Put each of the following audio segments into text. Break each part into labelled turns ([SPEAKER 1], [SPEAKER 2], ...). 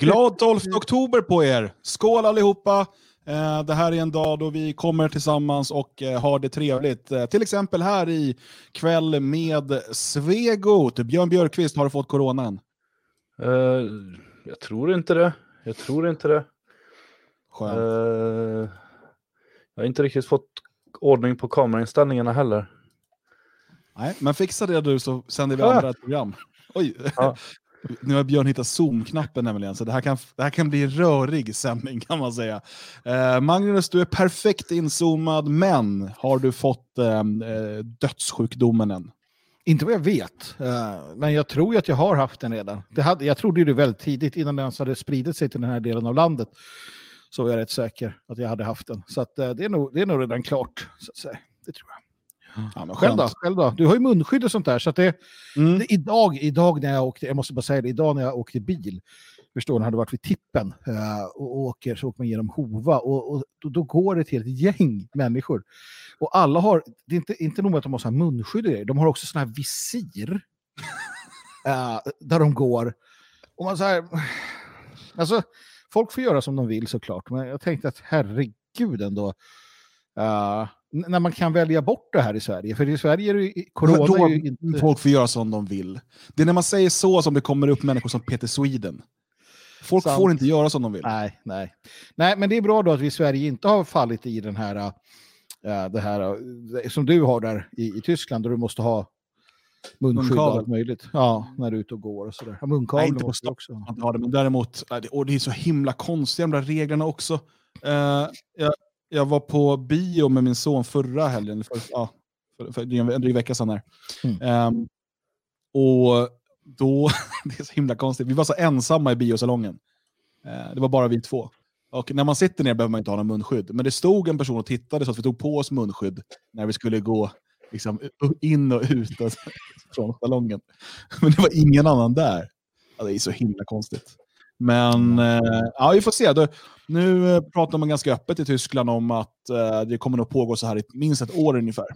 [SPEAKER 1] Glad 12 oktober på er! Skål allihopa! Eh, det här är en dag då vi kommer tillsammans och eh, har det trevligt. Eh, till exempel här i kväll med Svegot. Björn Björkqvist, har du fått coronan?
[SPEAKER 2] Uh, jag tror inte det. Jag tror inte det.
[SPEAKER 1] Skönt.
[SPEAKER 2] Uh, jag har inte riktigt fått ordning på kamerainställningarna heller.
[SPEAKER 1] Nej, men fixa det du så sänder vi andra ett program. Oj,
[SPEAKER 2] Ja.
[SPEAKER 1] nu har Björn hittat zoom-knappen nämligen, så det här, kan, det här kan bli en rörig sändning kan man säga. Eh, Magnus, du är perfekt inzoomad, men har du fått eh, eh, dödssjukdomen än?
[SPEAKER 3] Inte vad jag vet, eh, men jag tror ju att jag har haft den redan. Det hade, jag trodde ju det väldigt tidigt, innan den ens hade spridit sig till den här delen av landet. Så var jag rätt säker att jag hade haft den. Så att, eh, det, är nog, det är nog redan klart, så att säga. Det tror jag.
[SPEAKER 1] Ja, men
[SPEAKER 3] Själv då? Själv då? Du har ju munskydd och sånt där. Så det,
[SPEAKER 1] Mm.
[SPEAKER 3] det, idag, idag när jag åkte, jag måste bara säga det, idag när jag åkte bil, förstår ni, hade varit vid tippen eh, och åker, så åker man genom Hova och, och då, då går det till ett gäng människor. Och alla har, det är inte, inte nog med att de har så munskydd och grejer, de har också såna här visir eh, där de går. Och man så här, alltså, folk får göra som de vill såklart, men jag tänkte att herregud ändå, n- när man kan välja bort det här i Sverige, för i Sverige är det ju, corona är ju inte...
[SPEAKER 1] Folk får göra som de vill. Det är när man säger så som det kommer upp människor som Peter Sweden. Folk
[SPEAKER 3] Sant.
[SPEAKER 1] får inte göra som de vill.
[SPEAKER 3] Nej, nej. Nej, men det är bra då att vi i Sverige inte har fallit i den här, äh, det här äh, som du har där i, i Tyskland, där du måste ha munskydd och allt möjligt. Ja, när du är ute och går och sådär. Ja, munkavel
[SPEAKER 1] Nej, inte på stopp.
[SPEAKER 3] också ha
[SPEAKER 1] det, men däremot, äh, och det är så himla konstiga de där reglerna också. Eh, jag, jag var på bio med min son förra helgen, för, ja, för, för, en dryg vecka sedan här.
[SPEAKER 3] Mm.
[SPEAKER 1] Ehm, och då, det är så himla konstigt, vi var så ensamma i biosalongen. Eh, det var bara vi två. Och när man sitter ner behöver man inte ha någon munskydd. Men det stod en person och tittade så att vi tog på oss munskydd när vi skulle gå liksom, in och ut och, från salongen. Men det var ingen annan där. Ja, det är så himla konstigt. Men eh, ja, vi får se. Nu eh, pratar man ganska öppet i Tyskland om att eh, det kommer att pågå så här i minst ett år ungefär.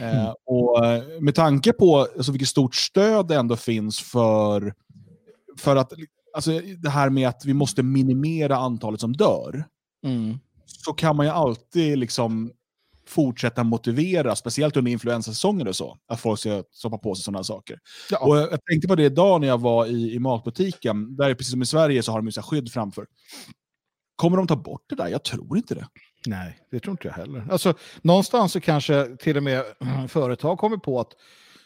[SPEAKER 1] Eh, och med tanke på alltså, vilket stort stöd det ändå finns för, för att alltså, det här med att vi måste minimera antalet som dör,
[SPEAKER 3] Mm.
[SPEAKER 1] så kan man ju alltid liksom fortsätta motivera, speciellt under influensasäsonger och så, att folk ska stoppa på sig sådana saker.
[SPEAKER 3] Ja.
[SPEAKER 1] Och jag tänkte på det idag när jag var i, i matbutiken, där precis som i Sverige så har de ju skydd framför. Kommer de ta bort det där? Jag tror inte det.
[SPEAKER 3] Nej, det tror inte jag heller. Alltså, någonstans så kanske till och med företag kommer på att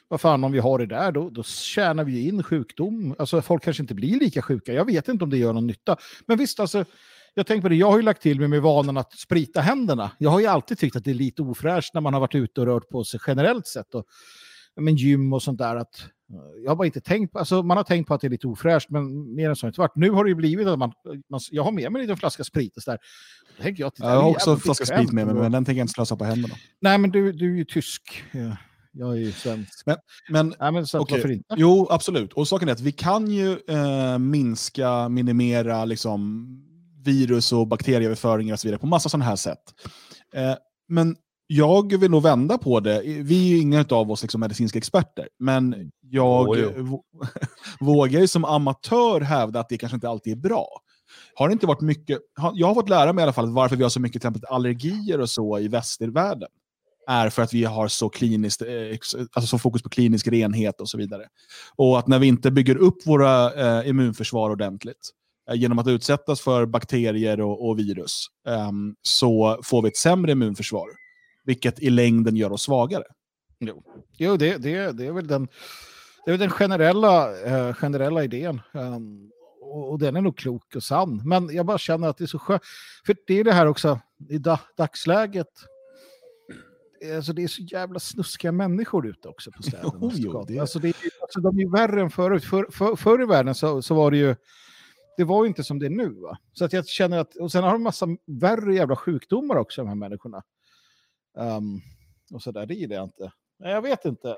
[SPEAKER 3] vad fan om vi har det där, då, då tjänar vi in sjukdom. Alltså folk kanske inte blir lika sjuka. Jag vet inte om det gör någon nytta. Men visst, alltså, jag tänker på det, jag har ju lagt till mig med vanan att sprita händerna. Jag har ju alltid tyckt att det är lite ofräscht när man har varit ute och rört på sig generellt sett. Och, men gym och sånt där. Att, eh, jag har bara inte tänkt på, alltså man har tänkt på att det är lite ofräscht, men mer än så har det inte varit. Nu har det ju blivit att man, man jag har med mig en liten flaska sprit och så där. Då tänker jag
[SPEAKER 1] Jag har också en flaska sprit med mig, men den tänker jag inte slösa på händerna.
[SPEAKER 3] Nej, men du, du är ju tysk. Ja, Jag är ju svensk.
[SPEAKER 1] Men
[SPEAKER 3] Nej, men att
[SPEAKER 1] Okej.
[SPEAKER 3] varför inte?
[SPEAKER 1] Jo, absolut. Och saken är att vi kan ju eh, minska, minimera liksom, virus och bakterieöverföringar och så vidare på massa sådana här sätt. Eh, men jag vill nog vända på det. Vi är ju inga av oss liksom, medicinska experter, men jag
[SPEAKER 2] Jo, jo.
[SPEAKER 1] vå- vågar ju som amatör hävda att det kanske inte alltid är bra. Har det inte varit mycket, jag har fått lära mig i alla fall varför vi har så mycket till exempel allergier och så i västervärlden är för att vi har så kliniskt, eh, alltså så fokus på klinisk renhet och så vidare. Och att när vi inte bygger upp våra eh, immunförsvar ordentligt genom att utsättas för bakterier och, och virus ehm, så får vi ett sämre immunförsvar. Vilket i längden gör oss svagare.
[SPEAKER 3] Jo, det, det, det är väl den, det är väl den generella, eh, generella idén. Ehm, och, och den är nog klok och sann. Men jag bara känner att det är så skönt. För det är det här också, i da, dagsläget. Alltså det är så jävla snuskiga människor ute också på städerna.
[SPEAKER 1] Jo, jo, det-
[SPEAKER 3] alltså det är, alltså de är ju värre än förut. För, för, förr i världen så, så var det ju, det var ju inte som det är nu. Va? Så att jag känner att, och sen har de massa värre jävla sjukdomar också, de här människorna. Ehm, och så där, det gillar jag inte. Nej, jag vet inte.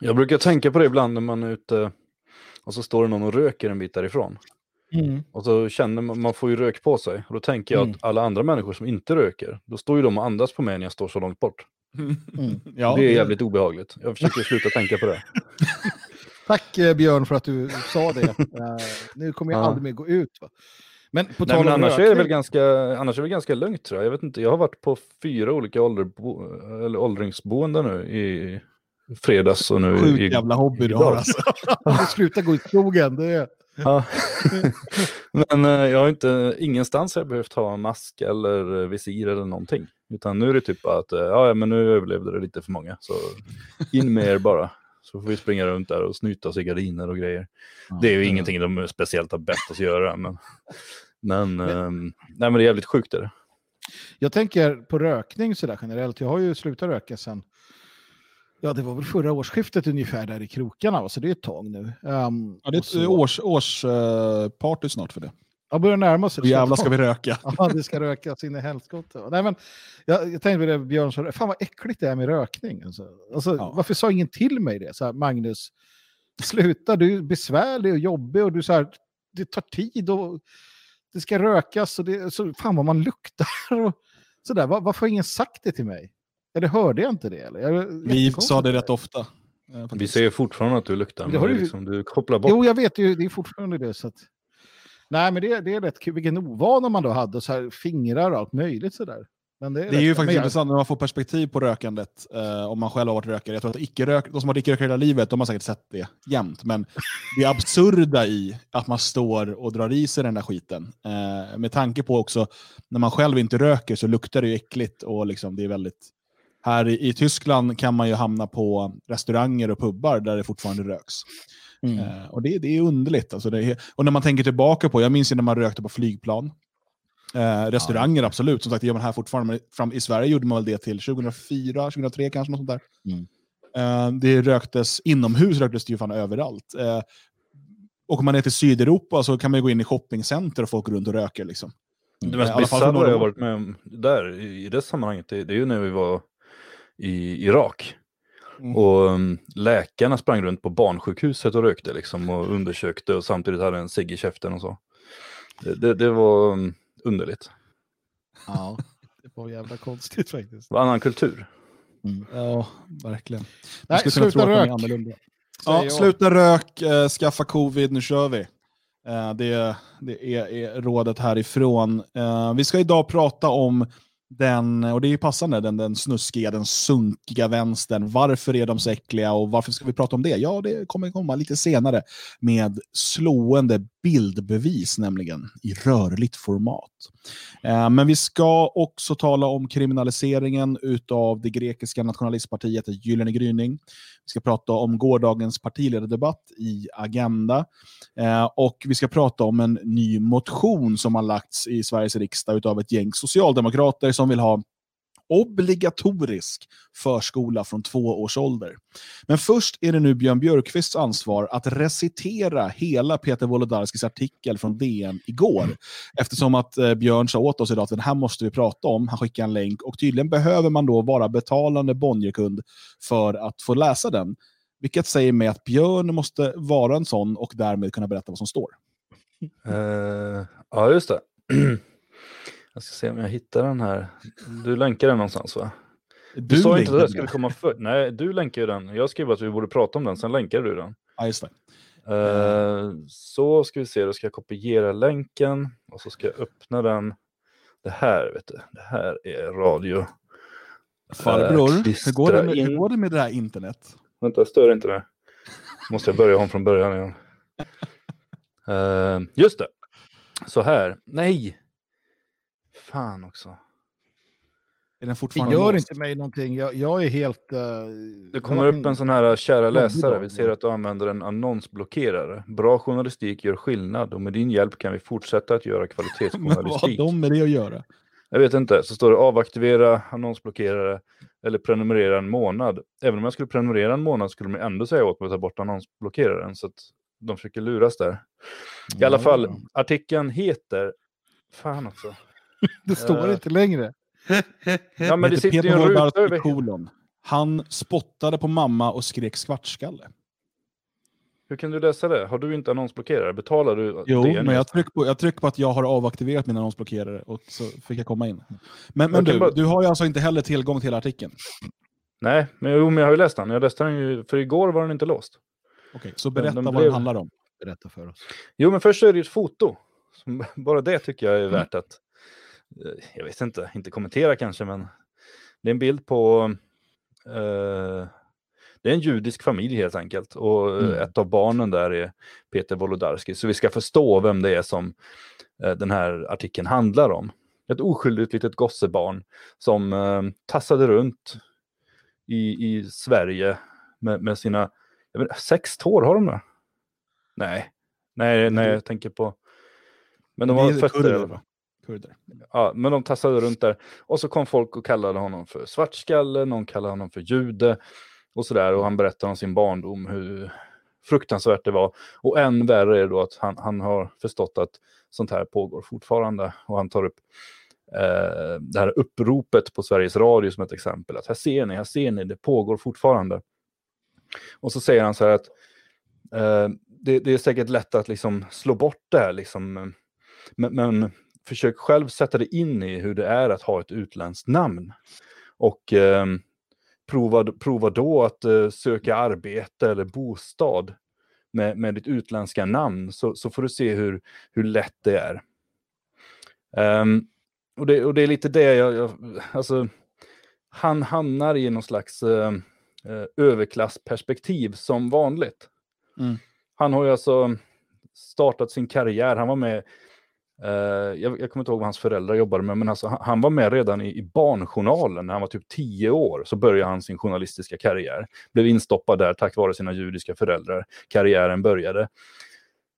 [SPEAKER 2] Jag brukar tänka på det ibland när man är ute och så står det någon och röker en bit därifrån. Och så känner man, man får ju rök på sig. Och då tänker jag
[SPEAKER 3] Mm.
[SPEAKER 2] att alla andra människor som inte röker, då står ju de och andas på mig när jag står så långt bort.
[SPEAKER 3] Mm.
[SPEAKER 1] Ja,
[SPEAKER 2] det är jävligt obehagligt. Jag försöker sluta tänka på det.
[SPEAKER 3] Tack eh, Björn för att du sa det. Uh, nu kommer jag ja. aldrig mer gå ut. Va?
[SPEAKER 2] Men på tal om annars, är det väl ganska, annars är det ganska lugnt tror jag. Jag vet inte, jag har varit på fyra olika ålderbo, eller åldringsboenden nu i fredags och nu
[SPEAKER 1] Sjukt i... jävla hobby du har alltså.
[SPEAKER 3] Sluta gå i skogen. Det är...
[SPEAKER 2] Ja. Men uh, jag har inte, ingenstans har jag behövt ha mask eller visir eller någonting. Utan nu är det typ att, ja men nu överlevde det lite för många. Så in med er bara. Så får vi springa runt där och snyta oss i gardiner och grejer. Ja, det är ju ja. ingenting de speciellt har bett oss göra. Men, men, men, um, nej, men det är jävligt sjukt. Det.
[SPEAKER 3] Jag tänker på rökning sådär generellt. Jag har ju slutat röka sen Ja, det var väl förra årsskiftet ungefär där i krokarna, så det är ett tag nu. Um,
[SPEAKER 1] ja, det är ett så... års, årsparty uh, snart för det.
[SPEAKER 3] Ja, börjar närma sig.
[SPEAKER 1] jävlar ska vi röka.
[SPEAKER 3] Ja, det ska rökas in i helskotta. Nej, men jag, jag tänkte på det Björn sa, fan vad äckligt det är med rökning. Alltså, alltså ja. Varför sa ingen till mig det? Så här, Magnus, sluta, du är besvärlig och jobbig och du så här, det tar tid och det ska rökas och det, så, fan vad man luktar. Och, så där. Var, varför har ingen sagt det till mig? Eller hörde jag inte det? Eller? Jag,
[SPEAKER 1] vi sa det rätt ofta.
[SPEAKER 2] Vi säger fortfarande att du luktar, men du... Liksom, du kopplar bort.
[SPEAKER 3] Jo, jag vet ju, det är fortfarande det. Så att... Nej, men det, det är rätt kul. Vilken ovana man då hade, så här, fingrar och allt möjligt sådär.
[SPEAKER 1] Men det är, det är ju faktiskt jag... intressant när man får perspektiv på rökandet, eh, om man själv har varit rökare. Jag tror att icke -rök, de som har varit icke-rökare hela livet, de har säkert sett det jämt. Men det absurda i att man står och drar i sig den där skiten. Eh, med tanke på också, när man själv inte röker så luktar det ju äckligt och liksom, det är väldigt här i, i, Tyskland kan man ju hamna på restauranger och pubbar där det fortfarande röks. Mm. Uh, och det, det är underligt. Alltså det är, och när man tänker tillbaka på, jag minns ju när man rökte på flygplan. Uh, restauranger, ja. absolut. Som sagt, det gör man här fortfarande. Fram, I Sverige gjorde man väl det till 2004, 2003 kanske. Något sånt där. Mm. Uh, det röktes inomhus, röktes det ju fan överallt. åker man ner till Sydeuropa så kan man gå in i shoppingcenter och folk går runt och röker. Liksom.
[SPEAKER 2] Det mest bisarra jag varit med om där, i det sammanhanget, det, det är ju när vi var i Irak. Mm. Och um, läkarna sprang runt på barnsjukhuset och rökte liksom och undersökte och samtidigt hade en cigg i käften och så. Det, det, det var um, underligt.
[SPEAKER 3] Ja, det var jävla konstigt faktiskt.
[SPEAKER 2] Det var annan kultur.
[SPEAKER 1] Mm. Ja, verkligen.
[SPEAKER 3] Nej, sluta rök.
[SPEAKER 1] Ja, sluta rök, eh, skaffa covid, nu kör vi. Eh, det, det är, är, rådet härifrån. Eh, vi ska idag prata om den, och det är ju passande, den, den snuskiga, den sunkiga vänstern. Varför är de så äckliga och varför ska vi prata om det? Ja, det kommer komma lite senare med slående bildbevis, nämligen i rörligt format. Eh, men vi ska också tala om kriminaliseringen av det grekiska nationalistpartiet Gyllene gryning. Vi ska prata om gårdagens partiledardebatt i Agenda. Eh, och vi ska prata om en ny motion som har lagts i Sveriges riksdag av ett gäng socialdemokrater som vill ha obligatorisk förskola från två års ålder. Men först är det nu Björn Björkqvists ansvar att recitera hela Peter Wolodarskis artikel från DN igår. Eftersom att eh, Björn sa åt oss idag att den här måste vi prata om. Han skickade en länk och tydligen behöver man då vara betalande Bonnierkund för att få läsa den. Vilket säger mig att Björn måste vara en sån och därmed kunna berätta vad som står.
[SPEAKER 2] Uh, ja, just det. Jag ska se om jag hittar den här. Du länkar den någonstans va? Du, du sa inte det, ska vi komma för... Nej, du länkar den. Jag skrev att vi borde prata om den, sen länkade du den.
[SPEAKER 1] Ja, just
[SPEAKER 2] det. Uh, så ska vi se, då ska jag kopiera länken och så ska jag öppna den. Det här, vet du, det här är radio.
[SPEAKER 1] Farbror, uh, hur, går det med, hur går det med det här internet?
[SPEAKER 2] Vänta, stör inte det. Måste jag börja om från början igen. Uh, just det. Så här. Nej, Fan också.
[SPEAKER 3] Är den fortfarande det gör låst? inte mig någonting. Jag, jag är helt... Uh,
[SPEAKER 2] det kommer upp en sån här eh, kära läsare. Vi ser att du använder en annonsblockerare. Bra journalistik gör skillnad och med din hjälp kan vi fortsätta att göra kvalitetsjournalistik.
[SPEAKER 1] Men vad har de med det att göra?
[SPEAKER 2] Jag vet inte. Så står det avaktivera annonsblockerare eller prenumerera en månad. Även om jag skulle prenumerera en månad skulle de ändå säga åt mig att ta bort annonsblockeraren. Så att de försöker luras där. I alla fall, artikeln heter... Fan också.
[SPEAKER 3] det står uh. inte längre.
[SPEAKER 2] ja, men det sitter ju en ruta över... Kolon.
[SPEAKER 1] Han spottade på mamma och skrek svartskalle.
[SPEAKER 2] Hur kan du läsa det? Har du inte annonsblockerare? Betalar du
[SPEAKER 1] Jo, men jag trycker, på, jag trycker på att jag har avaktiverat min annonsblockerare och så fick jag komma in. Men, men du, bara... du har ju alltså inte heller tillgång till artikeln?
[SPEAKER 2] Nej, men, jo, men jag har ju läst den. Jag läste den ju, för igår var den inte låst.
[SPEAKER 1] Okej, så berätta
[SPEAKER 2] den
[SPEAKER 1] vad
[SPEAKER 2] blev-
[SPEAKER 1] den handlar om.
[SPEAKER 3] Berätta för oss.
[SPEAKER 2] Jo, men först är det ju ett foto. Som, bara det tycker jag är värt att, eh, jag vet inte, inte kommentera kanske, men det är en bild på, eh, det är en judisk familj helt enkelt. Och eh,
[SPEAKER 1] Mm.
[SPEAKER 2] ett av barnen där är Peter Wolodarski. Så vi ska förstå vem det är som eh, den här artikeln handlar om. Ett oskyldigt litet gossebarn som eh, tassade runt i, i Sverige med, med sina, vet, sex tår har de där? Nej, nej, nej, jag tänker på... Men de har fötter
[SPEAKER 1] kurder, Kurder.
[SPEAKER 2] Ja, men de tassade runt där. Och så kom folk och kallade honom för svartskalle, någon kallade honom för jude och sådär. Och han berättade om sin barndom, hur fruktansvärt det var. Och än värre är då att han, han har förstått att sånt här pågår fortfarande. Och han tar upp eh, det här uppropet på Sveriges Radio som ett exempel. Att här ser ni, här ser ni, det pågår fortfarande. Och så säger han så här att eh, det, det är säkert lätt att liksom slå bort det här. Liksom, men, men försök själv sätta dig in i hur det är att ha ett utländskt namn. Och eh, prova, prova då att eh, söka arbete eller bostad med, med ditt utländska namn så, så får du se hur, hur lätt det är. Ehm, och, det, och det är lite det jag, jag alltså, han hamnar i någon slags eh, eh, överklassperspektiv som vanligt.
[SPEAKER 1] Mm.
[SPEAKER 2] Han har ju alltså startat sin karriär, han var med Eh, jag, jag kommer inte ihåg vad hans föräldrar jobbade med, men alltså, han, han var med redan i, i Barnjournalen när han var typ tio år. Så började han sin journalistiska karriär. Blev instoppad där tack vare sina judiska föräldrar. Karriären började.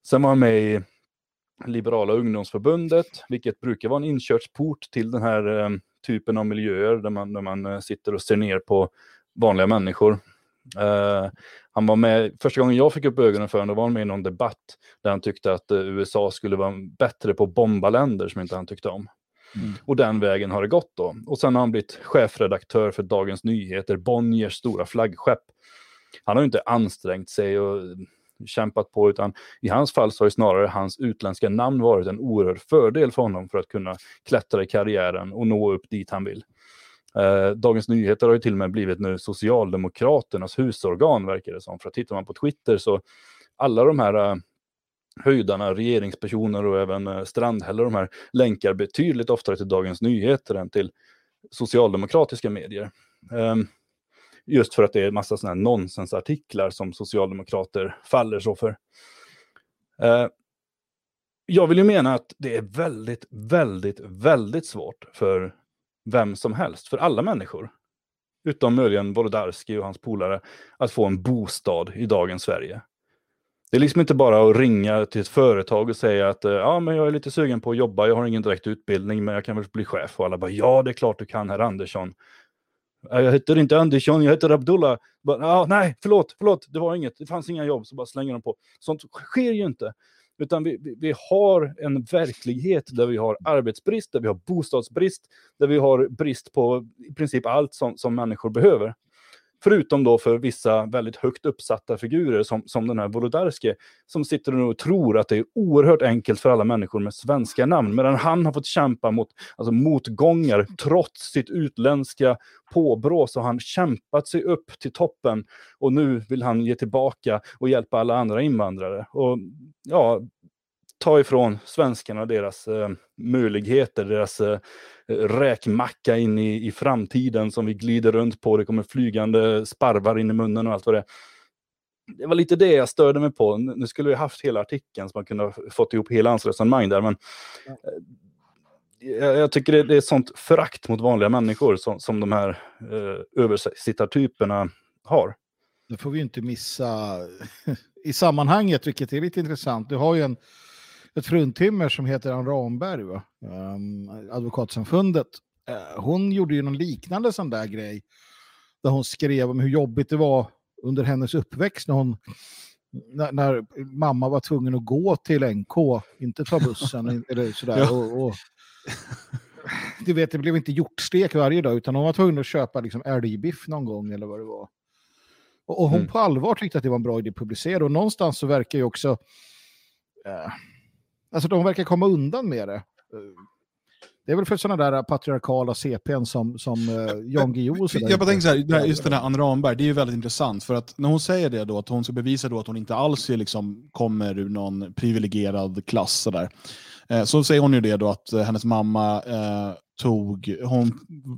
[SPEAKER 2] Sen var han med i Liberala ungdomsförbundet, vilket brukar vara en inkörsport till den här eh, typen av miljöer där man, där man eh, sitter och ser ner på vanliga människor. Eh, han var med, första gången jag fick upp ögonen för honom, var han med i någon debatt där han tyckte att eh, USA skulle vara bättre på att bomba länder som inte han tyckte om.
[SPEAKER 1] Mm.
[SPEAKER 2] Och den vägen har det gått då. Och sen har han blivit chefredaktör för Dagens Nyheter, Bonniers stora flaggskepp. Han har ju inte ansträngt sig och kämpat på, utan i hans fall så har snarare hans utländska namn varit en oerhörd fördel för honom för att kunna klättra i karriären och nå upp dit han vill. Eh, Dagens Nyheter har ju till och med blivit nu Socialdemokraternas husorgan verkar det som. För att tittar man på Twitter så alla de här eh, höjdarna, regeringspersoner och även eh, Strandhäll och de här länkar betydligt oftare till Dagens Nyheter än till socialdemokratiska medier. Ehm, just för att det är en massa sådana här nonsensartiklar som socialdemokrater faller så för. Eh, jag vill ju mena att det är väldigt, väldigt, väldigt svårt för vem som helst, för alla människor, utom möjligen Wolodarski och hans polare, att få en bostad i dagens Sverige. Det är liksom inte bara att ringa till ett företag och säga att eh, ja, men jag är lite sugen på att jobba, jag har ingen direkt utbildning, men jag kan väl bli chef. Och alla bara ja, det är klart du kan, herr Andersson. Jag heter inte Andersson, jag heter Abdullah. Bara, ah, nej, förlåt, förlåt, det var inget, det fanns inga jobb, så bara slänger de på. Sånt sker ju inte. Utan vi, vi, vi har en verklighet där vi har arbetsbrist, där vi har bostadsbrist, där vi har brist på i princip allt som, som människor behöver. Förutom då för vissa väldigt högt uppsatta figurer som, som den här Wolodarski, som sitter nu och tror att det är oerhört enkelt för alla människor med svenska namn, medan han har fått kämpa mot alltså, motgångar trots sitt utländska påbrå, så har han kämpat sig upp till toppen och nu vill han ge tillbaka och hjälpa alla andra invandrare. Och ja, ta ifrån svenskarna deras eh, möjligheter, deras eh, räkmacka in i, i framtiden som vi glider runt på. Det kommer flygande sparvar in i munnen och allt vad det är. Det var lite det jag störde mig på. Nu skulle vi haft hela artikeln så man kunde ha fått ihop hela hans resonemang där. Men eh, jag, tycker det, det är ett sånt förakt mot vanliga människor som, som de här eh, översittartyperna har.
[SPEAKER 3] Det får vi inte missa i sammanhanget, vilket är lite intressant. Du har ju en, ett fruntimmer som heter Ann Ramberg, va? Um, advokatsamfundet. Eh, hon gjorde ju någon liknande sån där grej, där hon skrev om hur jobbigt det var under hennes uppväxt när hon när, när mamma var tvungen att gå till NK, inte ta bussen eller sådär.
[SPEAKER 1] Ja.
[SPEAKER 3] Och, och, du vet, det blev inte hjortstek varje dag, utan hon var tvungen att köpa liksom älgbiff någon gång eller vad det var. Och, och hon
[SPEAKER 2] Mm.
[SPEAKER 3] på allvar tyckte att det var en bra idé att publicera. Och någonstans så verkar ju också... Eh, alltså de verkar komma undan med det. Eh, Det är väl för sådana där patriarkala CPn som, som uh, Jan Guillou och sådär.
[SPEAKER 1] Jag bara tänker så här, just den här Ann Ramberg, det är ju väldigt intressant. För att när hon säger det då, att hon ska bevisa då att hon inte alls är liksom, kommer ur någon privilegierad klass. Så, där. Eh, så säger hon ju det då att eh, hennes mamma eh, tog, hon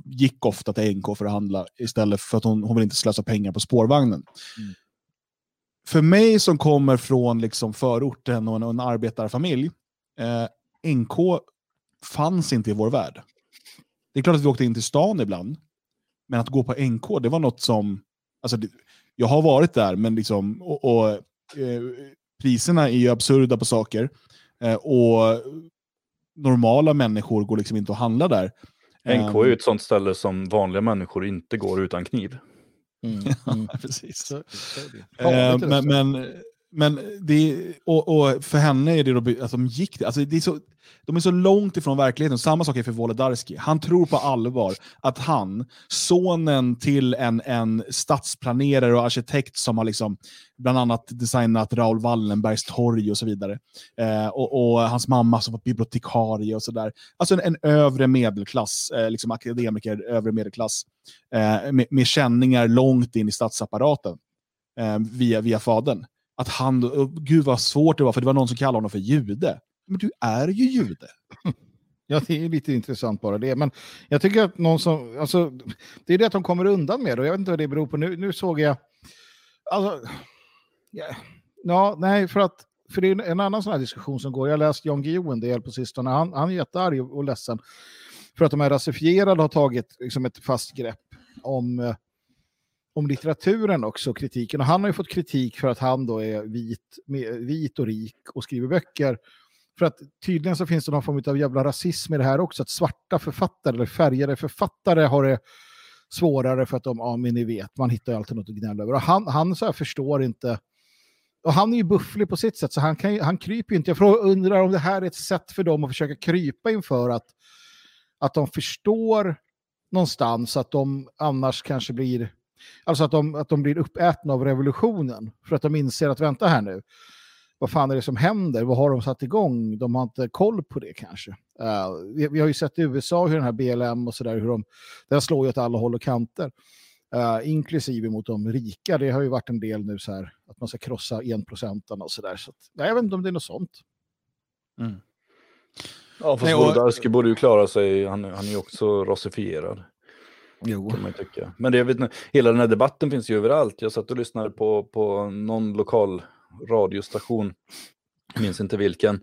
[SPEAKER 1] gick ofta till NK för att handla istället för att hon, hon vill inte slösa pengar på spårvagnen. Mm. För mig som kommer från liksom förorten och en, en arbetarfamilj, eh, NK fanns inte i vår värld. Det är klart att vi åkte in till stan ibland, men att gå på NK, det var något som... Alltså, det, jag har varit där, men liksom... Och, och eh, priserna är ju absurda på saker. Eh, och normala människor går liksom inte att handla där.
[SPEAKER 2] NK är ju ett sånt ställe som vanliga människor inte går utan kniv.
[SPEAKER 1] Mm. Mm. precis. Så, så eh, men, men, men det, och, och, för henne är det då att de gick alltså det är så, de är så långt ifrån verkligheten. Samma sak är för Wolodarski. Han tror på allvar att han, sonen till en, en stadsplanerare och arkitekt som har liksom bland annat designat Raoul Wallenbergs torg och så vidare. Eh, och, och, hans mamma som var bibliotekarie och sådär. Alltså en, en övre medelklass, eh, liksom akademiker, övre medelklass. Eh, med, med känningar långt in i statsapparaten eh, via, via fadern att han, gud vad svårt det var, för det var någon som kallade honom för jude. Men du är ju jude.
[SPEAKER 3] Ja, det är lite intressant bara det. Men jag tycker att någon som, alltså, det är det att de kommer undan med det. Och jag vet inte vad det beror på. Nu, nu såg jag, alltså, yeah. ja, nej, för att, för det är en annan sån här diskussion som går. Jag har läst Jan Guillou en del på sistone. Han, han är jättearg och ledsen för att de här rasifierade har tagit liksom, ett fast grepp om eh, om litteraturen också, kritiken. Och han har ju fått kritik för att han då är vit, vit och rik och skriver böcker. För att tydligen så finns det någon form av jävla rasism i det här också, att svarta författare eller färgade författare har det svårare för att de, ja men ni vet, man hittar ju alltid något att gnälla över. Och han, han så förstår inte, och han är ju bufflig på sitt sätt, så han, kan, han kryper ju inte. Jag undrar om det här är ett sätt för dem att försöka krypa inför att, att de förstår någonstans att de annars kanske blir Alltså att de, att de blir uppätna av revolutionen. För att de inser att vänta här nu. Vad fan är det som händer? Vad har de satt igång? De har inte koll på det kanske. Uh, vi, vi, har ju sett i USA hur den här BLM och sådär, hur de, den slår ju åt alla håll och kanter. Uh, inklusive mot de rika. Det har ju varit en del nu så här, att man ska krossa enprocentarna och sådär. Så, där, jag vet inte om det är något sånt.
[SPEAKER 2] Mm. Ja, fast Wolodarski borde ju klara sig. Han, han är ju också rasifierad. Jo. Kan man tycka. Men det, jag vet, hela den här debatten finns ju överallt. Jag satt och lyssnade på, på någon lokal radiostation, minns inte vilken,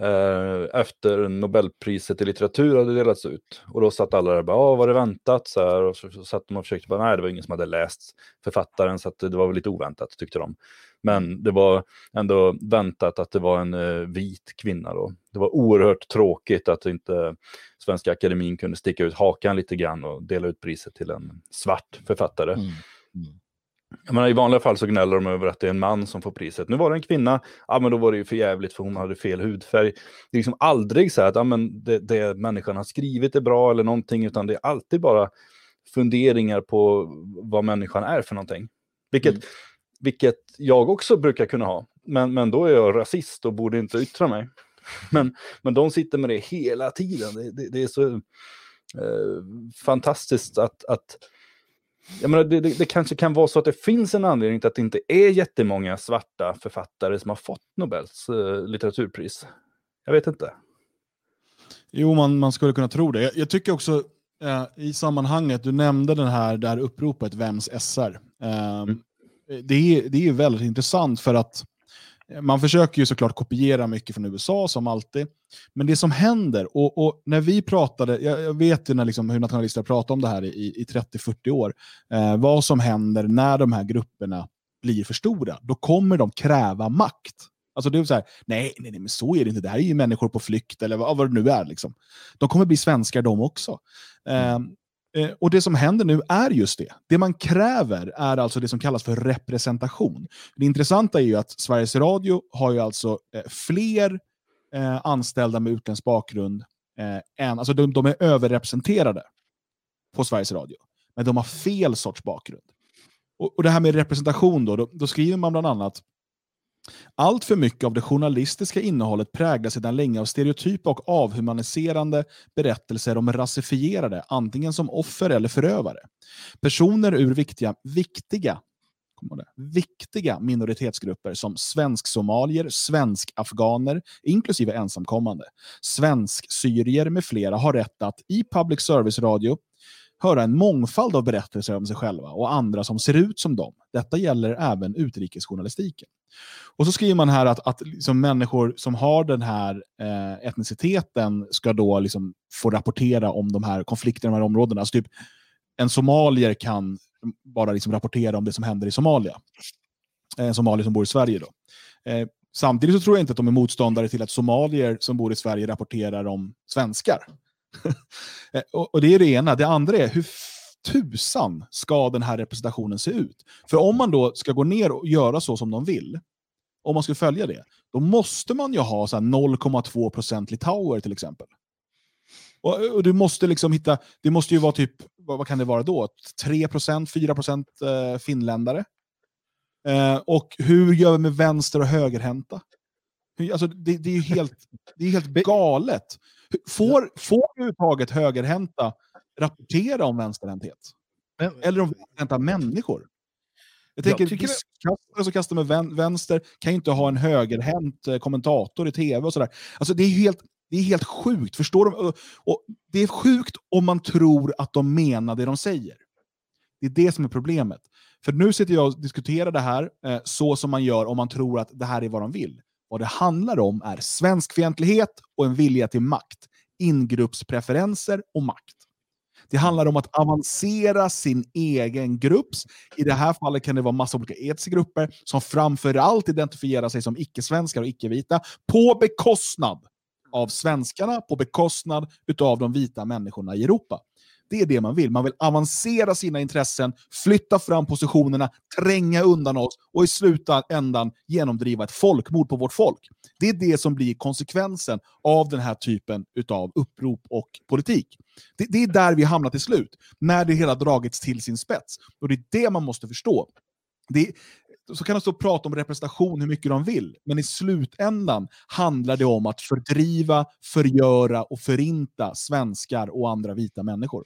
[SPEAKER 2] eh, efter Nobelpriset i litteratur hade delats ut. Och då satt alla där och bara, var det väntat? Så här, och så, så satt de och försökte bara, nej det var ingen som hade läst författaren så att det var väl lite oväntat tyckte de. Men det var ändå väntat att det var en eh, vit kvinna då. Det var oerhört tråkigt att inte Svenska Akademin kunde sticka ut hakan lite grann och dela ut priset till en svart författare. Mm. Mm. Jag menar, I vanliga fall så gnäller de över att det är en man som får priset. Nu var det en kvinna, ja men då var det ju för jävligt för hon hade fel hudfärg. Det är liksom aldrig så att ja, men det, det människan har skrivit är bra eller någonting, utan det är alltid bara funderingar på vad människan är för någonting. Vilket, mm. Vilket jag också brukar kunna ha. Men, men då är jag rasist och borde inte yttra mig. Men, men de sitter med det hela tiden. Det, det, det är så eh, fantastiskt att, att jag menar, det, det, kanske kan vara så att det finns en anledning till att det inte är jättemånga svarta författare som har fått Nobels eh, litteraturpris. Jag vet inte.
[SPEAKER 1] Jo, man, man skulle kunna tro det. Jag, jag tycker också eh, i sammanhanget, du nämnde den här, det här uppropet Vems SR. Eh, mm. Det, är, det är väldigt intressant för att man försöker ju såklart kopiera mycket från USA som alltid. Men det som händer, och, och när vi pratade, jag, jag vet ju när liksom, hur nationalister pratar om det här i, i 30-40 år, eh, vad som händer när de här grupperna blir för stora. Då kommer de kräva makt. Alltså det är så här, nej, nej, nej, men så är det inte. Det här är ju människor på flykt eller vad, vad det nu är. Liksom. De kommer bli svenskar de också. Eh, Eh, Eh, och det som händer nu är just det. Det man kräver är alltså det som kallas för representation. Det intressanta är ju att Sveriges Radio har ju alltså eh, fler eh, anställda med utländsk bakgrund än, alltså de, de, är överrepresenterade på Sveriges Radio. Men de har fel sorts bakgrund. Och, och det här med representation då, då, då skriver man bland annat allt för mycket av det journalistiska innehållet präglas sedan länge av stereotypa och avhumaniserande berättelser om rasifierade, antingen som offer eller förövare. Personer ur viktiga, viktiga, viktiga minoritetsgrupper som svensk-somalier, svensk-afghaner, inklusive ensamkommande, svensk-syrier med flera har rätt att i public service-radio höra en mångfald av berättelser om sig själva och andra som ser ut som dem. Detta gäller även utrikesjournalistiken. Och så skriver man här att, att liksom människor som har den här eh, etniciteten ska då liksom få rapportera om de här konflikterna i de här områdena. Alltså typ, en somalier kan bara liksom rapportera om det som händer i Somalia. En somalier som bor i Sverige. då. Eh, samtidigt så tror jag inte att de är motståndare till att somalier som bor i Sverige rapporterar om svenskar. Eh, och, och, Det är det ena. Det andra är hur tusan ska den här representationen se ut? För om man då ska gå ner och göra så som de vill, om man ska följa det, då måste man ju ha 0,2% litauer till exempel. Och, och, du måste liksom hitta, det måste ju vara typ, vad, vad kan det vara då? 3%, 4% eh, finländare. Eh, och hur gör vi med vänster och högerhänta? Alltså, det, det är ju helt, det är helt galet. Får, får överhuvudtaget högerhänta rapportera om vänsterhänthet? Men, Eller om vänsterhänta människor? Jag tänker, jag diskkastare som kastar med vänster kan ju inte ha en högerhänt eh, kommentator i tv och sådär. Alltså det är helt, det är helt sjukt, förstår du? Och det är sjukt om man tror att de menar det de säger. Det är det som är problemet. För nu sitter jag och diskuterar det här eh, så som man gör om man tror att det här är vad de vill. Vad det handlar om är svenskfientlighet och en vilja till makt. Ingruppspreferenser och makt. Det handlar om att avancera sin egen grupps, i det här fallet kan det vara massa olika etiska grupper, som framförallt identifierar sig som icke-svenskar och icke-vita, på bekostnad av svenskarna, på bekostnad av de vita människorna i Europa. Det är det man vill. Man vill avancera sina intressen, flytta fram positionerna, tränga undan oss och i slutändan genomdriva ett folkmord på vårt folk. Det är det som blir konsekvensen av den här typen av upprop och politik. Det, det är där vi hamnar till slut, när det hela dragits till sin spets. Och det är det man måste förstå. Det, så kan de stå och prata om representation hur mycket de vill, men i slutändan handlar det om att fördriva, förgöra och förinta svenskar och andra vita människor.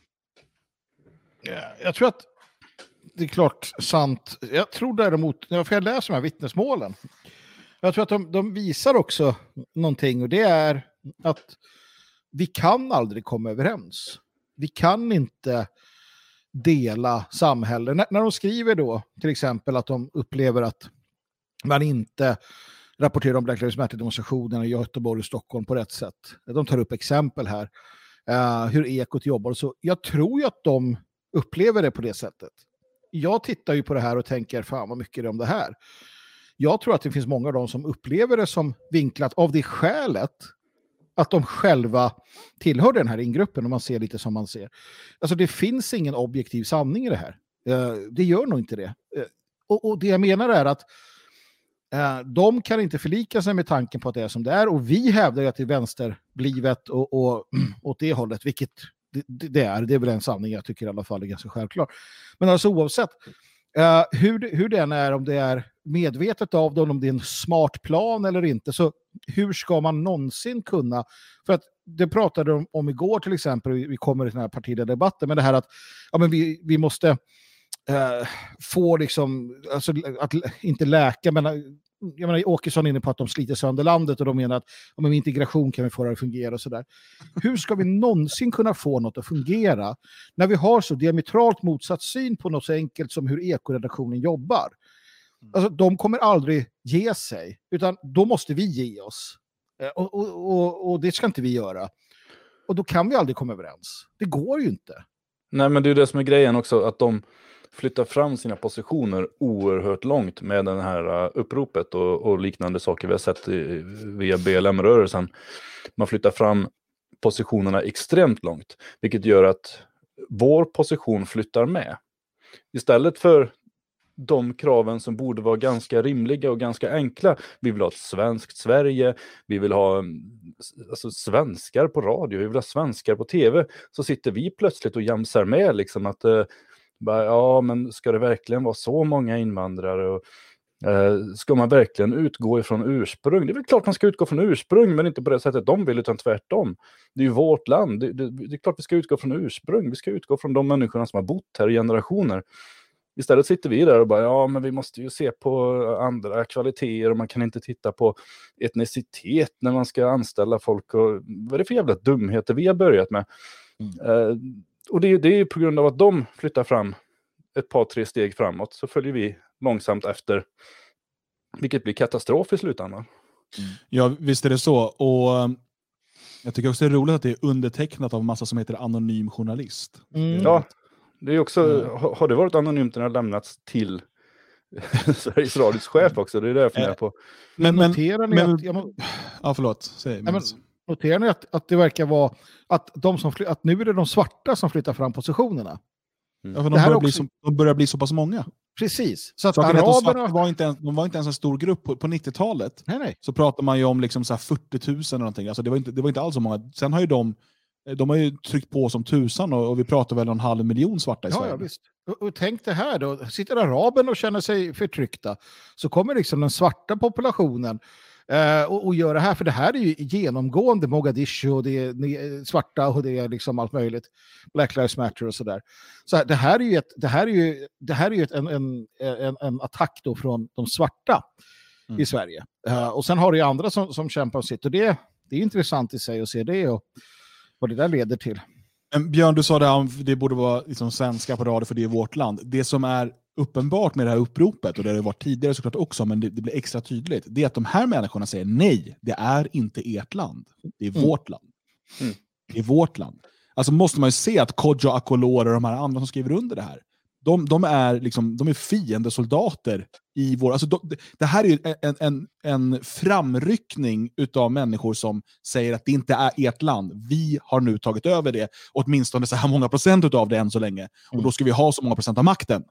[SPEAKER 3] Eh, jag tror att det är klart sant. Jag tror däremot, för jag läser de här vittnesmålen, jag tror att de, de visar också någonting och det är att vi kan aldrig komma överens. Vi kan inte dela samhällen. När, när de skriver då till exempel att de upplever att man inte rapporterar om Black Lives Matter-demonstrationerna i Göteborg och Stockholm på rätt sätt. De tar upp exempel här, uh, hur Ekot jobbar. Så jag tror ju att de upplever det på det sättet. Jag tittar ju på det här och tänker, fan vad mycket är det om det här. Jag tror att det finns många av dem som upplever det som vinklat av det skälet att de själva tillhör den här ingruppen, om man ser lite som man ser. Alltså det finns ingen objektiv sanning i det här. Eh, det gör nog inte det. Eh, och, det jag menar är att eh, de kan inte förlika sig med tanken på att det är som det är och vi hävdar ju att det är vänsterblivet och, och åt det hållet, vilket det, det, är. Det är väl en sanning jag tycker i alla fall är ganska självklar. Men alltså oavsett uh, hur, hur den är, om det är medvetet av dem, om det är en smart plan eller inte, så hur ska man någonsin kunna... För att det pratade de om, om igår till exempel, vi kommer till den här partiledardebatten, men det här att ja, men vi, vi måste uh, få liksom, alltså att inte läka, men jag menar, Åkesson är inne på att de sliter sönder landet och de menar att ja, med integration kan vi få det att fungera och sådär. Hur ska vi någonsin kunna få något att fungera när vi har så diametralt motsatt syn på något så enkelt som hur ekoredaktionen jobbar? Alltså, de kommer aldrig ge sig, utan då måste vi ge oss. Eh, och, och, och, och det ska inte vi göra. Och då kan vi aldrig komma överens. Det går ju inte.
[SPEAKER 2] Nej, men det är det som är grejen också, att de flyttar fram sina positioner oerhört långt med det här äh, uppropet och, och, liknande saker vi har sett i, via BLM-rörelsen. Man flyttar fram positionerna extremt långt, vilket gör att vår position flyttar med. Istället för de kraven som borde vara ganska rimliga och ganska enkla. Vi vill ha ett svenskt Sverige, vi vill ha mm, alltså, svenskar på radio, vi vill ha svenskar på tv. Så sitter vi plötsligt och jamsar med liksom att eh, bara, ja, men ska det verkligen vara så många invandrare? Och, Eh, ska man verkligen utgå ifrån ursprung? Det är väl klart man ska utgå från ursprung, men inte på det sättet de vill, utan tvärtom. Det är ju vårt land. Det, det, det är klart vi ska utgå från ursprung. Vi ska utgå från de människorna som har bott här i generationer. Istället sitter vi där och bara, ja men vi måste ju se på andra kvaliteter och man kan inte titta på etnicitet när man ska anställa folk. Och, vad är det för jävla dumheter vi har börjat med? Mm. Uh, och det, det är på grund av att de flyttar fram ett par, tre steg framåt så följer vi långsamt efter. Vilket blir katastrof i slutändan.
[SPEAKER 1] Mm. Ja, visst är det så. Och um, jag tycker också det är roligt att det är undertecknat av en massa som heter anonym journalist.
[SPEAKER 2] Mm. Ja, det är också, mm. har det varit anonymt när det har lämnats till Sveriges Radios chef också? Det är det jag funderar på.
[SPEAKER 3] Men, men, noterar ni
[SPEAKER 1] men,
[SPEAKER 3] att...
[SPEAKER 1] Jag må, ja, förlåt. Säg,
[SPEAKER 3] men, noterar ni att, att det verkar vara att, de som fly, att nu är det de svarta som flyttar fram positionerna?
[SPEAKER 1] Mm. Ja, för de, börjar också... bli så, de börjar bli så pass många.
[SPEAKER 3] Precis. Så att
[SPEAKER 1] Saken araberna... var inte ens, de var inte ens en stor grupp. På, på 90-talet
[SPEAKER 3] nej, nej.
[SPEAKER 1] så pratar man ju om liksom så 40 000 eller någonting. Alltså det, var inte, det var inte alls så många. Sen har ju de de har ju tryckt på som tusan och, och vi pratar väl om en halv miljon svarta i
[SPEAKER 3] ja,
[SPEAKER 1] Sverige.
[SPEAKER 3] Ja, visst. Och, och tänk det här då, sitter araben och känner sig förtryckta så kommer liksom den svarta populationen eh, och, och gör det här, för det här är ju genomgående Mogadishu och det är svarta och det är liksom allt möjligt. Black Lives Matter och sådär. Så det här är ju, ett, det här är ju, det här är ju ett, en, en, en, en attack då från de svarta mm. i Sverige. Uh, och sen har du ju andra som, som kämpar och sitt och det, det är intressant i sig att se det. Och, vad det där leder till.
[SPEAKER 1] Björn, du sa det om det borde vara liksom svenska på radio för det är vårt land. Det som är uppenbart med det här uppropet, och det har det varit tidigare såklart också, men det, det, blir extra tydligt, det är att de här människorna säger nej, det är inte ert land. Det är mm. vårt land. Mm. Det är vårt land. Alltså måste man ju se att Kodjo Akolor och de här andra som skriver under det här, de, de, är, liksom, de är fiendesoldater i vår... Alltså de, det här är en, en, en framryckning av människor som säger att det inte är ert land. Vi har nu tagit över det, åtminstone så här många procent av det än så länge. Mm. Och då ska vi ha så många procent av makten.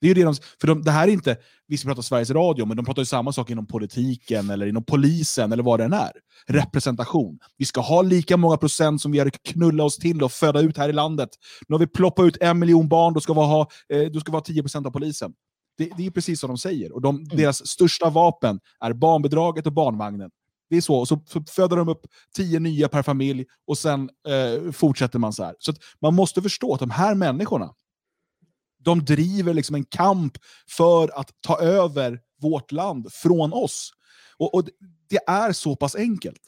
[SPEAKER 1] Det, är det, de, för de, det här är inte, vi ska prata Sveriges Radio, men de pratar ju samma sak inom politiken, eller inom polisen, eller vad det än är. Representation. Vi ska ha lika många procent som vi har knulla oss till och föda ut här i landet. Nu har vi ploppat ut en miljon barn, då ska vi ha, eh, då ska vi ha 10 procent av polisen. Det, det, är precis som de säger. Och de, mm. Deras största vapen är barnbidraget och barnvagnen. Det är så. Och så föder de upp tio nya per familj och sen eh, fortsätter man så här. Så man måste förstå att de här människorna, de driver liksom en kamp för att ta över vårt land från oss. Och, och Det är så pass enkelt.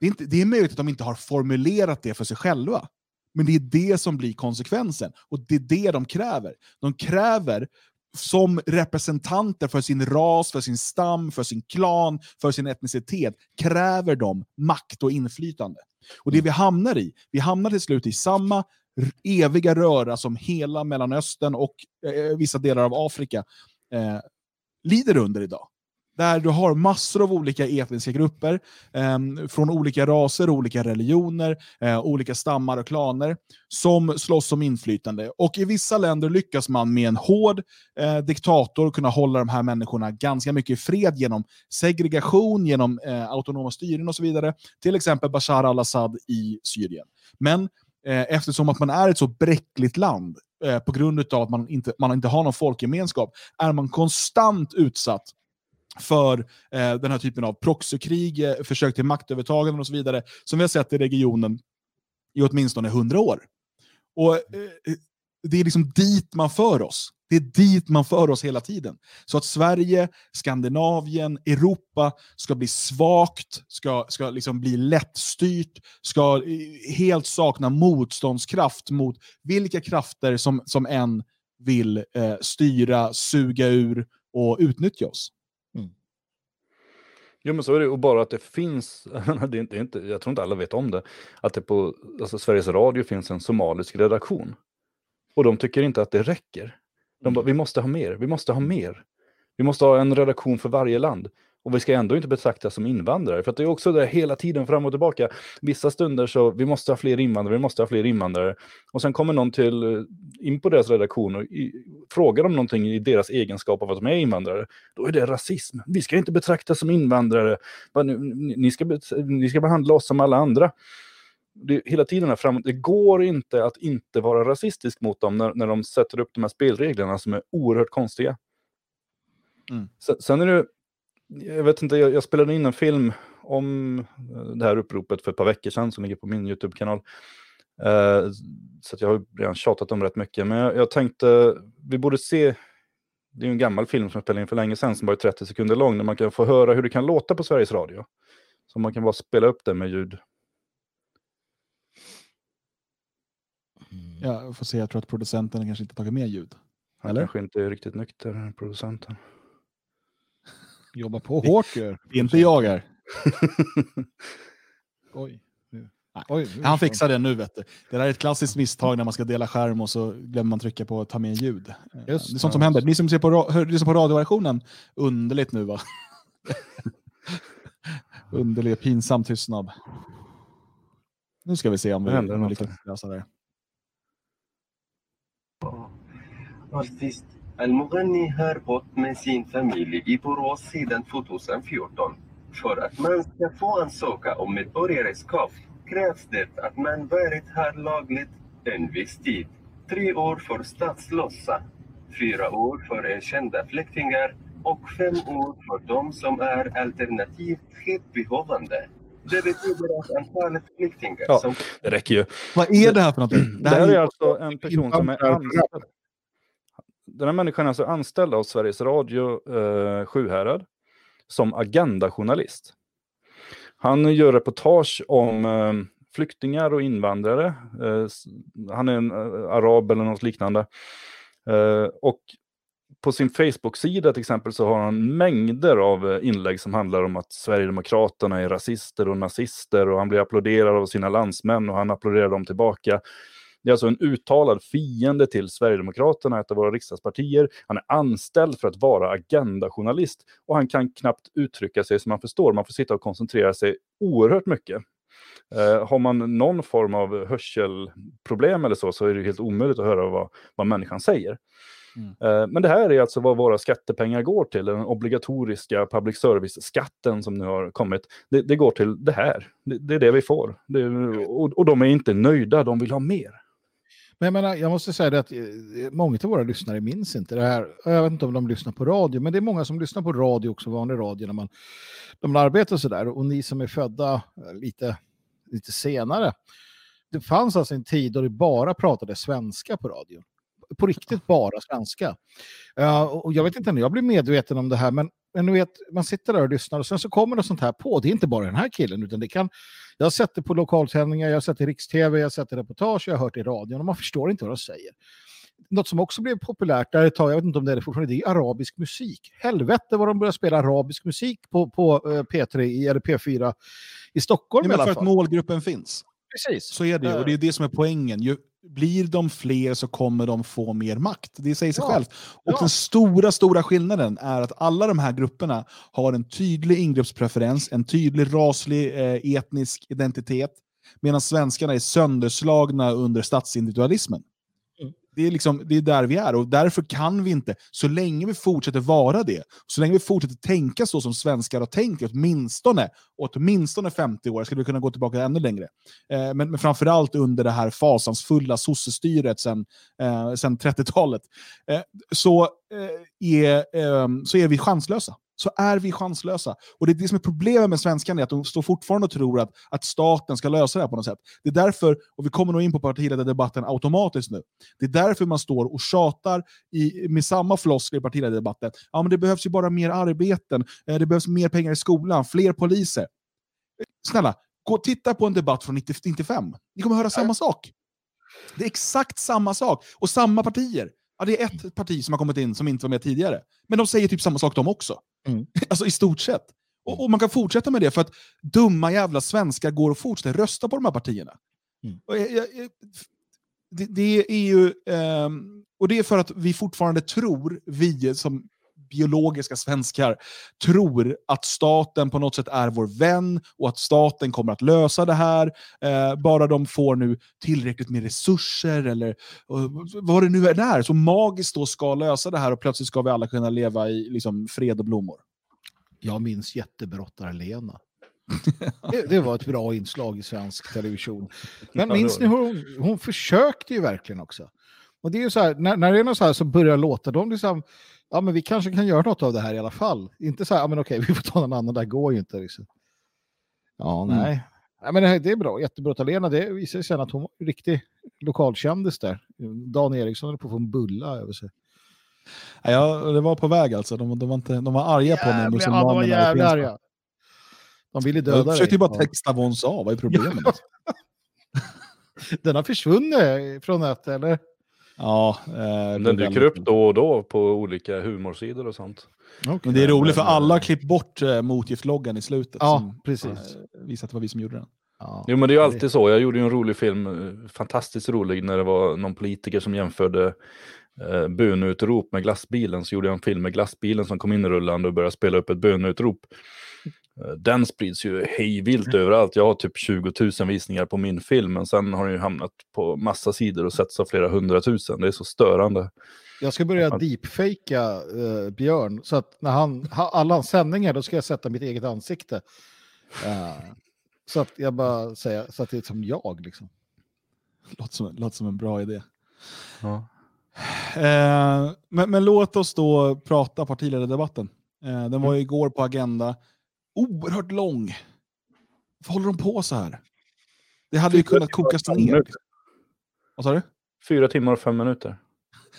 [SPEAKER 1] Det är, inte, det är möjligt att de inte har formulerat det för sig själva. Men det är det som blir konsekvensen. Och det är det de kräver. De kräver som representanter för sin ras, för sin stam, för sin klan, för sin etnicitet, kräver de makt och inflytande. Och det vi hamnar i, vi hamnar till slut i samma eviga röra som hela Mellanöstern och eh, vissa delar av Afrika eh, lider under idag. Där du har massor av olika etniska grupper eh, från olika raser, olika religioner, eh, olika stammar och klaner som slåss om inflytande. Och i vissa länder lyckas man med en hård eh, diktator kunna hålla de här människorna ganska mycket i fred genom segregation, genom eh, autonoma styren och så vidare. Till exempel Bashar al-Assad i Syrien. Men Eh, eftersom att man är ett så bräckligt land eh, på grund av att man inte, man inte har någon folkgemenskap, är man konstant utsatt för eh, den här typen av proxykrig, eh, försök till maktövertagande och så vidare, som vi har sett i regionen i åtminstone hundra år. Och eh, det är liksom dit man för oss. Det är dit man för oss hela tiden. Så att Sverige, Skandinavien, Europa ska bli svagt, ska, ska liksom bli lättstyrt, ska eh, helt sakna motståndskraft mot vilka krafter som, som än vill eh, styra, suga ur och utnyttja oss. Mm.
[SPEAKER 2] Jo men så är det, och bara att det finns, det är inte, inte, jag tror inte alla vet om det, att det på alltså Sveriges Radio finns en somalisk redaktion. Och de tycker inte att det räcker. De bara, vi måste ha mer, vi måste ha mer. Vi måste ha en redaktion för varje land. Och vi ska ändå inte betraktas som invandrare. För det är också det hela tiden fram och tillbaka. Vissa stunder så, vi måste ha fler invandrare, vi måste ha fler invandrare. Och sen kommer någon till, eh, in på deras redaktion och i, frågar om någonting i deras egenskap av att de är invandrare. Då är det rasism. Vi ska inte betraktas som invandrare. Ni ska, ni ska behandla oss som alla andra det, hela tiden här framåt, det går inte att inte vara rasistisk mot dem när, när de sätter upp de här spelreglerna som är oerhört konstiga.
[SPEAKER 1] Mm.
[SPEAKER 2] Sen, sen är det, jag vet inte, jag, jag spelade in en film om eh, det här uppropet för ett par veckor sedan som ligger på min YouTube-kanal. Eh, så att jag har redan tjatat om rätt mycket. Men jag, jag tänkte, vi borde se, det är ju en gammal film som jag spelade in för länge sedan som bara är 30 sekunder lång, där man kan få höra hur det kan låta på Sveriges Radio. Så man kan bara spela upp det med ljud.
[SPEAKER 1] Ja, jag får se, jag tror att producenten kanske inte tagit med ljud.
[SPEAKER 2] Han
[SPEAKER 1] Eller?
[SPEAKER 2] kanske inte är riktigt nykter, producenten.
[SPEAKER 3] Jobba på hårt ju.
[SPEAKER 1] Är inte jag här.
[SPEAKER 3] Oj.
[SPEAKER 1] Nej.
[SPEAKER 3] Oj,
[SPEAKER 1] Han fixar det nu vet du. Det där är ett klassiskt misstag när man ska dela skärm och så glömmer man trycka på ta med ljud. Eh,
[SPEAKER 3] Just
[SPEAKER 1] det är sånt som händer. Ni som ser på, ra- hör, lyssnar på radioversionen, underligt nu va? Underlig, pinsam tystnad. Nu ska vi se om vi, om vi lyckas lösa det.
[SPEAKER 4] Artist Al-Mughani har bott med sin familj i Borås sedan 2014. För att man ska få ansöka om medborgarskap krävs det att man varit här lagligt en viss tid. Tre år för statslösa, fyra år för erkända flyktingar och fem år för de som är alternativt skyddsbehövande. Det betyder att antalet flyktingar
[SPEAKER 2] Ja.
[SPEAKER 4] som
[SPEAKER 2] Det räcker ju.
[SPEAKER 1] Vad är det här för någonting?
[SPEAKER 2] Det här är
[SPEAKER 1] ju-
[SPEAKER 2] alltså en person som är anställd. Den här människan är alltså anställd av Sveriges Radio eh, Sjuhärad som agendajournalist. Han gör reportage om eh, flyktingar och invandrare. Eh, han är en eh, arab eller något liknande. Eh, och på sin Facebook-sida till exempel så har han mängder av eh, inlägg som handlar om att Sverigedemokraterna är rasister och nazister och han blir applåderad av sina landsmän och han applåderar dem tillbaka. Det är alltså en uttalad fiende till Sverigedemokraterna, ett av våra riksdagspartier. Han är anställd för att vara agendajournalist och han kan knappt uttrycka sig som man förstår. Man får sitta och koncentrera sig oerhört mycket. Eh, har man någon form av hörselproblem eller så, så är det helt omöjligt att höra vad, vad människan säger.
[SPEAKER 1] Mm.
[SPEAKER 2] Eh, men det här är alltså vad våra skattepengar går till, den obligatoriska public service-skatten som nu har kommit. Det, det går till det här, det, det är det vi får. Det, och, och de är inte nöjda, de vill ha mer.
[SPEAKER 3] Men jag, menar, jag måste säga det att eh, många av våra lyssnare minns inte det här. Jag vet inte om de lyssnar på radio, men det är många som lyssnar på radio också, vanlig radio, när man, när man arbetar sådär. Och ni som är födda eh, lite, lite senare. Det fanns alltså en tid då det bara pratade svenska på radio. På riktigt bara svenska. Ja, och jag vet inte när jag blev medveten om det här, men, men du vet, man sitter där och lyssnar och sen så kommer det sånt här på. Det är inte bara den här killen, utan det kan... Jag har sett det på lokalsändningar, jag har sett det i riks-tv, jag har sett det i reportage, jag har hört det i radion och man förstår inte vad de säger. Något som också blev populärt där ett tag, jag vet inte om det är det fortfarande, det är arabisk musik. Helvete vad de börjar spela arabisk musik på, på eh, P3 i- eller P4 i Stockholm i
[SPEAKER 1] men
[SPEAKER 3] alla
[SPEAKER 1] för att
[SPEAKER 3] fall.
[SPEAKER 1] målgruppen finns.
[SPEAKER 3] Precis.
[SPEAKER 1] Så är det ju, och det är det som är poängen. Ju, blir de fler så kommer de få mer makt. Det säger sig
[SPEAKER 3] Ja.
[SPEAKER 1] självt. Och
[SPEAKER 3] Ja.
[SPEAKER 1] den stora, stora skillnaden är att alla de här grupperna har en tydlig ingreppspreferens, en tydlig raslig eh, etnisk identitet, medan svenskarna är sönderslagna under statsindividualismen. Det är, liksom, det är där vi är och därför kan vi inte, så länge vi fortsätter vara det, så länge vi fortsätter tänka så som svenskar har tänkt i åtminstone, åtminstone 50 år, skulle vi kunna gå tillbaka ännu längre. Eh, men, men framförallt under det här fasansfulla sossestyret sedan eh, sen 30-talet, eh, så, eh, är, eh, så är vi chanslösa. Så är vi chanslösa. Och det är det som är problemet med svenskarna, är att de står fortfarande och tror att, att staten ska lösa det här på något sätt. Det är därför, och vi kommer nog in på partiledardebatten automatiskt nu, det är därför man står och tjatar i, med samma floskler i partiledardebatten. Ja, men det behövs ju bara mer arbeten, eh, det behövs mer pengar i skolan, fler poliser. Snälla, gå och titta på en debatt från 90 95. Ni kommer höra samma sak. Det är exakt samma sak. Och samma partier. Ja, det är ett parti som har kommit in som inte var med tidigare. Men de säger typ samma sak de också.
[SPEAKER 3] Mm.
[SPEAKER 1] Alltså i stort sett. Och, och man kan fortsätta med det för att dumma jävla svenskar går och fortsätter rösta på de här partierna.
[SPEAKER 3] Mm.
[SPEAKER 1] Och jag, jag, det, det är ju... ehm, och det är för att vi fortfarande tror, vi som biologiska svenskar, tror att staten på något sätt är vår vän och att staten kommer att lösa det här. Eh, bara de får nu tillräckligt med resurser eller vad det nu är, så magiskt då ska lösa det här och plötsligt ska vi alla kunna leva i liksom, fred och blommor.
[SPEAKER 3] Jag minns jättebrottare-Lena. Det, det var ett bra inslag i svensk television. Men minns ni hur hon, hon försökte ju verkligen också. Och det är ju så här, när, när det är något så här så börjar låta de liksom, ja men vi kanske kan göra något av det här i alla fall. Inte så här, ja men okej, vi får ta någon annan, det här går ju inte. Liksom. Ja,
[SPEAKER 1] Mm.
[SPEAKER 3] nej. Ja, men det, här, det är bra, jättebra. att Lena, det visar sig sen att hon var en riktig lokalkändis där. Dan Eriksson höll på att få en bulla över sig.
[SPEAKER 1] Ja, det var på väg alltså. De, de, var, inte, de var arga på mig.
[SPEAKER 3] Ja, de var jävligt arga. De ville döda
[SPEAKER 1] Jag försökte
[SPEAKER 3] dig.
[SPEAKER 1] bara texta vad hon sa. Vad är problemet?
[SPEAKER 3] Den har försvunnit från nätet, eller?
[SPEAKER 1] Ja, eh,
[SPEAKER 2] Den dyker upp då och då på olika humorsidor och sånt.
[SPEAKER 1] Men det är roligt för alla har klippt bort eh, motgiftloggan i slutet.
[SPEAKER 3] Ja,
[SPEAKER 1] som,
[SPEAKER 3] precis.
[SPEAKER 1] eh, visar att det var vi som gjorde den.
[SPEAKER 3] Ja.
[SPEAKER 2] Jo men det är ju alltid så. Jag gjorde ju en rolig film, eh, fantastiskt rolig, när det var någon politiker som jämförde eh, böneutrop med glassbilen. Så gjorde jag en film med glassbilen som kom in rullande och började spela upp ett böneutrop. Eh, Den sprids ju hejvilt överallt. Jag har typ 20 000 visningar på min film, men sen har den ju hamnat på massa sidor och setts av flera hundratusen. Det är så störande.
[SPEAKER 3] Jag ska börja
[SPEAKER 2] Ja.
[SPEAKER 3] deepfakea eh, Björn, så att när han, ha, alla hans sändningar, då ska jag sätta mitt eget ansikte. Eh, så att jag bara säger, så att det är som jag liksom.
[SPEAKER 1] Låter som, låter som en bra idé.
[SPEAKER 2] Ja.
[SPEAKER 1] Eh, men, men låt oss då prata partiledardebatten. Eh, den var ju igår på Agenda. Oerhört lång. Varför håller de på så här? Det hade ju kunnat kokas ner. Vad sa du?
[SPEAKER 2] Fyra timmar och fem minuter.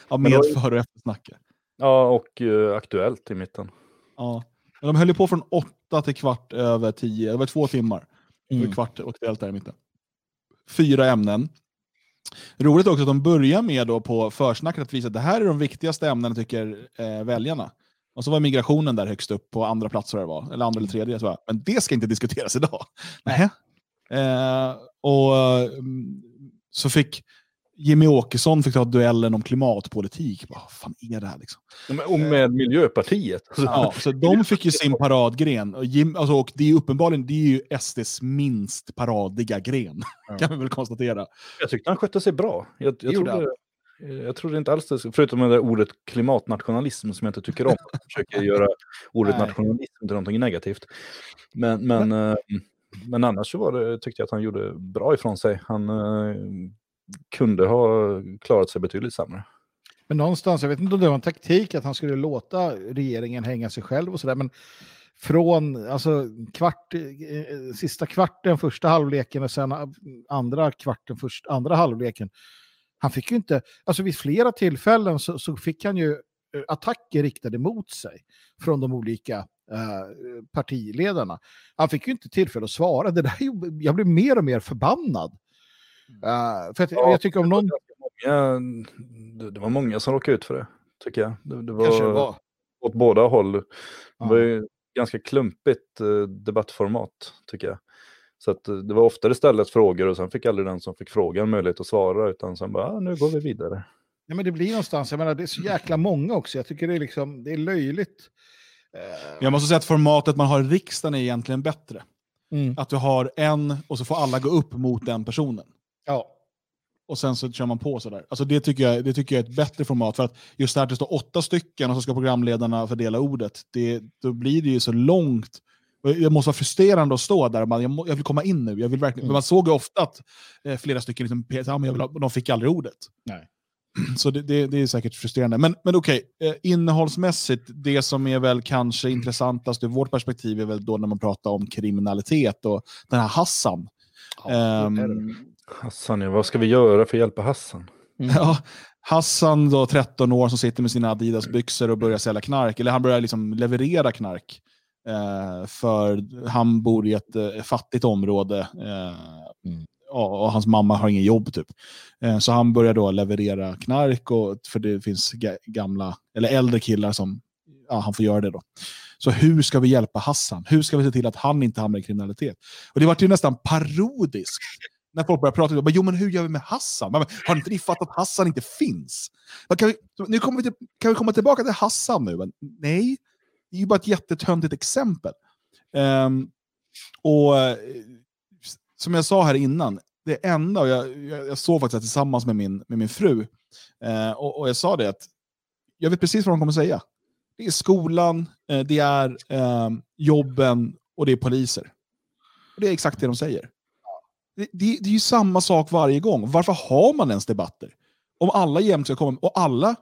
[SPEAKER 1] Ja, med
[SPEAKER 2] då-
[SPEAKER 1] före och eftersnacket.
[SPEAKER 2] Ja, och eh, Aktuellt i mitten.
[SPEAKER 1] Ja. Men de höll ju på från åtta till kvart över tio. Det var två timmar.
[SPEAKER 3] Mm.
[SPEAKER 1] Kvart och aktuellt där i mitten. Fyra ämnen. Roligt också att de börjar med då på försnacket att visa att det här är de viktigaste ämnena tycker eh, väljarna. Och så var migrationen där högst upp på andra plats det var. Eller andra eller tredje. tror jag. Men det ska inte diskuteras idag. Nej. Eh, och mm, så fick Jimmy Åkesson fick ta duellen om klimatpolitik. Vad fan är det här liksom?
[SPEAKER 2] Ja, Och med Miljöpartiet.
[SPEAKER 1] Ja, så de fick ju sin paradgren. Och, Jim, alltså, och det är ju uppenbarligen det är ju SDs minst paradiga gren, kan vi väl konstatera.
[SPEAKER 2] Jag tyckte han skötte sig bra. Jag, jag, trodde, jag trodde inte alls det, förutom det där ordet klimatnationalism som jag inte tycker om. Jag försöker göra ordet
[SPEAKER 3] Nej.
[SPEAKER 2] nationalism till någonting negativt. Men, men, eh, men annars så var det, tyckte jag att han gjorde bra ifrån sig. Han eh, kunde ha klarat sig betydligt sämre.
[SPEAKER 3] Men någonstans, jag vet inte om det var en taktik att han skulle låta regeringen hänga sig själv och sådär, men från alltså, kvart, eh, sista kvarten, första halvleken och sen andra kvarten, först, andra halvleken. Han fick ju inte, alltså vid flera tillfällen så, så fick han ju eh, attacker riktade mot sig från de olika eh, partiledarna. Han fick ju inte tillfälle att svara. Det där, jag blev mer och mer förbannad. Eh, för att,
[SPEAKER 2] Ja,
[SPEAKER 3] jag tycker om någon...
[SPEAKER 2] Många, det, det var många som råkade ut för det, tycker jag. Det, det var,
[SPEAKER 3] Kanske det var.
[SPEAKER 2] åt båda håll. Det
[SPEAKER 3] Ja.
[SPEAKER 2] var ju ganska klumpigt debattformat, tycker jag. Så att, eh, det var ofta det ställdes frågor och sen fick aldrig den som fick frågan möjlighet att svara, utan sen bara, ah, nu går vi vidare.
[SPEAKER 3] Ja, men det blir någonstans, jag menar, det är så jäkla många också. Jag tycker det är, liksom, det är löjligt.
[SPEAKER 1] Jag måste säga att formatet man har i riksdagen är egentligen bättre.
[SPEAKER 3] mm.
[SPEAKER 1] Att du har en och så får alla gå upp mot den personen.
[SPEAKER 3] Ja.
[SPEAKER 1] Och sen så kör man på sådär. Alltså det, tycker jag, det tycker jag är ett bättre format. För att just det här att det står åtta stycken och så ska programledarna fördela ordet. Det, då blir det ju så långt. Det måste vara frustrerande att stå där och man, jag, må, jag vill komma in nu. Jag vill verkligen,
[SPEAKER 3] Mm.
[SPEAKER 1] Man såg ju ofta att eh, flera stycken liksom, ja, men jag vill ha, de fick aldrig ordet.
[SPEAKER 3] Nej.
[SPEAKER 1] Så det, det, det är säkert frustrerande. Men, men okej, eh, innehållsmässigt, det som är väl kanske intressantast ur vårt perspektiv är väl då när man pratar om kriminalitet och den här Hassan.
[SPEAKER 3] Ja.
[SPEAKER 1] Ehm,
[SPEAKER 2] Hassan, ja, vad ska vi göra för att hjälpa Hassan?
[SPEAKER 1] Ja, Hassan, då, 13 år, som sitter med sina Adidas-byxor och börjar sälja knark. Eller han börjar liksom leverera knark. Eh, för han bor i ett eh, fattigt område. Eh,
[SPEAKER 3] Mm.
[SPEAKER 1] och hans mamma har ingen jobb typ. Så han börjar då leverera knark, och, för det finns ga- gamla, eller äldre killar som ja, han får göra det då. Så hur ska vi hjälpa Hassan? Hur ska vi se till att han inte hamnar i kriminalitet? Och det var ju nästan parodiskt när folk börjar prata, bara, jo men hur gör vi med Hassan? Men, har inte ni fattat att Hassan inte finns? Men Kan vi, nu kommer vi till, kan vi komma tillbaka till Hassan nu? Men, nej, det är ju bara ett jättetöntigt exempel. Um, och eh, som jag sa här innan, det enda, och jag, jag, jag såg faktiskt tillsammans med min, med min fru, eh, och, och jag sa det att jag vet precis vad de kommer säga. Det är skolan, eh, det är eh, jobben och det är poliser. Och det är exakt det de säger. Det, det, det är ju samma sak varje gång. Varför har man ens debatter? Om alla jämt ska komma, och alla,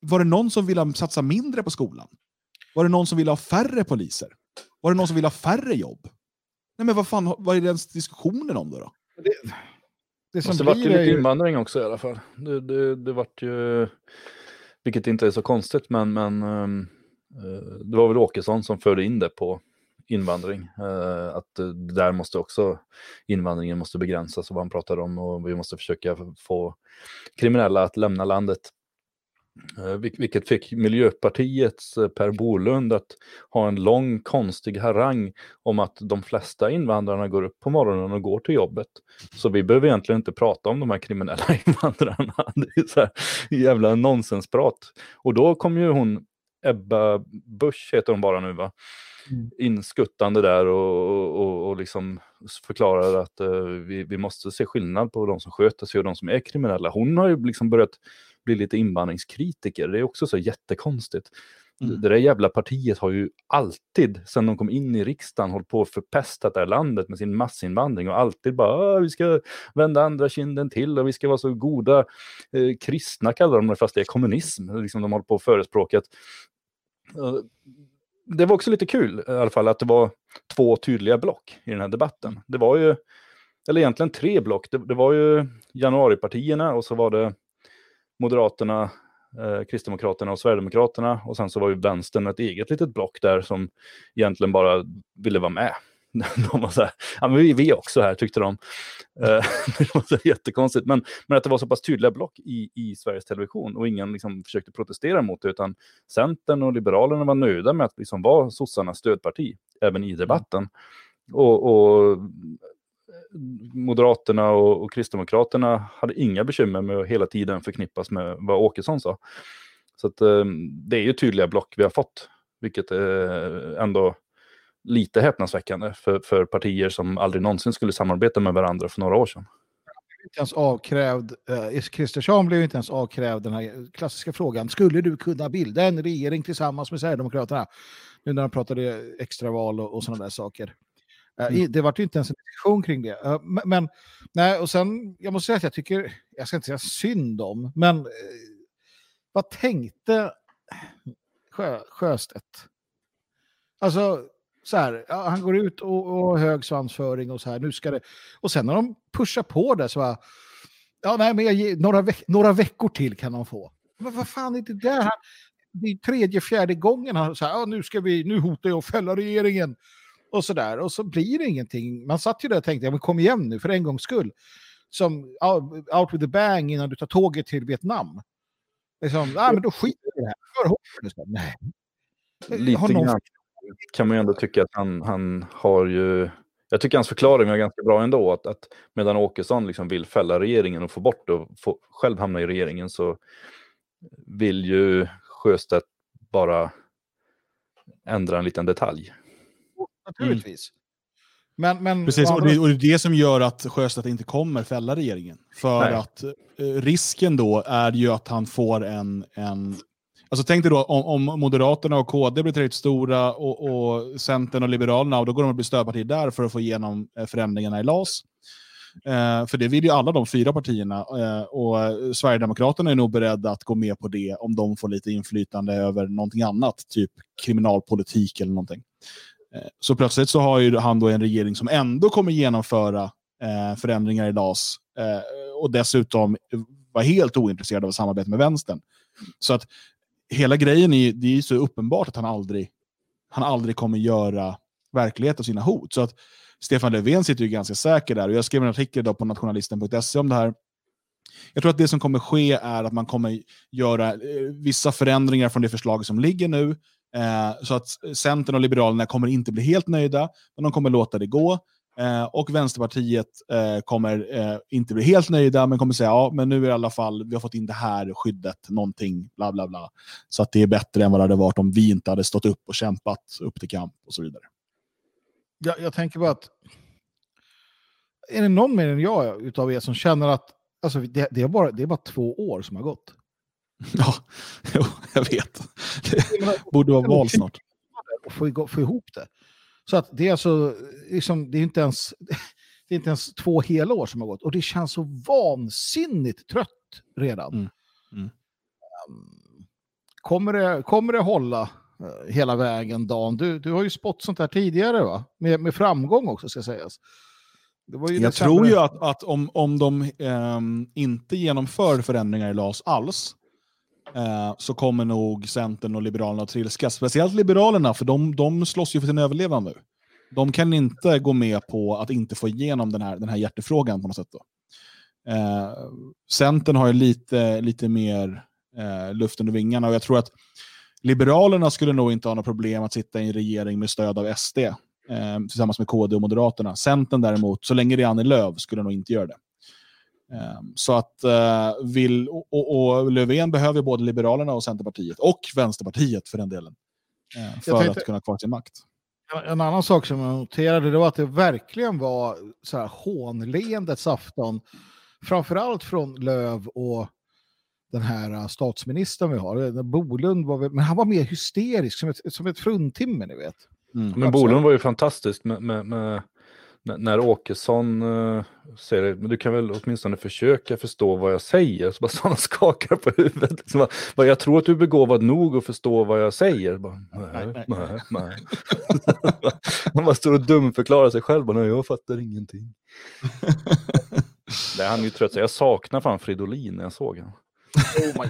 [SPEAKER 1] var det någon som ville satsa mindre på skolan? Var det någon som ville ha färre poliser? Var det någon som ville ha färre jobb? Nej men vad fan, vad är den diskussionen om då? då?
[SPEAKER 3] Det, det som
[SPEAKER 2] Fast det vart ju lite
[SPEAKER 3] ju...
[SPEAKER 2] invandring också i alla fall. Det, det, det vart ju, vilket inte är så konstigt, men, men eh, det var väl Åkesson som förde in det på invandring. Eh, att där måste också invandringen måste begränsas och vad han pratade om och vi måste försöka få kriminella att lämna landet. Eh, vil- Vilket fick Miljöpartiets eh, Per Bolund att ha en lång konstig harang om att de flesta invandrarna går upp på morgonen och går till jobbet. Så vi behöver egentligen inte prata om de här kriminella invandrarna. Det är så här jävla nonsensprat. Och då kom ju hon, Ebba Busch heter hon bara nu va?
[SPEAKER 3] Mm.
[SPEAKER 2] Inskuttande där och, och, och liksom förklarar att eh, vi, vi måste se skillnad på de som sköter sig och de som är kriminella. Hon har ju liksom börjat bli lite invandringskritiker. Det är också så jättekonstigt.
[SPEAKER 1] Mm.
[SPEAKER 2] Det där jävla partiet har ju alltid, sedan de kom in i riksdagen, hållit på att förpestat det här landet med sin massinvandring och alltid bara "Ah, vi ska vända andra kinden till och vi ska vara så goda eh, kristna kallar de det fast det är kommunism. Liksom de håller på att förespråka. att, eh, Det var också lite kul i alla fall att det var två tydliga block i den här debatten. Det var ju, eller egentligen tre block. Det, det var ju januaripartierna och så var det Moderaterna, eh, Kristdemokraterna och Sverigedemokraterna. Och sen så var ju vänstern ett eget litet block där som egentligen bara ville vara med. De var så här, ja men vi, vi är också här tyckte de. Eh, det var så jättekonstigt. Men, men att det var så pass tydliga block i, i Sveriges Television och ingen liksom försökte protestera mot det utan Centern och Liberalerna var nöjda med att liksom vara sossarnas stödparti även i debatten. Och, och Moderaterna och, och Kristdemokraterna hade inga bekymmer med att hela tiden förknippas med vad Åkesson sa. Så att, eh, det är ju tydliga block vi har fått, vilket är ändå lite häpnadsväckande för, för partier som aldrig någonsin skulle samarbeta med varandra för några år sedan.
[SPEAKER 3] inte ens avkrävd, eh, Kristersson blev inte ens avkrävd den här klassiska frågan, skulle du kunna bilda en regering tillsammans med Sverigedemokraterna? Nu när de pratade extraval och, och sådana där saker. Eh, i- Det var ju inte ens en diskussion kring det. Eh, men, nej, och sen, jag måste säga att jag tycker, jag ska inte säga synd om, men eh, vad tänkte Sjö, Sjöstedt? Alltså, så här, ja, han går ut och, och hög svansföring och så här, nu ska det... Och sen när de pushar på det så bara, ja nej men ger, några, veck, några veckor till kan de få. Men vad fan är det där? Han, det är tredje, fjärde gången han så här, ja, nu ska vi, nu hotar jag att fälla regeringen. Och så där, och så blir det ingenting. Man satt ju där och tänkte, ja men kom igen nu för en gångs skull. Som out, with the bang innan du tar tåget till Vietnam. Liksom, ja men då skiter vi i det här. Nej.
[SPEAKER 2] Lite
[SPEAKER 3] någon-
[SPEAKER 2] grann kan man ju ändå tycka att han, han har ju... Jag tycker hans förklaring var ganska bra ändå. Att, att medan Åkesson liksom vill fälla regeringen och få bort det och få, själv hamna i regeringen så vill ju Sjöstedt bara ändra en liten detalj.
[SPEAKER 3] Naturligtvis. Men, men,
[SPEAKER 1] Precis, och det, och det är det som gör att Sjöstedt inte kommer fälla regeringen. För
[SPEAKER 2] Nej.
[SPEAKER 1] att eh, risken då är ju att han får en... en alltså tänk dig då om, om Moderaterna och KD blir tillräckligt stora och, och Centern och Liberalerna, och då går de att bli stödparti där för att få igenom eh, förändringarna i LAS. Eh, för det vill ju alla de fyra partierna. Eh, och Sverigedemokraterna är nog beredda att gå med på det om de får lite inflytande över någonting annat, typ kriminalpolitik eller någonting. Eh, så plötsligt så har ju han då en regering som ändå kommer genomföra eh, förändringar i LAS eh, och dessutom var helt ointresserad av att samarbeta med vänstern. Så att hela grejen är, det är så uppenbart att han aldrig, han aldrig kommer göra verklighet av sina hot. Så att Stefan Löfven sitter ju ganska säker där. Och jag skrev en artikel idag på nationalisten.se om det här. Jag tror att det som kommer ske är att man kommer göra eh, vissa förändringar från det förslag som ligger nu. Eh, så att Centern och Liberalerna kommer inte bli helt nöjda, men de kommer låta det gå. Eh, och Vänsterpartiet eh, kommer eh, inte bli helt nöjda, men kommer säga ja, men nu är det i alla fall, vi har fått in det här skyddet, någonting, bla bla bla. Så att det är bättre än vad det hade varit om vi inte hade stått upp och kämpat upp till kamp och så vidare.
[SPEAKER 3] jag, jag tänker bara att är det någon mer än jag utav er som känner att alltså, det, det, är bara, det är bara två år som har gått?
[SPEAKER 1] Ja, jo, jag vet. Det borde vara val snart.
[SPEAKER 3] Och få, få ihop det. Så att det är alltså, liksom, det är inte ens, det är inte ens två hela år som har gått. Och det känns så vansinnigt trött redan.
[SPEAKER 1] Mm. Mm.
[SPEAKER 3] Um, kommer, det, kommer det hålla uh, hela vägen, Dan? Du, du har ju spått sånt här tidigare, va? Med, med framgång också, ska sägas.
[SPEAKER 1] Jag tror ju att, att om, om de eh, inte genomför förändringar i LAS alls, eh, så kommer nog Centern och Liberalerna att trilskas. Speciellt Liberalerna, för de, de slåss ju för sin överlevnad nu. De kan inte gå med på att inte få igenom den här, den här hjärtefrågan på något sätt. Då. Eh, Centern har ju lite, lite mer eh, luft under vingarna och jag tror att Liberalerna skulle nog inte ha några problem att sitta i en regering med stöd av SD eh, tillsammans med KD och Moderaterna. Centern däremot, så länge det är Annie Lööf, skulle nog inte göra det. Eh, så att eh, vill, och, och, Löfven behöver både Liberalerna och Centerpartiet, och Vänsterpartiet för den delen, eh, för tänkte, att kunna kvar sin makt.
[SPEAKER 3] En annan sak som jag noterade det var att det verkligen var så här hånleendets afton. Framförallt från Löv och den här uh, statsministern vi har. Bolund var, men han var mer hysterisk, som ett, som ett fruntimmer, ni vet.
[SPEAKER 2] Mm. Men Bolund var ju fantastisk med, med, med när Åkesson uh, säger det, men du kan väl åtminstone försöka förstå vad jag säger. Så bara så han skakar på huvudet. Liksom, bara, jag tror att du är begåvad nog att förstå vad jag säger. Bara, nej, nej, nej. han bara står och dumförklarar sig själv. Bara, nej, jag fattar ingenting. Nej, han är ju trött. Jag saknar fan Fridolin när jag såg honom.
[SPEAKER 3] Oh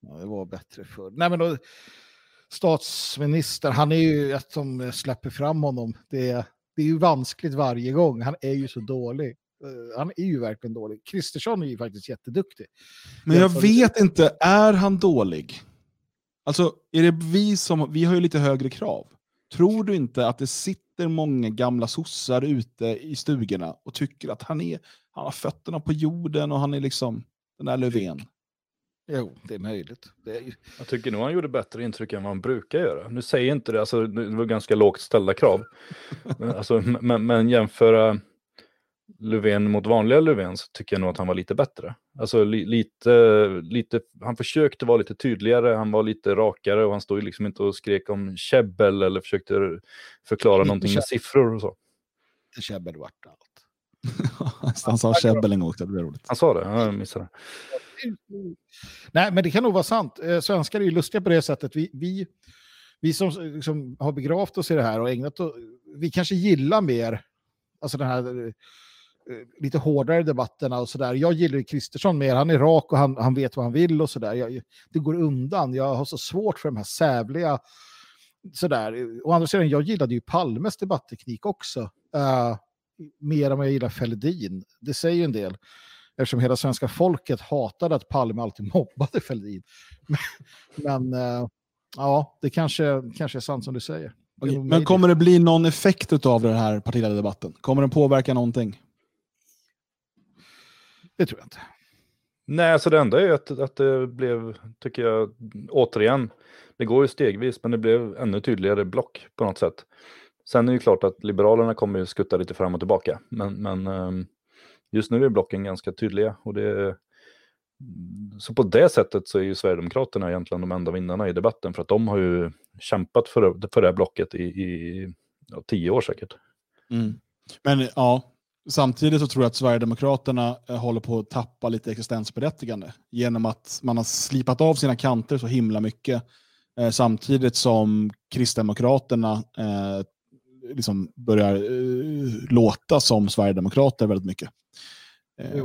[SPEAKER 3] ja, det var bättre förr. Nej, men då, statsminister, han är ju ett som släpper fram honom. Det är, det är ju vanskligt varje gång. Han är ju så dålig. Uh, han är ju verkligen dålig. Kristersson är ju faktiskt jätteduktig.
[SPEAKER 1] Men jag vet inte, är han dålig? Alltså, är det vi som, vi har ju lite högre krav. Tror du inte att det sitter många gamla sossar ute i stugorna och tycker att han, är, han har fötterna på jorden och han är liksom den där Löfven?
[SPEAKER 3] Jo, det är möjligt. Det är ju...
[SPEAKER 2] Jag tycker nog han gjorde bättre intryck än vad han brukar göra. Nu säger inte det, alltså, det var ganska lågt ställda krav. alltså, men, men jämföra Löfven mot vanliga Löfven så tycker jag nog att han var lite bättre. Alltså li, lite, lite, han försökte vara lite tydligare, han var lite rakare och han stod ju liksom inte och skrek om käbbel eller försökte förklara lite någonting med siffror och så.
[SPEAKER 3] Lite käbbel vart allt.
[SPEAKER 1] han sa käbbel en gång, det blev roligt.
[SPEAKER 2] Han sa det, jag missade det.
[SPEAKER 3] Nej, men det kan nog vara sant. Eh, svenskar är ju lustiga på det sättet. Vi, vi, vi som liksom har begravt oss i det här och ägnat oss, vi kanske gillar mer alltså den här eh, lite hårdare debatterna och sådär. Jag gillar ju Kristersson mer, han är rak och han, han vet vad han vill och sådär. Det går undan, jag har så svårt för de här sävliga sådär. Å andra sidan, jag gillade ju Palmes debattteknik också. Uh, mer än vad jag gillar Fälldin. Det säger ju en del. Eftersom hela svenska folket hatade att Palme alltid mobbade Fälldin. Men, men uh, ja, det kanske, kanske är sant som du säger.
[SPEAKER 1] Men kommer det bli någon effekt av den här partiledardebatten? Kommer den påverka någonting?
[SPEAKER 3] Det tror jag inte.
[SPEAKER 2] Nej, så det enda är att, att det blev, tycker jag, återigen, det går ju stegvis, men det blev ännu tydligare block på något sätt. Sen är det ju klart att Liberalerna kommer ju skutta lite fram och tillbaka, men, men ehm, just nu är blocken ganska tydliga. Och det, så på det sättet så är ju Sverigedemokraterna egentligen de enda vinnarna i debatten, för att de har ju kämpat för, för det här blocket i, i ja, tio år säkert.
[SPEAKER 1] Mm. Men ja, Samtidigt så tror jag att Sverigedemokraterna eh, håller på att tappa lite existensberättigande genom att man har slipat av sina kanter så himla mycket. Eh, samtidigt som Kristdemokraterna eh, liksom börjar eh, låta som Sverigedemokrater väldigt mycket. Eh,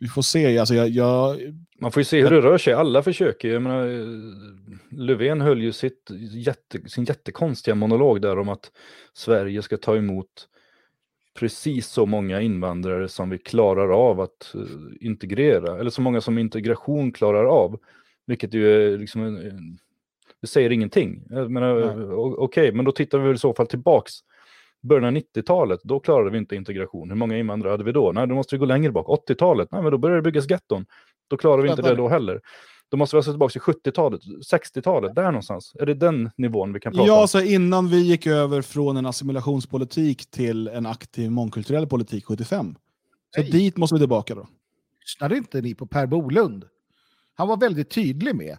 [SPEAKER 1] vi får se. Alltså jag, jag,
[SPEAKER 2] man får ju se hur det rör sig. Alla försöker. Jag menar, Löfven höll ju sitt jätte, sin jättekonstiga monolog där om att Sverige ska ta emot precis så många invandrare som vi klarar av att uh, integrera, eller så många som integration klarar av. Vilket ju är liksom, det säger ingenting. Okej, okay, men då tittar vi väl i så fall tillbaks. Början av 90-talet, då klarade vi inte integration. Hur många invandrare hade vi då? Nej, då måste vi gå längre bak. 80-talet, nej men då började det byggas getton. Då klarar vi inte det då heller. Då måste vi alltså tillbaka till 70-talet, 60-talet, där någonstans. Är det den nivån vi kan prata
[SPEAKER 1] ja,
[SPEAKER 2] om?
[SPEAKER 1] Ja, så innan vi gick över från en assimilationspolitik till en aktiv mångkulturell politik 75. Så Nej. dit måste vi tillbaka då.
[SPEAKER 3] Lyssnade inte ni på Per Bolund? Han var väldigt tydlig med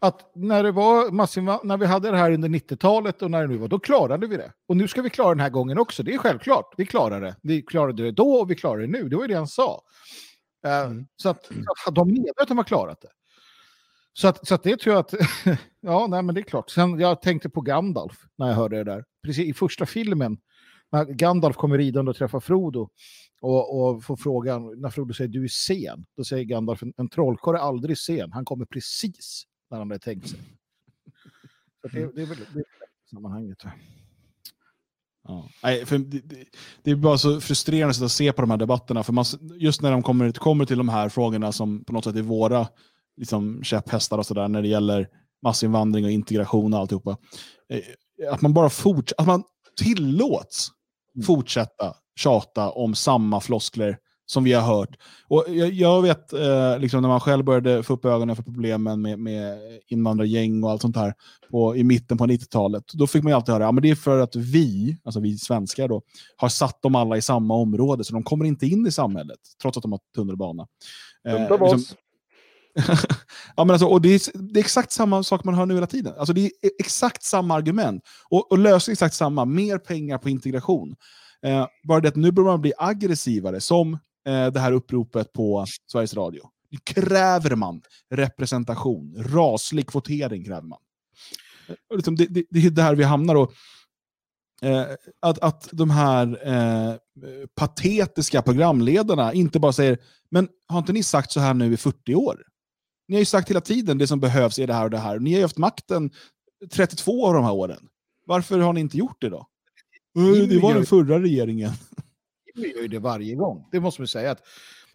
[SPEAKER 3] att när, det var massiva, när vi hade det här under 90-talet och när det nu var, då klarade vi det. Och nu ska vi klara den här gången också. Det är självklart. Vi klarar det. Vi klarade det då och vi klarar det nu. Det var ju det han sa. Eh,
[SPEAKER 1] Mm.
[SPEAKER 3] Så, att, att de medvetet har klarat det. Så att, så att det tror jag att, ja nej men det är klart. Sen jag tänkte på Gandalf när jag hörde det där. Precis i första filmen, när Gandalf kommer ridande och träffar Frodo och, och får frågan, när Frodo säger du är sen, då säger Gandalf en, en trollkarl är aldrig sen, han kommer precis när han hade tänkt sig. Så det, det är väl det är sammanhanget.
[SPEAKER 1] Ja. Nej, för det, det, det är bara så frustrerande att se på de här debatterna. För man, just när de kommer, kommer till de här frågorna som på något sätt är våra liksom, käpphästar och sådär när det gäller massinvandring och integration och alltihopa. Eh, att man bara forts att man tillåts fortsätta tjata om samma floskler som vi har hört. Och jag, jag vet, eh, liksom när man själv började få upp ögonen för problemen med, med invandrargäng och allt sånt här på, i mitten på 90-talet, då fick man alltid höra ja, men det är för att vi, alltså vi svenskar då, har satt dem alla i samma område, så de kommer inte in i samhället, trots att de har tunnelbana. Eh,
[SPEAKER 2] Dumt
[SPEAKER 1] liksom- ja, men alltså, och det, är, det är exakt samma sak man hör nu hela tiden. Alltså, det är exakt samma argument. Och, och löser exakt samma. Mer pengar på integration. Eh, bara det att nu börjar man bli aggressivare, som det här uppropet på Sveriges Radio. Nu kräver man representation. Raslig kvotering kräver man. Eh, liksom, det, det, det är där vi hamnar. Och, eh, att, att de här eh, patetiska programledarna inte bara säger men har inte ni sagt så här nu i 40 år? Ni har ju sagt hela tiden det som behövs är det här och det här. Ni har ju haft makten 32 av de här åren. Varför har ni inte gjort det då? "Eh, Det var den förra regeringen.
[SPEAKER 3] Vi gör ju det varje gång. Det måste man säga. Att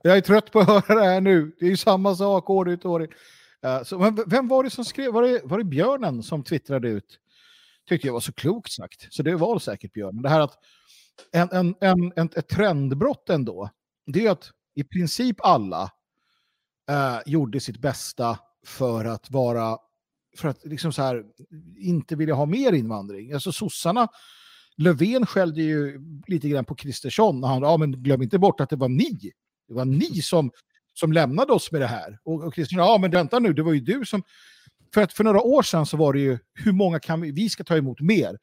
[SPEAKER 3] jag är trött på att höra det här nu. Det är ju samma sak år ut och år in. Uh, så, men vem var det som skrev? Var det, var det Björnen som twittrade ut? Tyckte jag var så klokt sagt. Så det var säkert Björnen. Det här att en, en, en, en, ett trendbrott ändå. Det är att i princip alla uh, gjorde sitt bästa för att vara för att liksom så här, inte vilja ha mer invandring. Alltså sossarna Löfven skällde ju lite grann på Kristersson. när Han, ja, men glöm inte bort att det var ni. Det var ni som, som lämnade oss med det här. Och, och Kristersson, ja men vänta nu, det var ju du som... För att för några år sedan så var det ju, hur många kan vi, vi ska ta emot mer.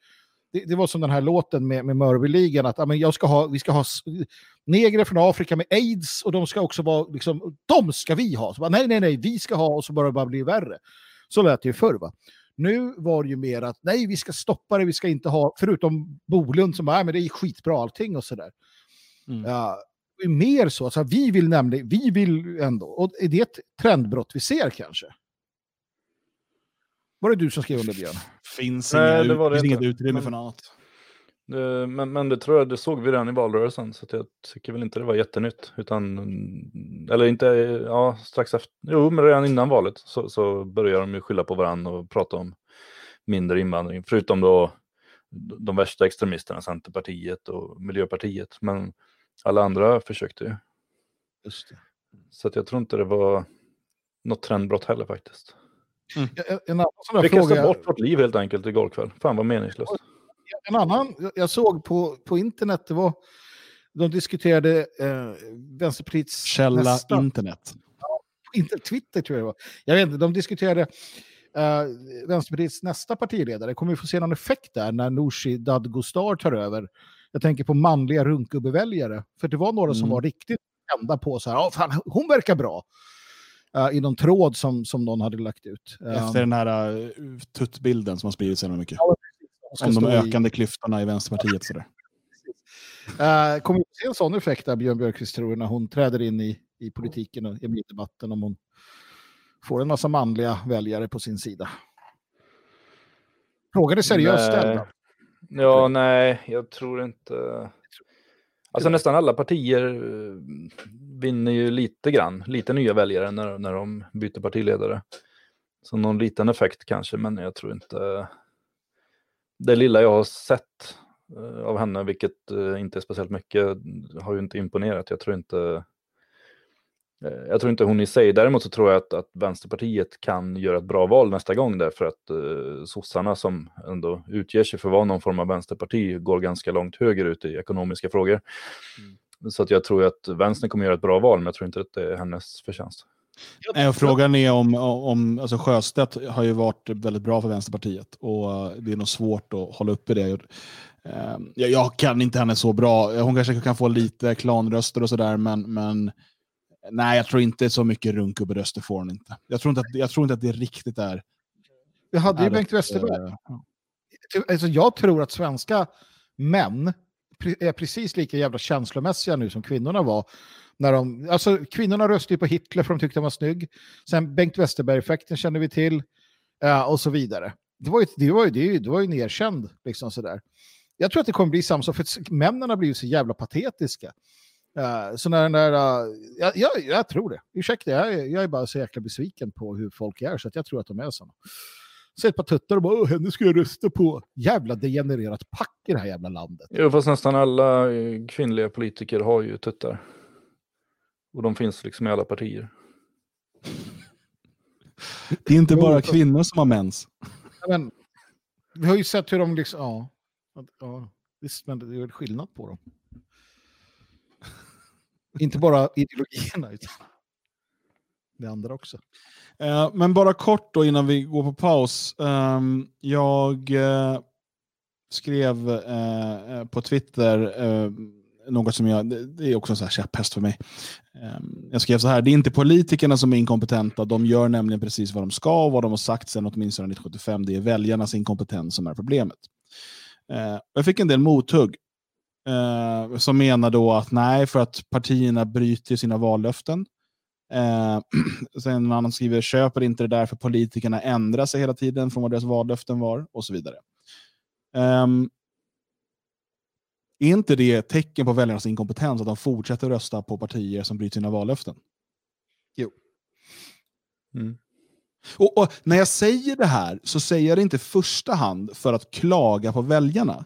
[SPEAKER 3] Det, det var som den här låten med, med Mörbyligan, att ja, men jag ska ha, vi ska ha negrer från Afrika med aids och de ska också vara, liksom, de ska vi ha. Så bara, nej, nej, nej, vi ska ha och så bara det bara bli värre. Så lät det ju förr va. Nu var det ju mer att nej, vi ska stoppa det, vi ska inte ha, förutom Bolund som bara, "Nej, men det är skitbra allting och sådär.
[SPEAKER 1] Mm.
[SPEAKER 3] Ja, det är mer så, alltså, vi vill nämligen, vi vill ändå, och är det ett trendbrott vi ser kanske? Var det du som skrev under Björn?
[SPEAKER 1] Finns,
[SPEAKER 2] Nej,
[SPEAKER 1] inga,
[SPEAKER 2] det var det
[SPEAKER 1] finns inget utrymme
[SPEAKER 2] Men-
[SPEAKER 1] för något annat.
[SPEAKER 2] Eh, Men, men det tror jag, det såg vi redan i valrörelsen, så att jag tycker väl inte det var jättenytt. Utan, eller inte, ja, strax efter, jo, men redan innan valet så, så började de ju skylla på varandra och prata om mindre invandring. Förutom då de värsta extremisterna, Centerpartiet och Miljöpartiet. Men alla andra försökte ju.
[SPEAKER 3] Just det.
[SPEAKER 2] Så att jag tror inte det var något trendbrott heller faktiskt.
[SPEAKER 3] En, en annan sån där
[SPEAKER 2] Vi
[SPEAKER 3] fråga.
[SPEAKER 2] kastade bort vårt liv helt enkelt igår kväll. Fan vad meningslöst.
[SPEAKER 3] En annan jag- såg på, på internet, det var, de diskuterade eh, Vänsterpartiets
[SPEAKER 1] Källa
[SPEAKER 3] nästa,
[SPEAKER 1] internet.
[SPEAKER 3] inte Twitter tror jag det var. Jag vet inte, de diskuterade eh, Vänsterpartiets nästa partiledare. Kommer vi få se någon effekt där när Nooshi Dadgostar tar över? Jag tänker på manliga runkgubbeväljare. För det var några som
[SPEAKER 1] Mm.
[SPEAKER 3] var riktigt tända på så här, "Ja, fan, hon verkar bra. Uh, I någon tråd som, som någon hade lagt ut. Eh,
[SPEAKER 1] Efter den här uh, tuttbilden som har spridits så jävla mycket.
[SPEAKER 3] ska
[SPEAKER 1] Om de
[SPEAKER 3] stå i-
[SPEAKER 1] ökande klyftorna i Vänsterpartiet. Sådär.
[SPEAKER 3] Uh, kommer vi se en sån effekt där Björn Björkqvist tror när hon träder in i, i politiken och i debatten om hon får en massa manliga väljare på sin sida? Frågan är seriöst
[SPEAKER 2] Nej.
[SPEAKER 3] ställd.
[SPEAKER 2] Ja, nej, jag tror inte... Alltså nästan alla partier eh, vinner ju lite grann, lite nya väljare när, när de byter partiledare. Så någon liten effekt kanske, men jag tror inte... Det lilla jag har sett eh, av henne, vilket eh, inte är speciellt mycket, har ju inte imponerat. Jag tror inte... eh, Jag tror inte hon i sig. Däremot så tror jag att, att Vänsterpartiet kan göra ett bra val nästa gång därför att eh, sossarna som ändå utger sig för att vara någon form av vänsterparti går ganska långt högerut i ekonomiska frågor. Så att jag tror att vänstern kommer göra ett bra val, men jag tror inte att det är hennes förtjänst.
[SPEAKER 1] Nej, och frågan är om, om alltså Sjöstedt har ju varit väldigt bra för Vänsterpartiet och eh, det är nog svårt att hålla uppe det. Eh, Jag, jag kan inte henne så bra. Hon kanske kan få lite klanröster och sådär, men, men Nej, jag tror inte så mycket runkuberöster får hon inte. Jag tror inte, att, jag tror inte att det riktigt är...
[SPEAKER 3] Vi hade ju Bengt Westerberg.
[SPEAKER 1] eh, ja.
[SPEAKER 3] Alltså, jag tror att svenska män är precis lika jävla känslomässiga nu som kvinnorna var. När de, alltså, kvinnorna röstade ju på Hitler för de tyckte han var snygg. Sen Bengt Westerberg-effekten känner vi till. Uh, och så vidare. Det var ju, det var ju, det, det var ju en erkänd. Liksom sådär. Jag tror att det kommer bli samma sak, för männen har blivit så jävla patetiska. Uh, så när den där, uh, jag, jag, jag tror det. Ursäkta, jag, är- jag är bara så jäkla besviken på hur folk är, så att jag tror att de är sådana. Så ett par tuttar och bara, "Åh, henne ska jag rösta på. Jävla degenererat pack i det här jävla landet.
[SPEAKER 2] Jo, fast nästan alla eh, kvinnliga politiker har ju tuttar. Och de finns liksom i alla partier.
[SPEAKER 1] Det är inte bara kvinnor som har mens.
[SPEAKER 3] Ja, Men, vi har ju sett hur de liksom, ja. Ja visst, men det är väl skillnad på dem. Inte bara ideologierna, utan det andra också.
[SPEAKER 1] Eh, men bara kort då innan vi går på paus. Ehm, jag eh, skrev eh, eh, på Twitter eh, något som jag, det, det är också en sån här käpphäst för mig. Ehm, jag skrev så här, det är inte politikerna som är inkompetenta, de gör nämligen precis vad de ska och vad de har sagt sedan åtminstone 1975. Det är väljarnas inkompetens som är problemet. Jag fick en del mothugg som menar då att nej, för att partierna bryter sina vallöften. Eh, sen en annan skriver, köper inte det där för politikerna ändrar sig hela tiden från vad deras vallöften var och så vidare. Ehm, är inte det ett tecken på väljarnas inkompetens att de fortsätter rösta på partier som bryter sina vallöften?
[SPEAKER 2] Mm.
[SPEAKER 1] Och, och när jag säger det här så säger jag det inte i första hand för att klaga på väljarna,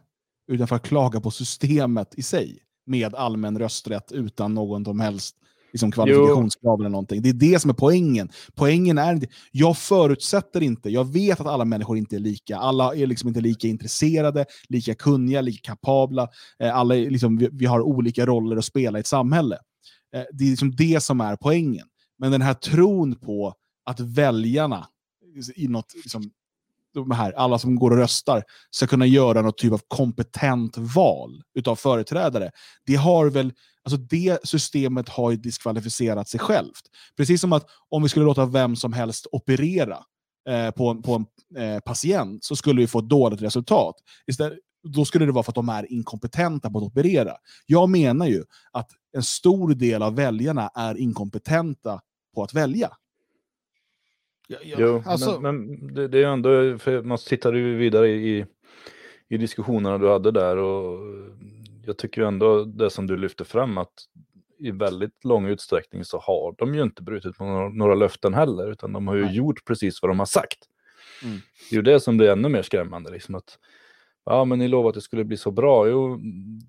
[SPEAKER 1] utan för att klaga på systemet i sig med allmän rösträtt utan någon som helst liksom, kvalifikationskrav eller någonting. Det är det som är poängen. Poängen är inte, jag förutsätter inte, jag vet att alla människor inte är lika. Alla är liksom inte lika intresserade, lika kunniga, lika kapabla. Eh, alla är liksom, vi, vi har olika roller att spela i ett samhälle. Eh, det är liksom det som är poängen. Men den här tron på att väljarna, i något, liksom, de här, alla som går och röstar, ska kunna göra något typ av kompetent val utav företrädare. Det har väl, alltså det systemet har ju diskvalificerat sig självt. Precis som att om vi skulle låta vem som helst operera eh, på, en- på en eh, patient så skulle vi få ett dåligt resultat. Istället, då skulle det vara för att de är inkompetenta på att operera. Jag menar ju att en stor del av väljarna är inkompetenta på att välja.
[SPEAKER 3] Ja, ja,
[SPEAKER 2] Jo,
[SPEAKER 3] alltså,
[SPEAKER 2] men, men det, det är ändå, för man tittade ju vidare i, i diskussionerna du hade där och jag tycker ju ändå det som du lyfter fram att i väldigt lång utsträckning så har de ju inte brutit mot några, några löften heller utan de har ju
[SPEAKER 1] Nej.
[SPEAKER 2] gjort precis vad de har sagt.
[SPEAKER 1] Mm.
[SPEAKER 2] Det är ju det som blir ännu mer skrämmande. Liksom att, ja, men ni lovade att det skulle bli så bra. Jo,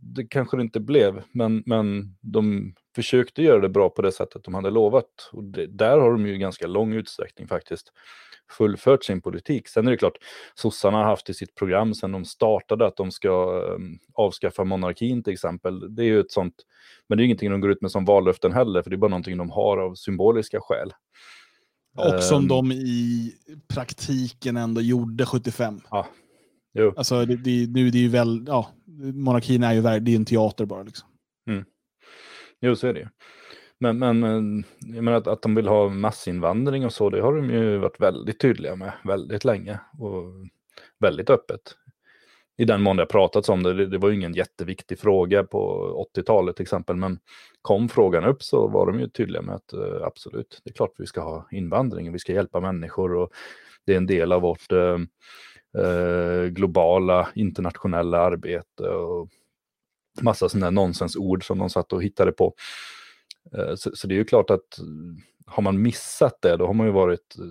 [SPEAKER 2] det kanske det inte blev, men, men de försökte göra det bra på det sättet de hade lovat. Och det, där har de ju ganska lång utsträckning faktiskt fullfört sin politik. Sen är det klart, sossarna har haft i sitt program sedan de startade att de ska um, avskaffa monarkin till exempel. Det är ju ett sånt, men det är ingenting de går ut med som vallöften heller, för det är bara någonting de har av symboliska skäl.
[SPEAKER 1] Och som
[SPEAKER 2] Ehm.
[SPEAKER 1] de i praktiken ändå gjorde 75.
[SPEAKER 2] Jo.
[SPEAKER 1] Alltså det, det, nu, det är ju väl, ja, monarkin är ju det är en teater bara. Liksom.
[SPEAKER 2] Jo, så är det ju. Men, men, eh, jag menar att, att de vill ha massinvandring och så, det har de ju varit väldigt tydliga med väldigt länge och väldigt öppet. I den mån det har pratats om det, det, det var ju ingen jätteviktig fråga på 80-talet till exempel, men kom frågan upp så var de ju tydliga med att eh, absolut, det är klart vi ska ha invandring, vi ska hjälpa människor och det är en del av vårt eh, eh globala internationella arbete och massa sådana nonsensord som de satt och hittade på. Eh, så, så det är ju klart att eh, har man missat det, då har man ju varit eh,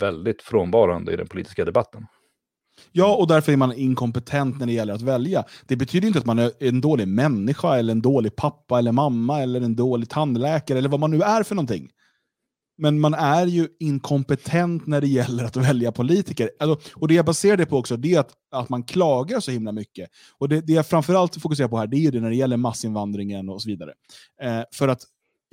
[SPEAKER 2] väldigt frånvarande i den politiska debatten.
[SPEAKER 1] Ja, och därför är man inkompetent när det gäller att välja. Det betyder inte att man är en dålig människa, eller en dålig pappa eller mamma, eller en dålig tandläkare, eller vad man nu är för någonting. Men man är ju inkompetent när det gäller att välja politiker. Alltså, och det jag baserar det på också, det är att, att man klagar så himla mycket. Och det, det jag framförallt fokuserar på här, det är det när det gäller massinvandringen och så vidare. Eh, för att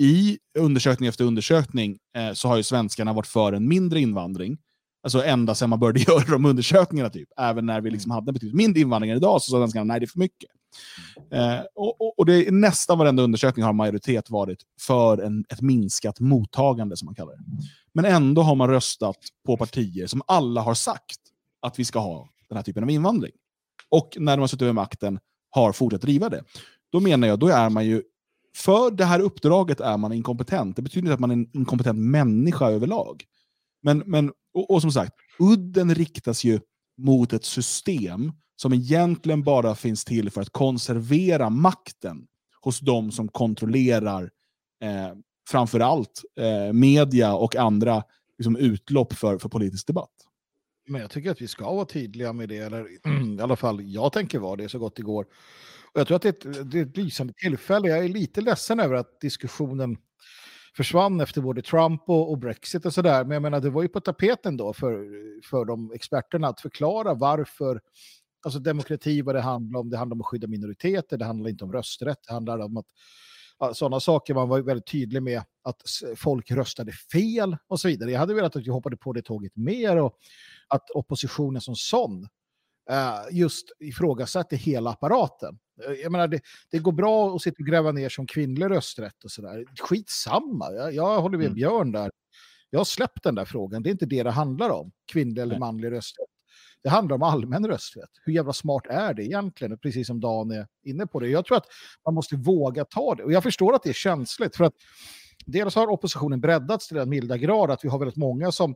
[SPEAKER 1] i undersökning efter undersökning eh, så har ju svenskarna varit för en mindre invandring. Alltså ända sedan man började göra de undersökningarna, typ. Även när vi liksom hade betydligt mindre invandring än idag, så sa svenskarna nej, det är för mycket. Mm. Eh, och, och, det är nästan varenda undersökning har majoritet varit för en, ett minskat mottagande, som man kallar det. Men ändå har man röstat på partier som alla har sagt att vi ska ha den här typen av invandring. Och när de har suttit över makten har fortsatt driva det. Då menar jag, då är man ju för det här uppdraget är man inkompetent. Det betyder inte att man är en inkompetent människa överlag. Men, men, och, och som sagt, udden riktas ju mot ett system som egentligen bara finns till för att konservera makten hos de som kontrollerar eh, framförallt eh, media och andra liksom, utlopp för, för politisk debatt.
[SPEAKER 3] Men jag tycker att vi ska vara tydliga med det, eller i alla fall jag tänker vara det så gott det går. Och jag tror att det är, ett, det är ett lysande tillfälle. Jag är lite ledsen över att diskussionen försvann efter både Trump och, och Brexit och sådär. Men jag menar, det var ju på tapeten då för, för de experterna att förklara varför alltså demokrati, vad det handlar om. Det handlar om att skydda minoriteter, det handlar inte om rösträtt, det handlar om att sådana saker. Man var väldigt tydlig med att folk röstade fel och så vidare. Jag hade velat att vi hoppade på det tåget mer och att oppositionen som sån uh, just ifrågasatte hela apparaten. Eh, jag menar, det, det, går bra att sitta och gräva ner som kvinnlig rösträtt och sådär. Skitsamma, jag, jag håller med mm. Björn där. Jag har släppt den där frågan, det är inte det det handlar om, kvinnlig eller manlig rösträtt. Det handlar om allmän rösträtt. Hur jävla smart är det egentligen? Precis som Dan är inne på det. Jag tror att man måste våga ta det. Och jag förstår att det är känsligt. För att dels har oppositionen breddats till den milda grad att vi har väldigt många som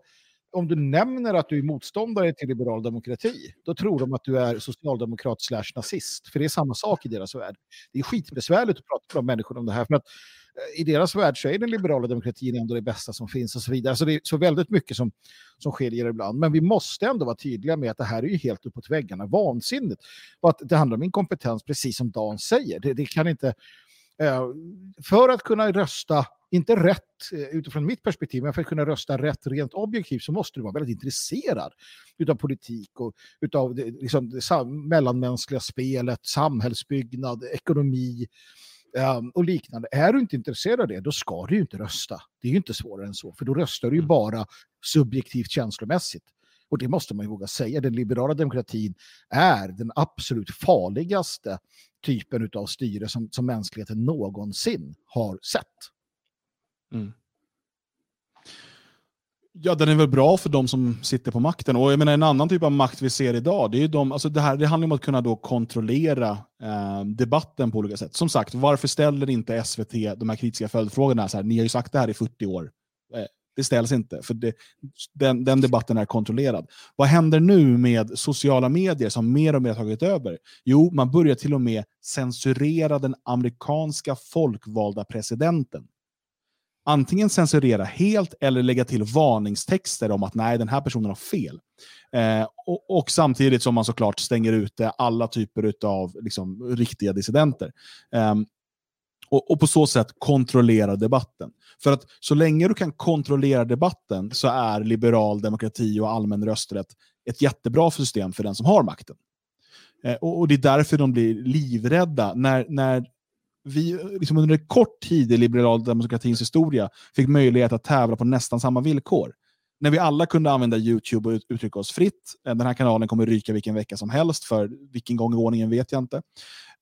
[SPEAKER 3] om du nämner att du är motståndare till liberal demokrati, då tror de att du är socialdemokrat slash nazist. För det är samma sak i deras värld. Det är skitbesvärligt att prata med de människorna om det här. För att Eh, i deras värld så är den liberala demokratin ändå det bästa som finns och så vidare. Så det är så väldigt mycket som, som skiljer ibland. Men vi måste ändå vara tydliga med att det här är ju helt uppåt väggarna vansinnigt. Och att det handlar om inkompetens, precis som Dan säger. Det, det kan inte... Eh, för att kunna rösta inte rätt eh, utifrån mitt perspektiv, men för att kunna rösta rätt rent objektivt så måste du vara väldigt intresserad av politik och utav det, liksom, det mellanmänskliga spelet, samhällsbyggnad, ekonomi och liknande. Är du inte intresserad av det, då ska du ju inte rösta. Det är ju inte svårare än så, för då röstar du ju mm. bara subjektivt känslomässigt. Och det måste man ju våga säga. Den liberala demokratin är den absolut farligaste typen av styre som, som mänskligheten någonsin har sett. Mm.
[SPEAKER 1] Ja, den är väl bra för de som sitter på makten. Och jag menar en annan typ av makt vi ser idag, det, är de, alltså det, här, det handlar om att kunna då kontrollera eh, debatten på olika sätt. Som sagt, varför ställer inte SVT de här kritiska följdfrågorna? Så här, ni har ju sagt det här i 40 år. Eh, det ställs inte, för det, den, den, debatten är kontrollerad. Vad händer nu med sociala medier som mer och mer har tagit över? Jo, man börjar till och med censurera den amerikanska folkvalda presidenten antingen censurera helt eller lägga till varningstexter om att nej, den här personen har fel. Eh, och, och, samtidigt som man såklart stänger ute alla typer av liksom, riktiga dissidenter. Eh, och, och, på så sätt kontrollera debatten. För att så länge du kan kontrollera debatten så är liberal demokrati och allmän rösträtt ett jättebra system för den som har makten. Eh, och, och, det är därför de blir livrädda när, när vi liksom under en kort tid i liberal demokratins historia fick möjlighet att tävla på nästan samma villkor. När vi alla kunde använda YouTube och uttrycka oss fritt. Eh, den här kanalen kommer ryka vilken vecka som helst, för vilken gång i ordningen vet jag inte.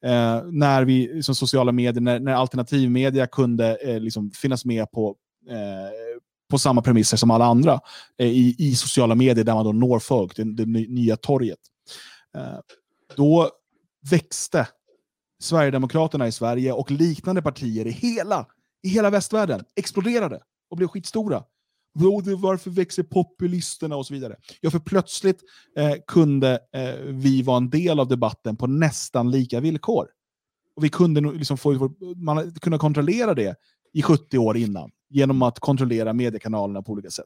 [SPEAKER 1] Eh, när vi som sociala medier, när, när alternativmedia kunde eh, liksom finnas med på, eh, på samma premisser som alla andra eh, i, i sociala medier där man då når folk, det, det nya torget. Eh, då växte Sverigedemokraterna i Sverige och liknande partier i hela, i hela västvärlden exploderade och blev skitstora. Varför växer populisterna och så vidare? Ja, för plötsligt eh, kunde eh, vi vara en del av debatten på nästan lika villkor. Och vi kunde liksom få, man kunde kontrollera det i 70 år innan genom att kontrollera mediekanalerna på olika sätt.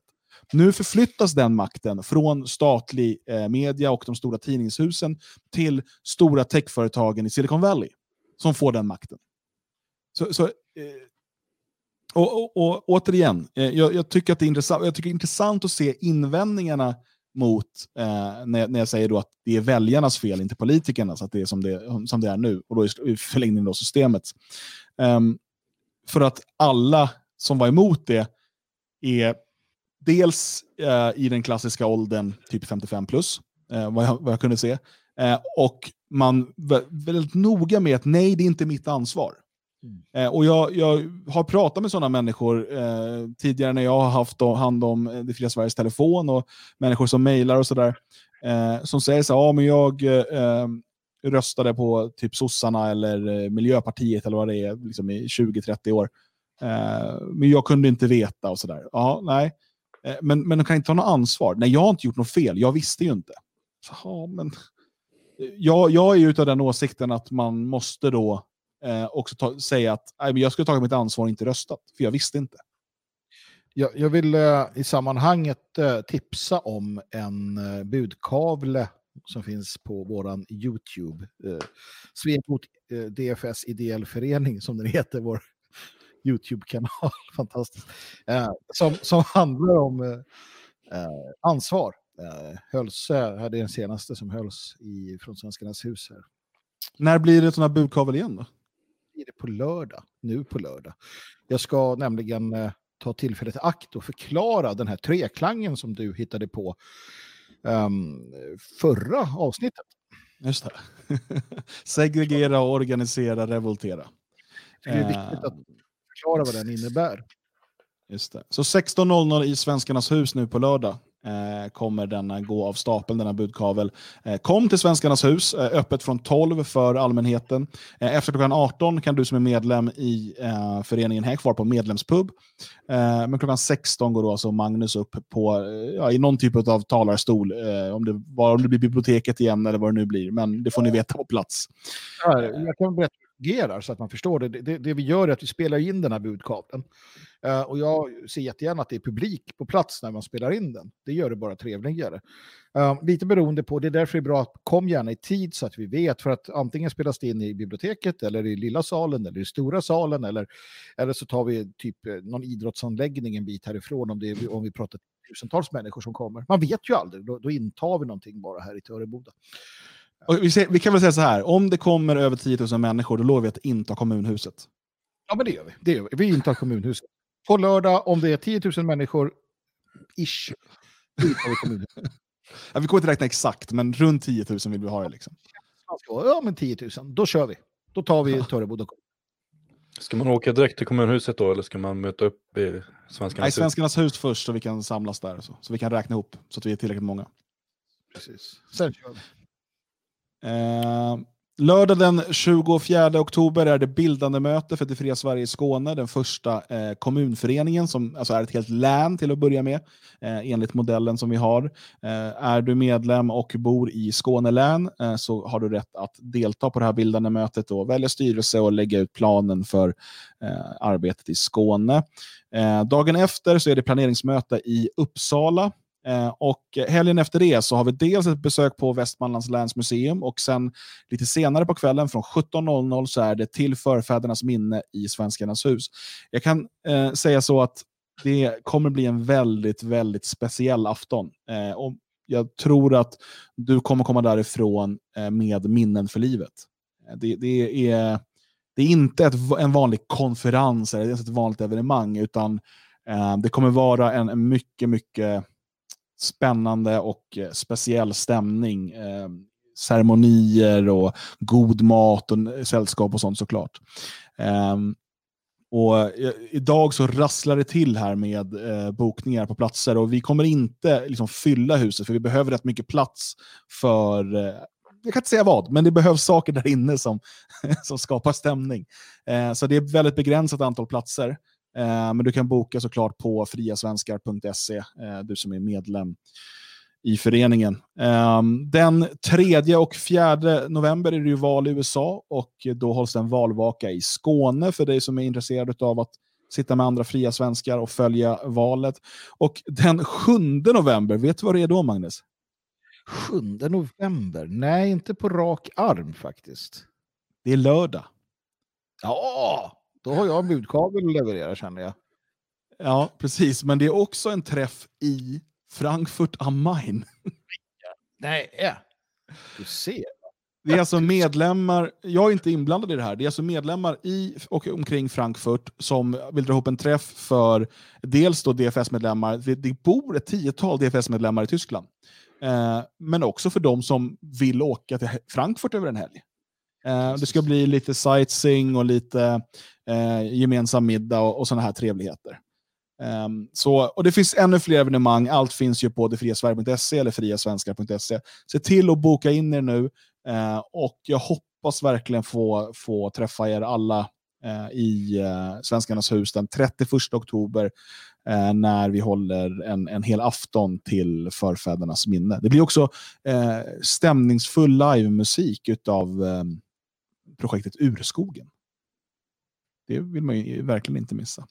[SPEAKER 1] Nu förflyttas den makten från statlig eh, media och de stora tidningshusen till stora techföretagen i Silicon Valley som får den makten. Så, så eh, och, och, och, återigen, eh, jag, jag, tycker att det är intressant, jag tycker det är intressant att se invändningarna mot eh, när, när jag säger då att det är väljarnas fel, inte politikernas, att det är som det, som det är nu. Och då i förlängningen då systemet. Um, för att alla som var emot det är dels eh, i den klassiska åldern, typ 55 plus, eh, vad, jag, vad jag kunde se. Eh, och man vä- väldigt noga med att nej, det är inte mitt ansvar.
[SPEAKER 3] Mm.
[SPEAKER 1] Eh, och jag, jag har pratat med sådana människor eh, tidigare när jag har haft hand om eh, Det fria Sveriges telefon och människor som mejlar och sådär. Eh, som säger så här, ja men jag eh, röstade på typ sossarna eller Miljöpartiet eller vad det är liksom i 20-30 år. Men jag kunde inte veta och sådär. Ja, nej. Men, men de kan inte ta något ansvar. Nej, jag har inte gjort något fel. Jag visste ju inte. Så, ja, men jag, jag är ju av den åsikten att man måste då eh, också ta, säga att nej, men jag skulle tagit mitt ansvar och inte röstat. För jag visste inte.
[SPEAKER 3] Jag, jag vill eh, i sammanhanget eh, tipsa om en eh, budkavle som finns på våran YouTube. Eh, mot eh, DFS Ideell Förening som den heter, vår YouTube-kanal. Fantastiskt. Eh, som, som handlar om eh, eh, ansvar. Eh, hölls, eh, hade den senaste som hölls i, från Svenskarnas hus här.
[SPEAKER 1] När blir det sån här budkavel igen då?
[SPEAKER 3] blir det på lördag, nu på lördag. Jag ska nämligen eh, ta tillfället i akt och förklara den här treklangen som du hittade på ehm, förra avsnittet.
[SPEAKER 1] Just det. Segregera, organisera, revoltera.
[SPEAKER 3] Det är viktigt att förklara vad den innebär.
[SPEAKER 1] Just det. Så 16.00 i Svenskarnas hus nu på lördag Eh, kommer denna gå av stapeln, denna budkavel. Eh, kom till Svenskarnas hus, eh, öppet från 12 för allmänheten. Efter klockan 18 kan du som är medlem i föreningen hänga kvar på medlemspub. Men klockan 16 går då alltså Magnus upp på, ja, i någon typ av talarstol, om, det, var, om det blir biblioteket igen eller vad det nu blir. Men det får ni veta på plats.
[SPEAKER 3] Jag kan berätta fungerar så att man förstår det. Det, det. vi gör är att vi spelar in den här budkavlen. Uh, eh, och jag ser jättegärna att det är publik på plats när man spelar in den. Det gör det bara trevligare. Uh, lite beroende på, det är därför det är bra att kom gärna i tid så att vi vet. För att antingen spelas det in i biblioteket eller i lilla salen eller i stora salen. Eller, eller så tar vi typ eh, någon idrottsanläggning en bit härifrån om, det är, om vi pratar tusentals människor som kommer. Man vet ju aldrig, då, då intar vi någonting bara här i Töreboda.
[SPEAKER 1] Och vi, ser, vi kan väl säga så här, om det kommer över 10 000 människor, då lovar vi att inte ha kommunhuset.
[SPEAKER 3] Ja, men det gör vi. Det gör vi. vi intar kommunhuset. På lördag, om det är 10 000 människor, ish, intar vi kommunhuset.
[SPEAKER 1] Ja, vi kommer inte räkna exakt, men runt 10 000 vill vi ha det. Liksom.
[SPEAKER 3] Ja, men 10 000, då kör vi. Då tar vi Töreboda.
[SPEAKER 2] Ska man åka direkt till kommunhuset då eller ska man möta upp i
[SPEAKER 1] Nej,
[SPEAKER 2] Svenskarnas hus?
[SPEAKER 1] Svenskarnas hus först, så vi kan samlas där. Så, så vi kan räkna ihop, så att vi är tillräckligt många.
[SPEAKER 3] Precis. Sen kör vi.
[SPEAKER 1] Eh, lördag den 24 oktober är det bildande möte för det fria Sverige i Skåne. Den första eh, kommunföreningen som alltså är ett helt län till att börja med. Eh, enligt modellen som vi har. Eh, är du medlem och bor i Skåne län eh, så har du rätt att delta på det här bildande mötet och välja styrelse och lägga ut planen för eh, arbetet i Skåne. Eh, dagen efter så är det planeringsmöte i Uppsala. Eh, och helgen efter det så har vi dels ett besök på Västmanlands läns museum och sen lite senare på kvällen från 17.00 så är det till förfädernas minne i Svenskarnas hus. Jag kan eh, säga så att det kommer bli en väldigt, väldigt speciell afton. Eh, och jag tror att du kommer komma därifrån eh, med minnen för livet. Eh, det, det, är, det är inte ett, en vanlig konferens eller ett vanligt evenemang, utan eh, det kommer vara en, en mycket, mycket spännande och eh, speciell stämning. Eh, ceremonier och god mat och sällskap och sånt såklart. Eh, och eh, idag så rasslar det till här med eh, bokningar på platser och vi kommer inte liksom, fylla huset för vi behöver rätt mycket plats för eh, jag kan inte säga vad, men det behövs saker där inne som, som skapar stämning. Eh, så det är ett väldigt begränsat antal platser. Eh, men du kan boka såklart på friasvenskar.se, eh, du som är medlem i föreningen. Eh, den 3 och 4 november är det ju val i USA och då hålls det en valvaka i Skåne för dig som är intresserad av att sitta med andra fria svenskar och följa valet. Och den 7 november, vet du vad det är då Magnus?
[SPEAKER 3] 7 november? Nej, inte på rak arm faktiskt.
[SPEAKER 1] Det är lördag.
[SPEAKER 3] Ja, då har jag en budkabel att leverera känner jag.
[SPEAKER 1] Ja, precis. Men det är också en träff i Frankfurt am Main.
[SPEAKER 3] Nej, ja. du ser.
[SPEAKER 1] Det är alltså medlemmar, jag är inte inblandad i det här, det är alltså medlemmar i och omkring Frankfurt som vill dra ihop en träff för dels då DFS-medlemmar, det, det bor ett tiotal DFS-medlemmar i Tyskland. Eh, men också för de som vill åka till Frankfurt över en helg. Eh, det ska bli lite sightseeing och lite eh, gemensam middag och, och sådana här trevligheter. Um, så, och det finns ännu fler evenemang. Allt finns ju på detfriasverige.se eller friasvenskar.se. Se till att boka in er nu uh, och jag hoppas verkligen få, få träffa er alla uh, i uh, Svenskarnas hus den 31 oktober när vi håller en, en hel afton till förfädernas minne. Det blir också stämningsfull livemusik av um, projektet Urskogen. Det vill man ju verkligen inte missa.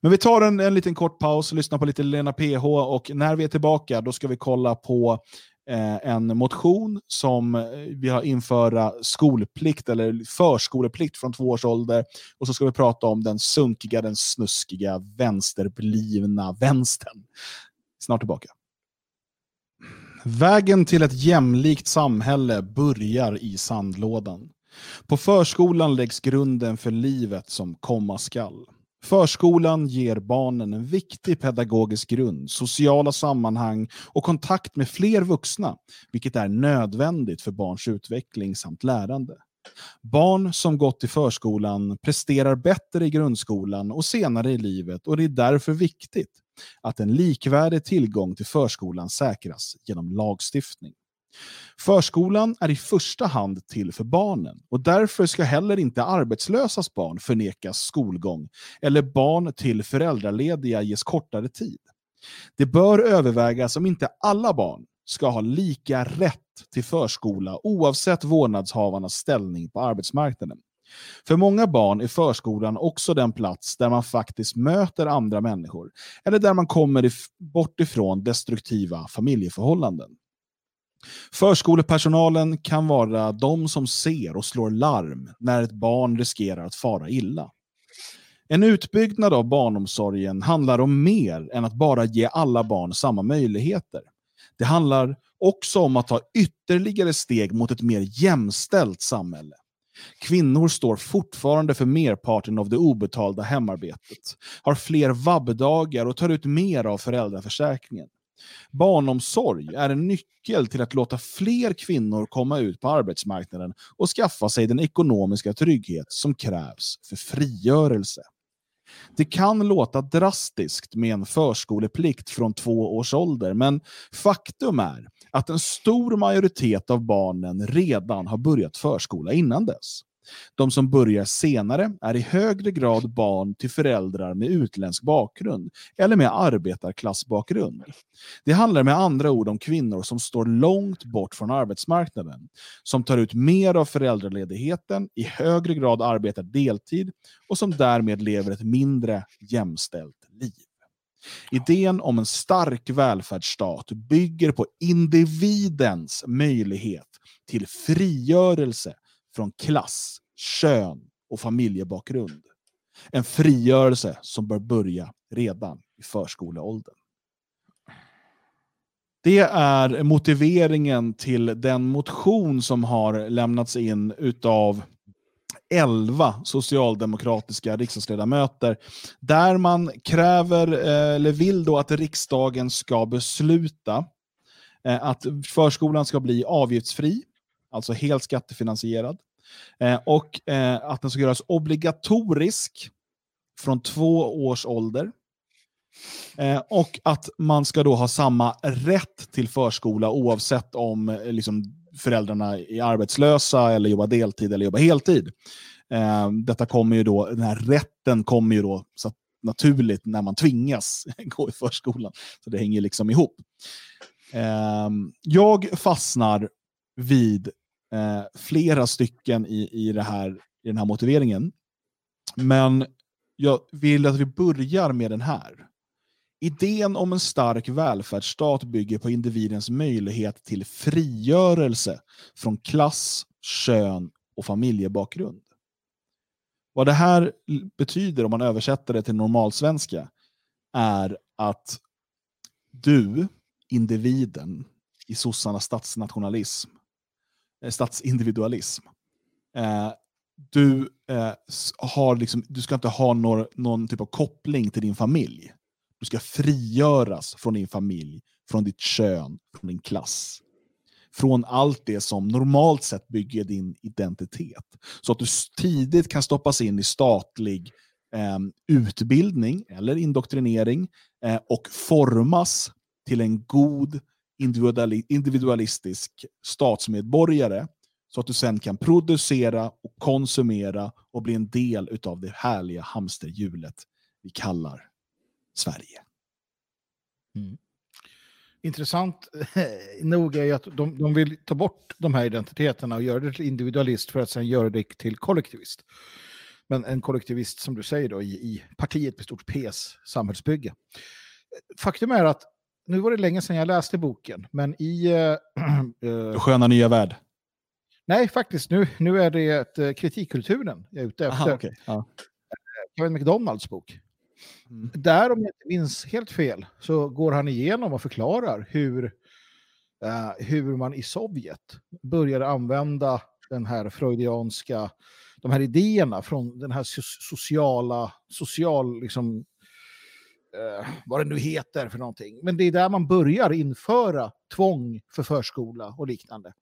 [SPEAKER 1] Men vi tar en, en liten kort paus och lyssnar på lite Lena PH och när vi är tillbaka då ska vi kolla på eh, en motion som eh, vi har införa skolplikt eller förskoleplikt från två års ålder och så ska vi prata om den sunkiga, den snuskiga, vänsterblivna vänstern. Snart tillbaka. Vägen till ett jämlikt samhälle börjar i sandlådan. På förskolan läggs grunden för livet som komma skall. Förskolan ger barnen en viktig pedagogisk grund, sociala sammanhang och kontakt med fler vuxna, vilket är nödvändigt för barns utveckling samt lärande. Barn som gått i förskolan presterar bättre i grundskolan och senare i livet och det är därför viktigt att en likvärdig tillgång till förskolan säkras genom lagstiftning. Förskolan är i första hand till för barnen och därför ska heller inte arbetslösas barn förnekas skolgång eller barn till föräldralediga ges kortare tid. Det bör övervägas om inte alla barn ska ha lika rätt till förskola oavsett vårdnadshavarnas ställning på arbetsmarknaden. För många barn är förskolan också den plats där man faktiskt möter andra människor eller där man kommer bort ifrån destruktiva familjeförhållanden. Förskolepersonalen kan vara de som ser och slår larm när ett barn riskerar att fara illa. En utbyggnad av barnomsorgen handlar om mer än att bara ge alla barn samma möjligheter. Det handlar också om att ta ytterligare steg mot ett mer jämställt samhälle. Kvinnor står fortfarande för merparten av det obetalda hemarbetet, har fler vabbdagar och tar ut mer av föräldraförsäkringen. Barnomsorg är en nyckel till att låta fler kvinnor komma ut på arbetsmarknaden och skaffa sig den ekonomiska trygghet som krävs för frigörelse. Det kan låta drastiskt med en förskoleplikt från två års ålder, men faktum är att en stor majoritet av barnen redan har börjat förskola innan dess. De som börjar senare är i högre grad barn till föräldrar med utländsk bakgrund eller med arbetarklassbakgrund. Det handlar med andra ord om kvinnor som står långt bort från arbetsmarknaden, som tar ut mer av föräldraledigheten, i högre grad arbetar deltid och som därmed lever ett mindre jämställt liv. Idén om en stark välfärdsstat bygger på individens möjlighet till frigörelse från klass, kön och familjebakgrund. En frigörelse som bör börja redan i förskoleåldern. Det är motiveringen till den motion som har lämnats in utav 11 socialdemokratiska riksdagsledamöter där man kräver, eh, eller vill då att riksdagen ska besluta eh, att förskolan ska bli avgiftsfri alltså helt skattefinansierad. Eh, och eh, att den ska göras obligatorisk från två års ålder. Eh, och att man ska då ha samma rätt till förskola oavsett om eh, liksom, föräldrarna är arbetslösa eller jobbar deltid eller jobbar heltid. Eh, detta kommer ju då, den här rätten kommer ju då så naturligt när man tvingas gå i förskolan. Så det hänger liksom ihop. Eh, jag fastnar vid eh, flera stycken i, i, det här, i den här motiveringen. Men jag vill att vi börjar med den här. Idén om en stark välfärdsstat bygger på individens möjlighet till frigörelse från klass, kön och familjebakgrund. Vad det här betyder om man översätter det till normalsvenska är att du, individen, i sossarnas statsnationalism, Eh, statsindividualism. Eh, du, eh, har liksom, du ska inte ha någon, någon typ av koppling till din familj. Du ska frigöras från din familj från ditt kön, från din klass. Från allt det som normalt sett bygger din identitet. Så att du tidigt kan stoppas in i statlig eh, utbildning eller indoktrinering eh, och formas till en god individualistisk statsmedborgare så att du sen kan producera och konsumera och bli en del av det härliga hamsterhjulet vi kallar Sverige.
[SPEAKER 3] Mm. Intressant nog är att de, de vill ta bort de här identiteterna och göra det till individualist för att sen göra det till kollektivist. Men en kollektivist som du säger då i, i partiet med stort P's samhällsbygge. Faktum är att nu var det länge sedan jag läste boken, men i...
[SPEAKER 1] Uh, Sköna nya värld.
[SPEAKER 3] Nej, faktiskt. Nu, nu är det uh, kritikkulturen jag är ute efter. Aha,
[SPEAKER 1] okay. ja.
[SPEAKER 3] Kevin McDonalds bok. Mm. Där, om jag inte minns helt fel, så går han igenom och förklarar hur, uh, hur man i Sovjet började använda den här freudianska, de här idéerna från den här sociala, social, liksom, eh, vad det nu heter för någonting. Men det är där man börjar införa tvång för förskola och liknande.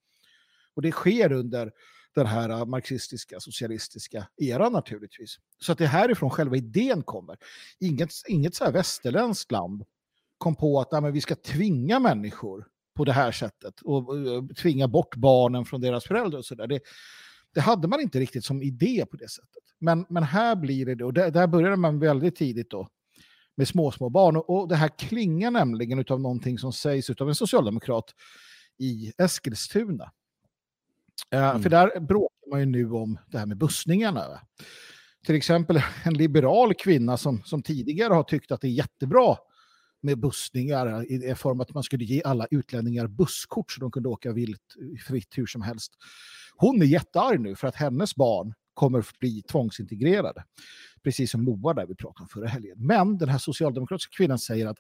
[SPEAKER 3] Och det sker under den här marxistiska, socialistiska eran naturligtvis. Så att det härifrån själva idén kommer. Inget, inget så här västerländskt land kom på att nej, vi ska tvinga människor på det här sättet och, och tvinga bort barnen från deras föräldrar och så där. Det, det hade man inte riktigt som idé på det sättet. Men, men här blir det, och där, där började man väldigt tidigt då med små, små barn. Och, det här klingar nämligen av någonting som sägs av en socialdemokrat i Eskilstuna. Mm. För där bråkar man ju nu om det här med bussningarna. Till exempel en liberal kvinna som, som tidigare har tyckt att det är jättebra med bussningar i form att man skulle ge alla utlänningar busskort så de kunde åka vilt, fritt hur som helst. Hon är jättearg nu för att hennes barn kommer att bli tvångsintegrerade. Precis som Moa där vi pratade om förra helgen. Men den här socialdemokratiska kvinnan säger att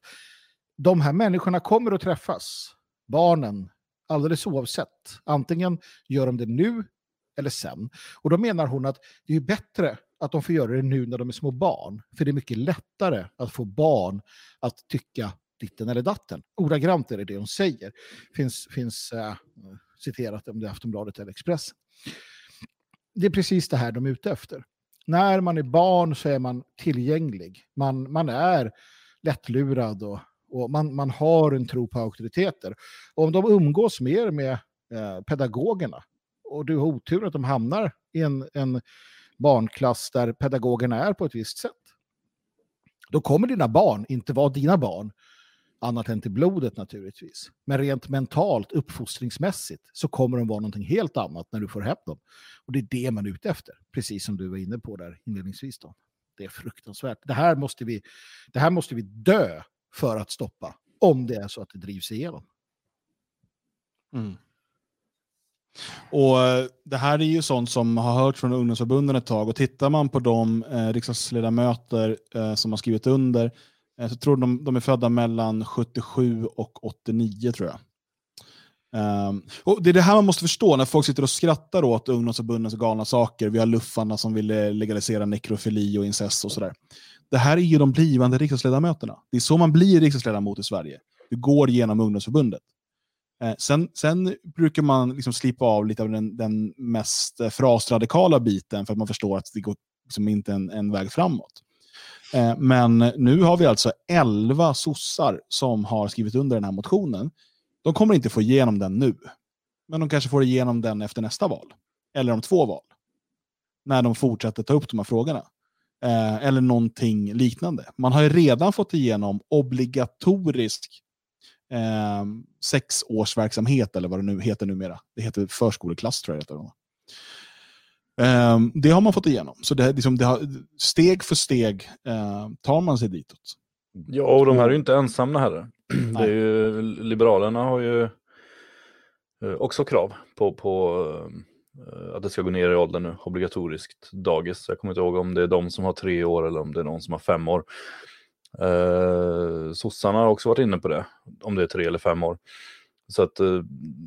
[SPEAKER 3] de här människorna kommer att träffas. Barnen, alldeles oavsett. Antingen gör de det nu eller sen. Och då menar hon att det är bättre att de får göra det nu när de är små barn. För det är mycket lättare att få barn att tycka ditten eller datten. Ordagrant är det det hon säger. Finns, finns äh, citerat om det är Aftonbladet eller Expressen. Det är precis det här de är ute efter. När man är barn så är man tillgänglig. Man, man är lättlurad och och man, man har en tro på auktoriteter. Och om de umgås mer med eh, pedagogerna och du har otur att de hamnar i en, en barnklass där pedagogerna är på ett visst sätt. Då kommer dina barn inte vara dina barn annat än till blodet naturligtvis. Men rent mentalt, uppfostringsmässigt, så kommer de vara någonting helt annat när du får hem dem. Och det är det man är ute efter, precis som du var inne på där inledningsvis. Då. Det är fruktansvärt. Det här måste vi, det här måste vi dö för att stoppa, om det är så att det drivs igenom.
[SPEAKER 1] Mm. Och eh, Det här är ju sånt som har hört från ungdomsförbunden ett tag och tittar man på de eh, riksdagsledamöter eh, som har skrivit under Eh, jag tror de de är födda mellan 77 och 89 tror jag. Um, och Det är det här man måste förstå när folk sitter och skrattar åt ungdomsförbundens galna saker. Vi har luffarna som vill eh, legalisera nekrofili och incest och sådär det här är ju de blivande riksdagsledamöterna. Det är så man blir riksdagsledamot i Sverige. Du går genom ungdomsförbundet. Eh, sen, sen, brukar man liksom slipa av lite av den, den mest eh, frasradikala biten för att man förstår att det går liksom inte en, en väg framåt. Eh, men nu har vi alltså 11 sossar som har skrivit under den här motionen. De kommer inte få igenom den nu. Men de kanske får igenom den efter nästa val. Eller om två val. När de fortsätter ta upp de här frågorna. Eh, eller någonting liknande. Man har ju redan fått igenom obligatorisk eh, sexårsverksamhet, eller vad det nu heter numera. Det heter förskoleklass, tror jag det heter. Eh, det har man fått igenom. Så det, liksom, det har, steg för steg eh, tar man sig ditåt.
[SPEAKER 2] Ja, och de här är ju inte ensamma heller. Det är ju, Liberalerna har ju eh, också krav på, på eh, att det ska gå ner i åldern nu, obligatoriskt dagis. Jag kommer inte ihåg om det är de som har tre år eller om det är någon som har fem år. Eh, sossarna har också varit inne på det, om det är tre eller fem år. Så att eh,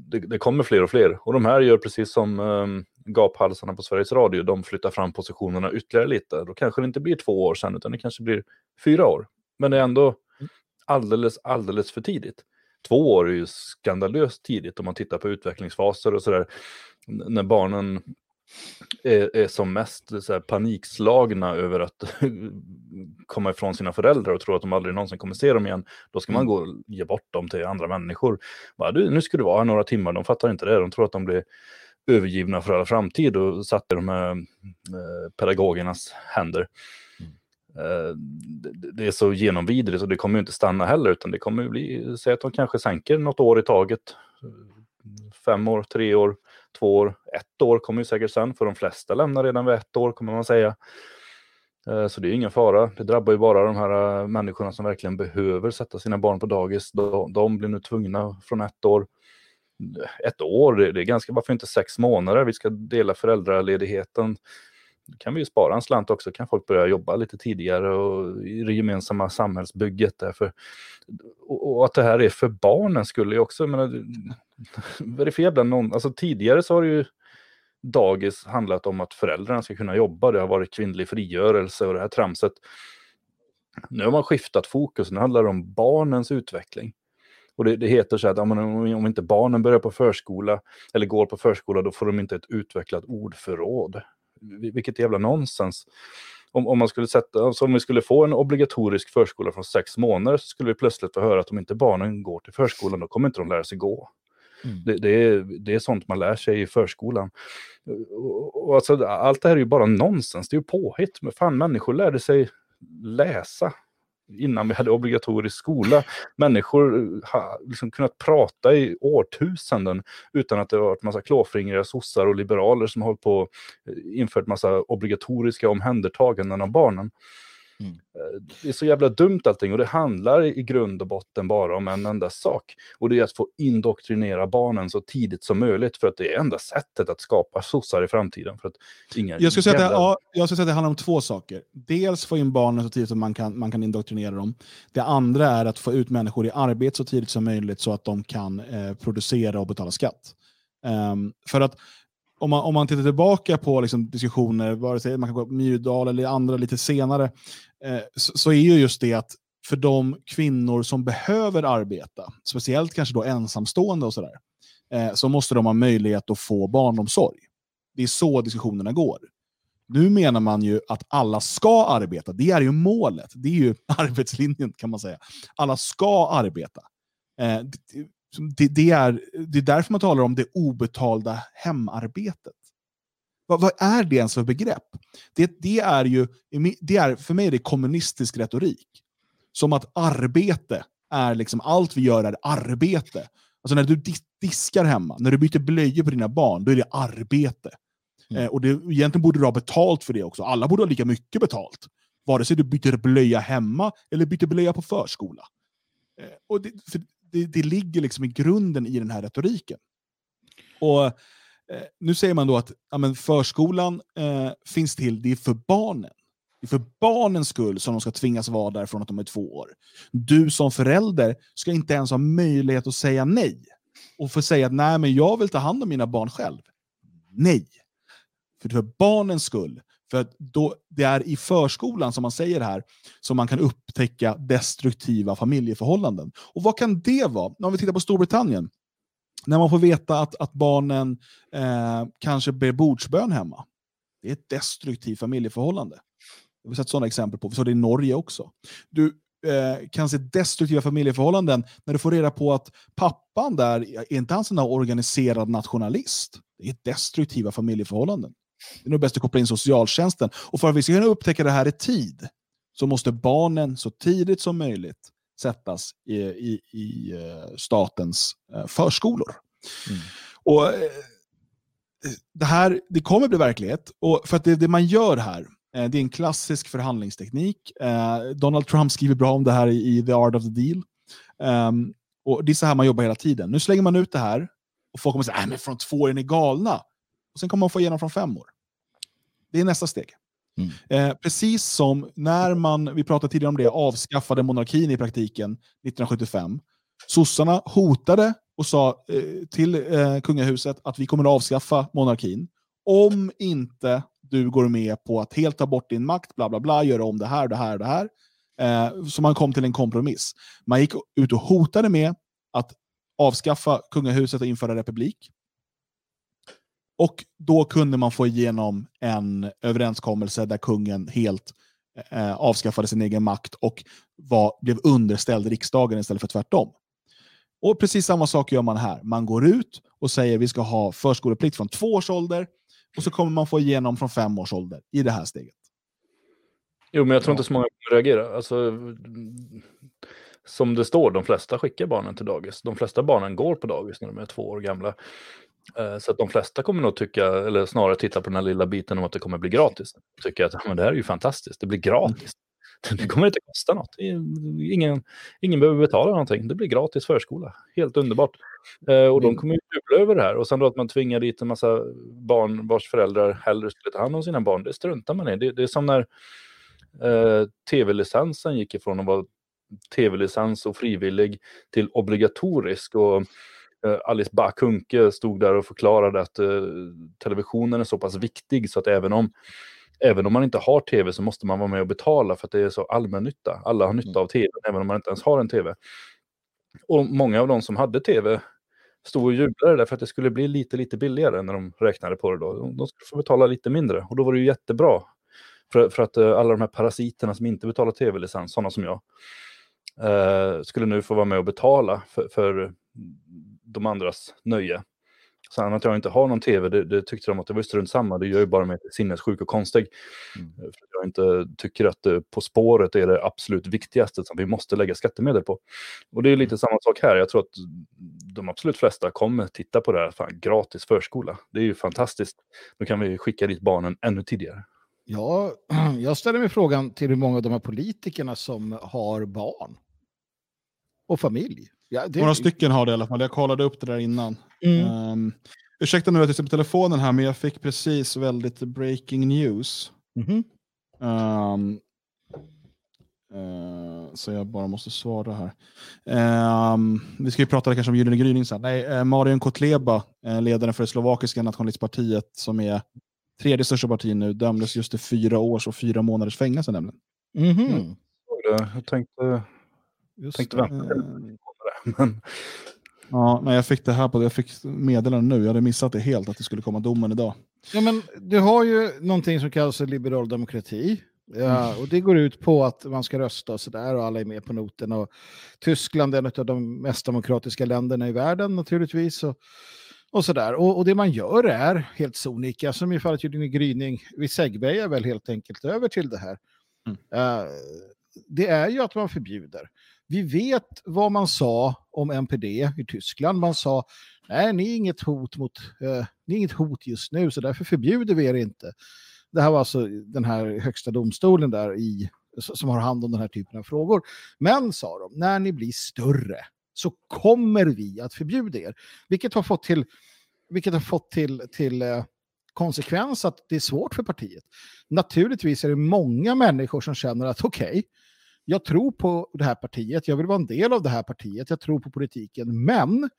[SPEAKER 2] det, det, kommer fler och fler. Och de här gör precis som eh, gaphalsarna på Sveriges Radio, de flyttar fram positionerna ytterligare lite. Då kanske det inte blir två år sedan, utan det kanske blir fyra år. Men det är ändå alldeles, alldeles för tidigt. två år är ju skandalöst tidigt om man tittar på utvecklingsfaser och sådär. När barnen är, är som mest så panikslagna över att komma ifrån sina föräldrar och tro att de aldrig någonsin kommer se dem igen, då ska man gå och ge bort dem till andra människor. Bara, du, nu ska du vara här några timmar, de fattar inte det, de tror att de blir övergivna för all framtid och satt i de här eh, pedagogernas händer. Eh, det, det är så genomvidrigt och det kommer ju inte stanna heller, utan det kommer ju bli, säg att de kanske sänker något år i taget, fem år, tre år, två år, ett år kommer ju säkert sen, för de flesta lämnar redan vid ett år kommer man säga. Eh, Så det är ingen fara. Det drabbar ju bara de här människorna som verkligen behöver sätta sina barn på dagis. De, de blir nu tvungna från ett år. Ett år, det är ganska, varför inte sex månader? Vi ska dela föräldraledigheten. Då kan vi ju spara en slant också, kan folk börja jobba lite tidigare och i det gemensamma samhällsbygget. Därför. Och, och att det här är för barnen skulle ju också, jag menar, verifiera bland någon, alltså tidigare så har det ju dagis handlat om att föräldrarna ska kunna jobba. Det har varit kvinnlig frigörelse och det här tramset. Nu har man skiftat fokus, nu handlar det om barnens utveckling. Och det, det heter så att ja, om inte barnen börjar på förskola eller går på förskola, då får de inte ett utvecklat ordförråd. Vil- Vilket jävla nonsens. Om, om, man skulle sätta, alltså om vi skulle få en obligatorisk förskola från sex månader så skulle vi plötsligt få höra att om inte barnen går till förskolan, då kommer inte de lära sig gå.
[SPEAKER 3] Mm.
[SPEAKER 2] Det, det, är, det är sånt man lär sig i förskolan. Och, och alltså, allt det här är ju bara nonsens, det är ju påhitt. Men fan, människor lärde sig läsa innan vi hade obligatorisk skola. Människor eh, har liksom kunnat prata i årtusenden utan att det har varit massa klåfingriga sossar och liberaler som har hållit på och infört massa obligatoriska omhändertaganden av barnen.
[SPEAKER 3] Mm.
[SPEAKER 2] Eh, Det är så jävla dumt allting och det handlar i grund och botten bara om en enda sak. Och det är att få indoktrinera barnen så tidigt som möjligt för att det är enda sättet att skapa sossar i framtiden. För att inga
[SPEAKER 1] Jag skulle säga att det,
[SPEAKER 2] jävla-
[SPEAKER 1] ja, jag skulle säga att det handlar om två saker. Dels få in barnen så tidigt som man kan, man kan indoktrinera dem. Det andra är att få ut människor i arbete så tidigt som möjligt så att de kan eh, producera och betala skatt. Ehm, för att om man, om man tittar tillbaka på liksom, diskussioner, vare sig man kan gå på Myrdal eller andra lite senare, eh, så, så är ju just det att för de kvinnor som behöver arbeta, speciellt kanske då ensamstående och sådär, eh, så måste de ha möjlighet att få barnomsorg. Det är så diskussionerna går. Nu menar man ju att alla ska arbeta. Det är ju målet. Det är ju arbetslinjen kan man säga. Alla ska arbeta. Eh, det, det, är, det är därför man talar om det obetalda hemarbetet. Vad, vad är det ens för begrepp? Det, det är ju, det är, för mig är det kommunistisk retorik. Som att arbete är liksom, allt vi gör är arbete. Alltså när du dis- diskar hemma, när du byter blöjor på dina barn, då är det arbete.
[SPEAKER 3] Mm.
[SPEAKER 1] Eh, och det, egentligen borde du ha betalt för det också. Alla borde ha lika mycket betalt. Vare sig du byter blöja hemma eller byter blöja på förskola. Eh, och det, för det, det ligger liksom i grunden i den här retoriken. Och eh, Nu säger man då att ja, men förskolan eh, finns till, det är för barnen. Det är för barnens skull som de ska tvingas vara där från att de är två år. Du som förälder ska inte ens ha möjlighet att säga nej. Och få säga att nej, men jag vill ta hand om mina barn själv. Nej. För för barnens skull. För att då, det är i förskolan, som man säger här, som man kan upptäcka destruktiva familjeförhållanden. Och vad kan det vara? Om vi tittar på Storbritannien. När man får veta att, att barnen eh, kanske ber bordsbön hemma. Det är ett destruktivt familjeförhållande. Vi har sett sådana exempel på. Vi såg det i Norge också. Du eh, kan se destruktiva familjeförhållanden när du får reda på att pappan där, är inte han sån där organiserad nationalist? Det är destruktiva familjeförhållanden. Det är nog bäst att koppla in socialtjänsten. Och för att vi ska kunna upptäcka det här i tid så måste barnen så tidigt som möjligt sättas i, i, i eh, statens eh, förskolor.
[SPEAKER 3] Mm.
[SPEAKER 1] Och eh, det här det kommer bli verklighet. Och för att det, det man gör här, det är en klassisk förhandlingsteknik. Donald Trump skriver bra om det här i, The Art of the Deal. Ehm, och Det är så här man jobbar hela tiden. Nu slänger man ut det här och folk kommer säga att men från två år är ni galna. Och sen kommer man få igenom från fem år. Det är nästa steg.
[SPEAKER 3] Mm.
[SPEAKER 1] Eh, precis som när man, vi pratade tidigare om det, avskaffade monarkin i praktiken 1975. Sossarna hotade och sa eh, till eh, kungahuset att vi kommer att avskaffa monarkin om inte du går med på att helt ta bort din makt, bla bla bla, göra om det här, det här, det här. Eh, så man kom till en kompromiss. Man gick ut och hotade med att avskaffa kungahuset och införa republik. Och då kunde man få igenom en överenskommelse där kungen helt eh, avskaffade sin egen makt och var, blev underställd riksdagen istället för tvärtom. Och precis samma sak gör man här. Man går ut och säger vi ska ha förskoleplikt från två års ålder och så kommer man få igenom från fem års ålder i det här steget.
[SPEAKER 2] Jo, men jag tror inte så många kommer reagera. Alltså, som det står, de flesta skickar barnen till dagis. De flesta barnen går på dagis när de är två år gamla. Eh, så att de flesta kommer nog tycka, eller snarare titta på den här lilla biten om att det kommer bli gratis. Tycker att men det här är ju fantastiskt, det blir gratis. Det kommer inte kosta något. Ingen, ingen behöver betala någonting. Det blir gratis förskola. Helt underbart. Eh, och de mm. kommer ju jubla över det här. Och sen då att man tvingar dit en massa barn vars föräldrar hellre skulle ta hand om sina barn. Det struntar man i. Det, det är som när eh, tv-licensen gick ifrån att vara tv-licens och frivillig till obligatorisk. Och Alice Bakunke stod där och förklarade att eh, televisionen är så pass viktig så att även om, även om man inte har tv så måste man vara med och betala för att det är så allmännytta. Alla har nytta mm. av tv, även om man inte ens har en tv. Och många av de som hade tv stod och jublade därför att det skulle bli lite, lite billigare när de räknade på det då. De skulle få betala lite mindre och då var det ju jättebra. För, för att uh, alla de här parasiterna som inte betalar tv-licens, sådana som jag, uh, skulle nu få vara med och betala för, för de andras nöje. Sen att jag inte har någon tv, det, det tyckte de att det var strunt samma. Det gör ju bara mig sinnessjuk och konstig. Mm. För jag inte tycker att uh, På spåret är det absolut viktigaste som vi måste lägga skattemedel på. Och det är lite mm. samma sak här. Jag tror att de absolut flesta kommer titta på det här. Fan, gratis förskola. Det är ju fantastiskt. Då kan vi skicka dit barnen ännu tidigare.
[SPEAKER 3] Ja, jag ställer mig frågan till hur många av de här politikerna som har barn och familj.
[SPEAKER 1] Ja, det... Några stycken har det i alla fall. Jag kollade upp det där innan. Mm. Um, ursäkta nu att jag sitter på telefonen här, men jag fick precis väldigt breaking news. Mm -hmm. um, uh, så jag bara måste svara här. Um, vi ska ju prata kanske om Gyllene gryning sen. Nej, uh, Marion Kotleba, uh, ledaren för det slovakiska nationalistpartiet, som är tredje största parti nu, dömdes just till fyra års och fyra månaders fängelse nämligen.
[SPEAKER 2] Mm -hmm. mm. Jag tänkte, Just tänkte vänta.
[SPEAKER 1] Men... Ja, nej, jag fick det här på jag fick meddelande nu. Jag hade missat det helt att det skulle komma domen idag.
[SPEAKER 3] Ja, men du har ju någonting som kallas liberal demokrati. Ja, mm. och det går ut på att man ska rösta och sådär och alla är med på noten. Och Tyskland är ett av de mest demokratiska länderna i världen naturligtvis. Och, och sådär. Och, och det man gör är helt sonika, som i fallet Gyllene gryning, vi segwayar väl helt enkelt över till det här. Mm. Uh, det är ju att man förbjuder. Vi vet vad man sa om NPD i Tyskland. Man sa nej, ni är inget hot mot, eh, ni är inget hot just nu, så därför förbjuder vi er inte. Det här var alltså den här högsta domstolen där i, som har hand om den här typen av frågor. Men, sa de, när ni blir större så kommer vi att förbjuda er. Vilket har fått till, vilket har fått till, till eh, konsekvens att det är svårt för partiet. Naturligtvis är det många människor som känner att okej, okay, jag tror på det här partiet, jag vill vara en del av det här partiet, jag tror på politiken, men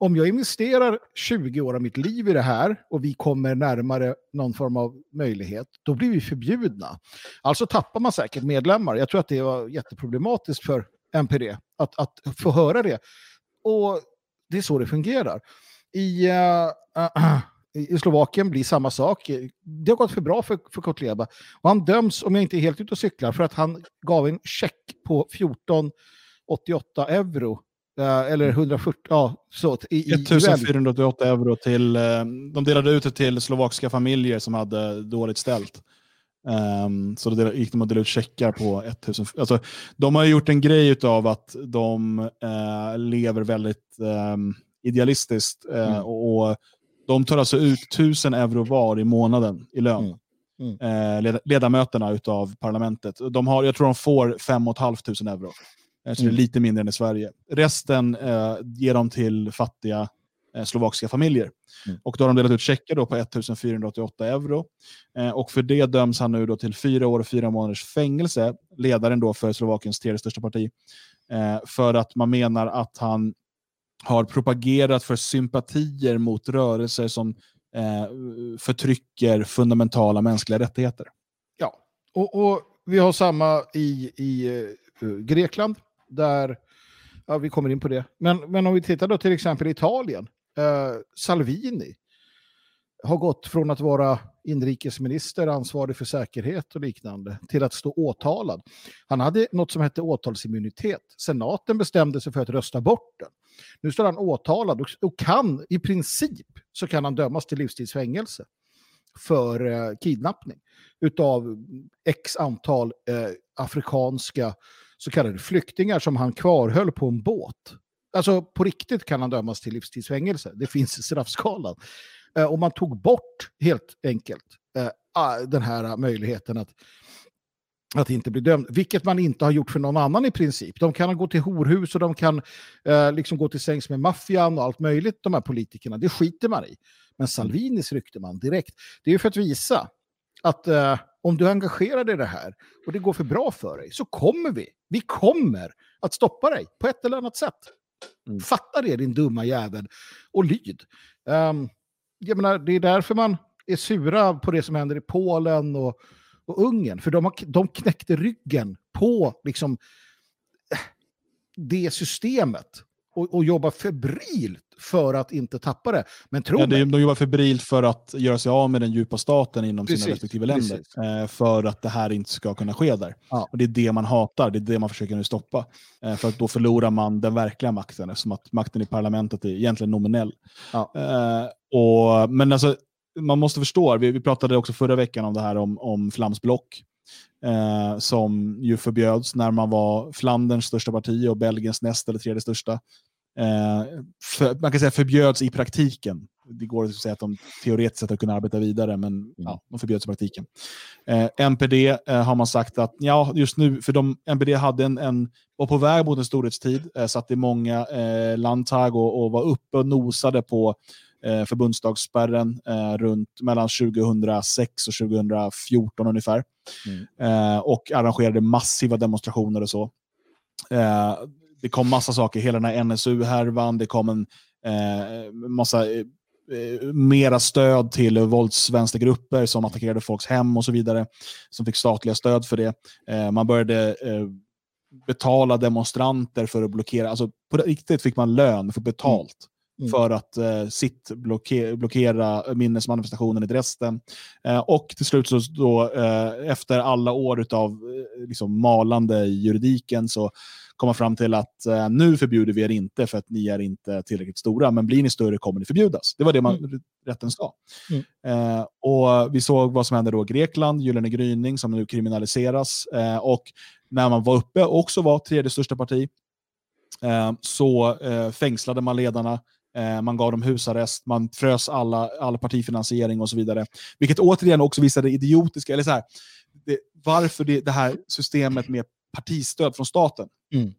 [SPEAKER 3] om jag investerar 20 år av mitt liv i det här och vi kommer närmare någon form av möjlighet, då blir vi förbjudna. Alltså tappar man säkert medlemmar. Jag tror att det var jätteproblematiskt för MPD att, att få höra det. Och det är så det fungerar. I, uh, uh, i Slovakien blir samma sak. Det har gått för bra för, för Kotleba. Och han döms, om jag inte är helt ute och cyklar, för att han gav en check på 1488 euro. Eh, eller 140, ja, så. I,
[SPEAKER 1] 1488 euro till, eh, de delade ut det till slovakiska familjer som hade dåligt ställt. Um, så då gick de att dela ut checkar på 1000. Alltså, de har gjort en grej av att de uh, lever väldigt um, idealistiskt uh, mm. och de tar alltså ut 1000 euro var i månaden i lön. Mm. Mm. Eh, ledamöterna av parlamentet. De har, jag tror de får 5 500 euro. Eh, så mm. det är mm. lite mindre än i Sverige. Resten eh, ger de till fattiga eh, slovakiska familjer. Mm. Och då har de delat ut checkar då på 1488 euro. Eh, och för det döms han nu då till fyra år och fyra månaders fängelse, ledaren då för Slovakiens tredje största parti, eh, för att man menar att han har propagerat för sympatier mot rörelser som eh, förtrycker fundamentala mänskliga rättigheter.
[SPEAKER 3] Ja, och, och vi har samma i, i uh, Grekland där Ja, vi kommer in på det. Men, men om vi tittar då till exempel Italien. Eh, Salvini har gått från att vara inrikesminister, ansvarig för säkerhet och liknande, till att stå åtalad. Han hade något som hette åtalsimmunitet. Senaten bestämde sig för att rösta bort den. Nu står han åtalad och, kan, i princip, så kan han dömas till livstidsfängelse för eh, kidnappning utav x antal eh, afrikanska så kallade flyktingar som han kvarhöll på en båt. Alltså på riktigt kan han dömas till livstidsfängelse. Det finns i straffskalan. Eh, och man tog bort helt enkelt eh, den här möjligheten att, att inte bli dömd. Vilket man inte har gjort för någon annan i princip. De kan gå till horhus och de kan eh, liksom gå till sängs med maffian och allt möjligt, de här politikerna. Det skiter man i. Men Salvinis ryckte man direkt. Det är för att visa att eh, om du engagerar dig i det här och det går för bra för dig så kommer vi, vi kommer att stoppa dig på ett eller annat sätt. Mm. Fatta det din dumma jävel och lyd. Um, jag menar, det är därför man är sura på det som händer i Polen och, och Ungern. För de, har, de knäckte ryggen på liksom, eh, det systemet och, och jobbar febrilt för att inte tappa det. Men tro
[SPEAKER 1] ja, det, de jobbar febrilt för att göra sig av med den djupa staten inom precis, sina respektive länder. Eh, för att det här inte ska kunna ske där. Ja. Och Det är det man hatar, det är det man försöker nu stoppa. Eh, för att då förlorar man den verkliga makten, eftersom att makten i parlamentet är egentligen nominell. Ja. Eh, och, men alltså, man måste förstå, vi, vi pratade också förra veckan om det här om, om flamsblock. Eh, som ju förbjöds när man var Flanderns största parti och Belgiens näst eller tredje största. Eh, för, man kan säga förbjöds i praktiken. Det går att säga att de teoretiskt sett har kunnat arbeta vidare, men ja, de förbjöds i praktiken. Eh, NPD eh, har man sagt att, ja, just nu, för de, NPD hade en, en, var på väg mot en storhetstid, eh, satt i många eh, landtag och, och var uppe och nosade på eh, förbundsdagsspärren eh, runt mellan 2006 och 2014 ungefär. Mm. Eh, och arrangerade massiva demonstrationer och så. Eh, det kom massa saker, hela den här NSU-härvan, det kom en eh, massa eh, mera stöd till våldsvänstergrupper som attackerade folks hem och så vidare, som fick statliga stöd för det. Eh, man började eh, betala demonstranter för att blockera, alltså på riktigt fick man lön för betalt. Mm. för att eh, sitt blockera, blockera minnesmanifestationen i Dresden. Eh, och till slut, så då, eh, efter alla år av eh, liksom, malande i juridiken, så komma fram till att eh, nu förbjuder vi er inte för att ni är inte tillräckligt stora, men blir ni större kommer ni förbjudas. Det var det man, mm. rätten sa. Mm. Eh, och Vi såg vad som hände då i Grekland, Gyllene gryning som nu kriminaliseras. Eh, och när man var uppe, också var tredje största parti, eh, så eh, fängslade man ledarna, eh, man gav dem husarrest, man frös alla, all partifinansiering och så vidare. Vilket återigen också visade det idiotiska, eller så här, det, varför det, det här systemet med partistöd från staten. Mm. mm.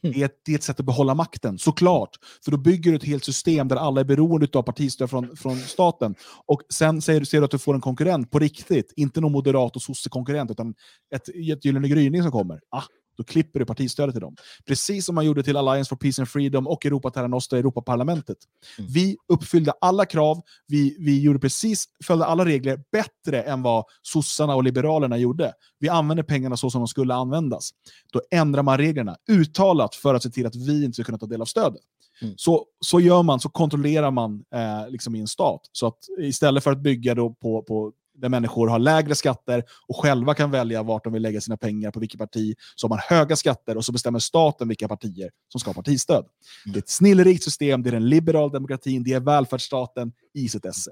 [SPEAKER 1] Det, är, det är ett sätt att behålla makten, såklart. För då bygger du ett helt system där alla är beroende av partistöd från, från staten. Och sen ser, ser du att du får en konkurrent på riktigt, inte någon moderat och sosse-konkurrent, utan ett, ett Gyllene gryning som kommer. Ah, då klipper du partistödet till dem. Precis som man gjorde till Alliance for Peace and Freedom och Europa Terra Nostra i Europaparlamentet. Mm. Vi uppfyllde alla krav, vi, vi gjorde precis, följde alla regler bättre än vad sossarna och liberalerna gjorde. Vi använde pengarna så som de skulle användas. Då ändrar man reglerna uttalat för att se till att vi inte ska kunna ta del av stödet. Mm. Så, så gör man, så kontrollerar man eh, liksom i en stat. Så att istället för att bygga då på, på där människor har lägre skatter och själva kan välja vart de vill lägga sina pengar, på vilket parti, så har man höga skatter och så bestämmer staten vilka partier som ska ha partistöd. Mm. Det är ett snillrikt system, det är den liberala demokratin, det är välfärdsstaten i sitt esse.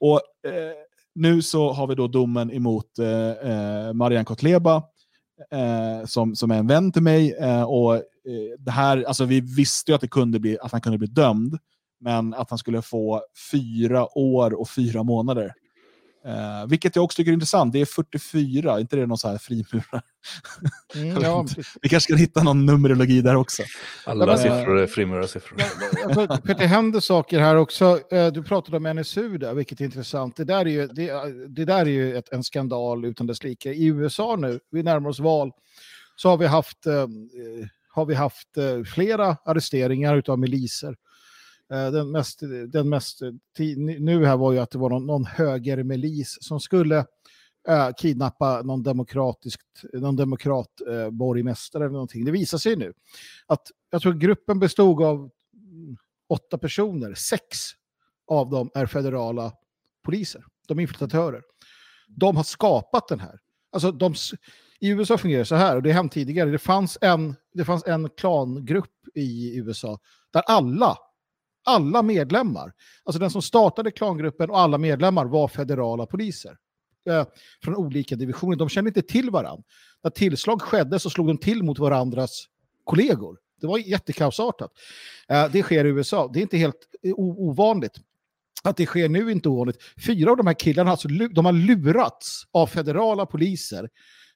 [SPEAKER 1] Och eh, nu så har vi då domen emot eh, eh Marian Kotleba, eh, som, som är en vän till mig. Eh, och eh, det här, alltså vi visste ju att, det kunde bli, att han kunde bli dömd, men att han skulle få fyra år och fyra månader Uh, vilket jag också tycker är intressant. Det är 44, inte det någon så här frimurare? Mm, ja. Vi kanske kan hitta någon numerologi där också.
[SPEAKER 2] Alla ja, siffror är frimurarsiffror.
[SPEAKER 3] Alltså, det händer saker här också. Eh, du pratade om NSU där, vilket är intressant. Det där är ju, det, det där är ju ett, en skandal utan dess like. I USA nu, vi närmar oss val, så har vi haft, eh, har vi haft eh, flera arresteringar av miliser Eh, Eh, den mest, den mest eh, nu här var ju att det var någon, någon högermilis som skulle eh, kidnappa någon, demokratiskt, någon demokrat eh, borgmästare eller någonting. Det visar sig nu att jag tror gruppen bestod av mm, åtta personer, sex av dem är federala poliser. De är infiltratörer. De har skapat den här. Alltså de, I USA fungerar det så här, och det har hänt tidigare. Det fanns en, det fanns en klangrupp i USA där alla, alla medlemmar, alltså den som startade klangruppen och alla medlemmar var federala poliser. Eh, från olika divisioner. De kände inte till varandra. När tillslag skedde så slog de till mot varandras kollegor. Det var jättekaosartat. Eh, det sker i USA. Det är inte helt eh, ovanligt. Att det sker nu är inte ovanligt. Fyra av de här killarna alltså, de har lurats av federala poliser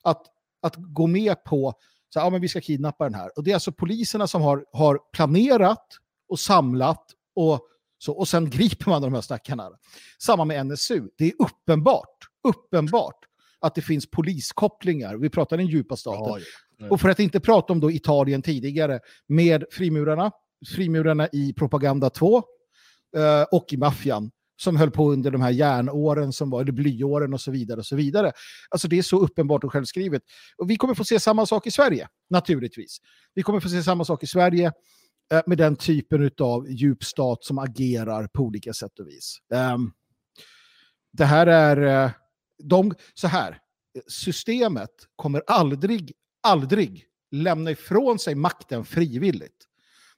[SPEAKER 3] att, att gå med på så ja, men vi ska kidnappa den här. Och det är alltså poliserna som har, har planerat och samlat och, så, och sen griper man de här stackarna. Samma med NSU. Det är uppenbart, uppenbart att det finns poliskopplingar. Vi pratar den djupa staten. Ja, ja. Och för att inte prata om då Italien tidigare med frimurarna, frimurarna i Propaganda 2 eh, och i maffian som höll på under de här järnåren, som var, eller blyåren och så vidare. och så vidare. Alltså Det är så uppenbart och självskrivet. Och vi kommer få se samma sak i Sverige, naturligtvis. Vi kommer få se samma sak i Sverige med den typen av djupstat som agerar på olika sätt och vis. Um, det här är... Uh, de, så här, systemet kommer aldrig, aldrig lämna ifrån sig makten frivilligt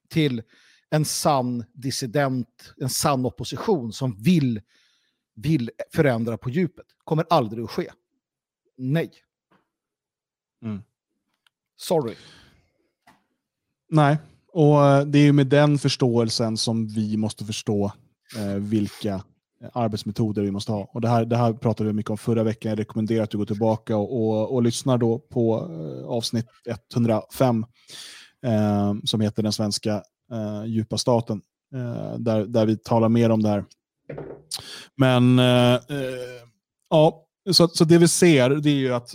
[SPEAKER 3] till en sann dissident, en sann opposition som vill, vill förändra på djupet. Kommer aldrig att ske. Nej. Mm. Sorry.
[SPEAKER 1] Nej, och eh, det är med den förståelsen som vi måste förstå eh, vilka eh, arbetsmetoder vi måste ha. Och det, här, det här pratade vi mycket om förra veckan. Jag rekommenderar att du går tillbaka och, och, och lyssnar då på eh, avsnitt 105 eh, som heter Den svenska eh, djupa staten. Eh, där, där vi talar mer om det här. Men eh, eh, ja, så, så det vi ser det är ju att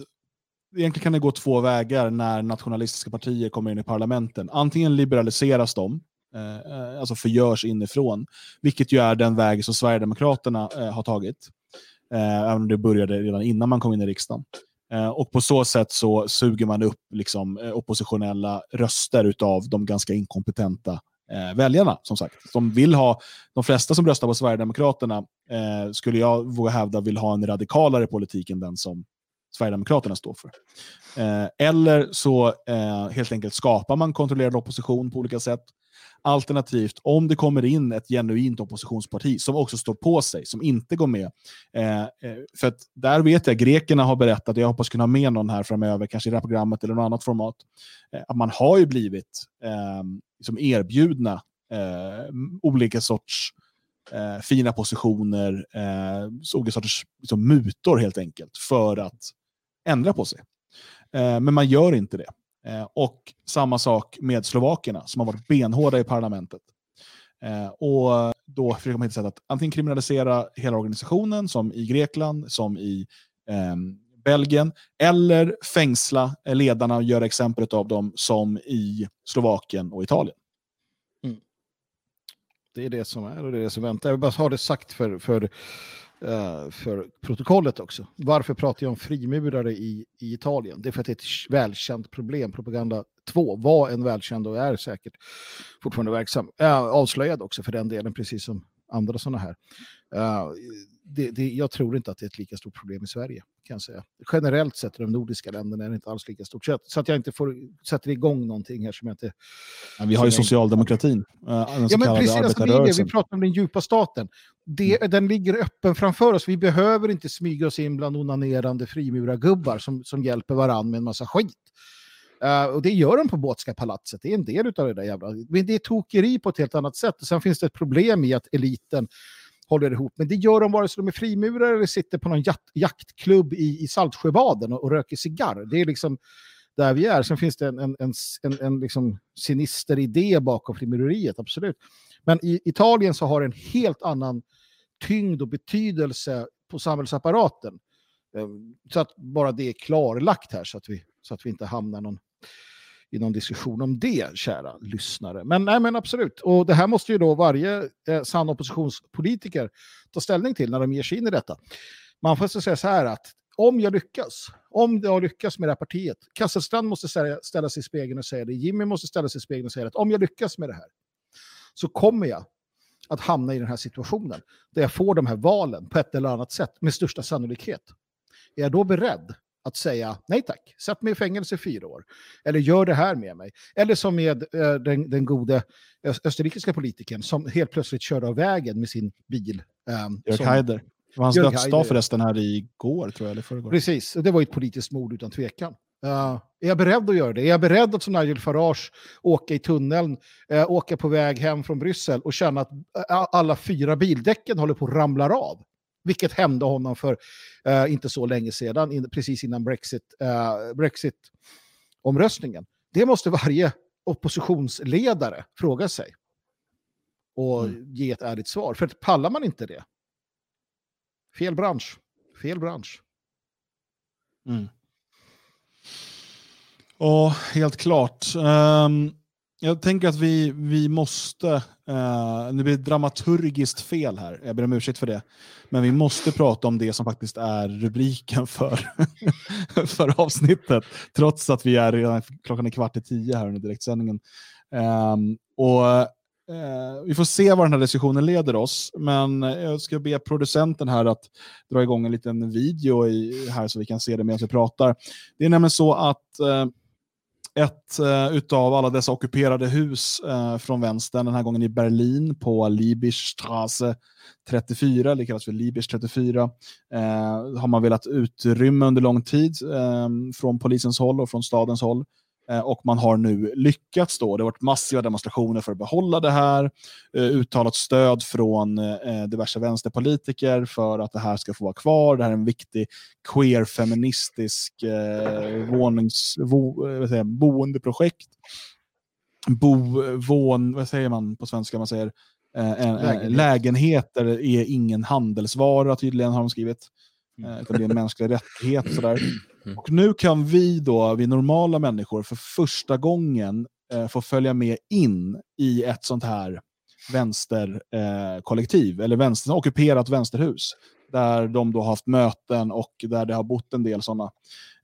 [SPEAKER 1] egentligen kan det gå två vägar när nationalistiska partier kommer in i parlamenten. Antingen liberaliseras de, eh, eh, alltså förgörs inifrån, vilket ju är den väg som Sverigedemokraterna eh, har tagit. Eh, även om det började redan innan man kom in i riksdagen. Eh, och på så sätt så suger man upp liksom, eh, oppositionella röster av de ganska inkompetenta eh, väljarna. som sagt. De, vill ha, de flesta som röstar på Sverigedemokraterna eh, skulle jag våga hävda vill ha en radikalare politik än den som Sverigedemokraterna står för. Eh, eller så eh, helt enkelt skapar man kontrollerad opposition på olika sätt. Alternativt, om det kommer in ett genuint oppositionsparti som också står på sig, som inte går med. Eh, eh, för att där vet jag, grekerna har berättat, jag hoppas kunna ha med någon här framöver, kanske i det här programmet eller något annat format, eh, att man har ju blivit eh, liksom erbjudna eh, olika sorts eh, fina positioner, eh, olika sorters liksom, mutor helt enkelt, för att ändra på sig. Eh, men man gör inte det. Eh, och samma sak med slovakerna som har varit benhårda i parlamentet. Eh, och då försöker man hitta sätt att antingen kriminalisera hela organisationen, som i Grekland, som i eh, Belgien, eller fängsla ledarna och göra exemplet av dem som i Slovakien och Italien. Mm.
[SPEAKER 3] Det är det som är och det är det som väntar. Jag vill bara ha det sagt för, för uh, för protokollet också. Varför pratar jag om frimurare i, i Italien? Det är för att det är ett välkänt problem. Propaganda 2 var en välkänd och är säkert fortfarande verksam. Uh, avslöjad också för den delen, precis som andra sådana här. Uh, det, det, jag tror inte att det är ett lika stort problem i Sverige. kan jag säga. Generellt sett i de nordiska länderna är det inte alls lika stort. Så, så att jag inte får, sätter igång någonting här som jag inte...
[SPEAKER 1] Ja, vi har ju socialdemokratin.
[SPEAKER 3] Äh, ja, men precis, alltså, vi, vi pratar om den djupa staten. Det, mm. Den ligger öppen framför oss. Vi behöver inte smyga oss in bland onanerande frimurargubbar som, som hjälper varandra med en massa skit. Uh, och det gör de på Båtska palatset. Det är en del av det där jävla... Men det är tokeri på ett helt annat sätt. Och sen finns det ett problem i att eliten håller ihop. Men det gör de vare sig de är frimurare eller sitter på någon jakt, jaktklubb i, i Saltsjöbaden och, och röker cigarr. Det är liksom där vi är. Sen finns det en, en, en, en, en liksom sinister idé bakom frimureriet, absolut. Men i Italien så har det en helt annan tyngd och betydelse på samhällsapparaten. Ehm, så att bara det är klarlagt här så att vi, så att vi inte hamnar någon i någon diskussion om det, kära lyssnare. Men, nej, men absolut, och det här måste ju då varje eh, sann oppositionspolitiker ta ställning till när de ger sig in i detta. Man får säga så här att om jag lyckas, om jag lyckas med det här partiet, Kasselstrand måste ställa sig i spegeln och säga det, Jimmy måste ställa sig i spegeln och säga att om jag lyckas med det här så kommer jag att hamna i den här situationen där jag får de här valen på ett eller annat sätt med största sannolikhet. Är jag då beredd att säga nej tack, sätt mig i fängelse i fyra år. Eller gör det här med mig. Eller som med eh, den, den gode österrikiska politikern som helt plötsligt körde av vägen med sin bil. Eh,
[SPEAKER 1] Jörg Haider. Det var hans
[SPEAKER 3] Jörg
[SPEAKER 1] dödsdag förresten här igår, tror jag, eller förrgår.
[SPEAKER 3] Precis, det var ett politiskt mord utan tvekan. Eh, är jag beredd att göra det? Är jag beredd att som Nigel Farage åka i tunneln, eh, åka på väg hem från Bryssel och känna att eh, alla fyra bildäcken håller på att ramla av? Vilket hände honom för eh, inte så länge sedan, in, precis innan Brexit, eh, Brexit-omröstningen. Det måste varje oppositionsledare fråga sig och ge ett ärligt svar. För att pallar man inte det, fel bransch, fel bransch.
[SPEAKER 1] Mm. Ja, helt klart. Ehm, jag tänker att vi, vi måste, uh, det blir dramaturgiskt fel här, jag ber om ursäkt för det, men vi måste prata om det som faktiskt är rubriken för, för avsnittet, trots att vi är redan klockan är kvart i tio här under direktsändningen. Ehm, och eh, vi får se var den här diskussionen leder oss, men jag ska be producenten här att dra igång en liten video i, här så vi kan se det medan vi pratar. Det är nämligen så att eh, ett eh, utav alla dessa ockuperade hus eh, från vänstern, den här gången i Berlin på Liebigstraße 34, det kallas för Liebig 34, eh, har man velat utrymma under lång tid eh, från polisens håll och från stadens håll. Eh, och man har nu lyckats då. Det har varit massiva demonstrationer för att behålla det här. Eh, uttalat stöd från eh, diverse vänsterpolitiker för att det här ska få vara kvar. Det här är en viktig queer-feministisk eh, vånings, vo, jag, boendeprojekt. Bo, vån, vad säger man på svenska? Man säger, eh, en,
[SPEAKER 3] Lägenhet.
[SPEAKER 1] lägenheter är ingen handelsvara tydligen har de skrivit. Eh, utan det är en mänsklig rättighet. Sådär. Och nu kan vi då, vi normala människor, för första gången eh, få följa med in i ett sånt här vänsterkollektiv, eh, eller vänster, ockuperat vänsterhus, där de då har haft möten och där det har bott en del sådana,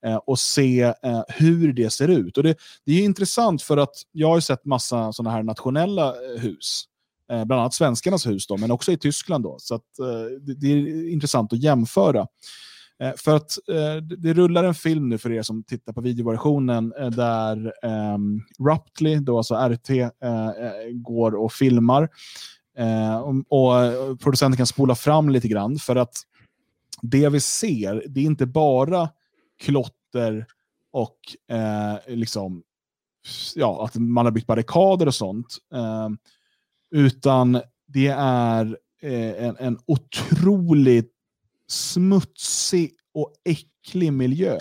[SPEAKER 1] eh, och se eh, hur det ser ut. Och det, det är intressant för att jag har sett massa sådana här nationella eh, hus, eh, Eh, bland annat svenskarnas hus, då, men också i Tyskland. Då, så att, eh, det, det är intressant att jämföra. Eh, För att eh, det rullar en film nu för er som tittar på videoversionen eh, där eh, Ruptly, då alltså RT, eh, eh, går och filmar. Eh, och, och producenten kan spola fram lite grann för att det vi ser, det är inte bara klotter och eh, liksom, ja, att man har byggt barrikader och sånt. Ehm, utan det är eh, en, en otroligt smutsig och äcklig miljö.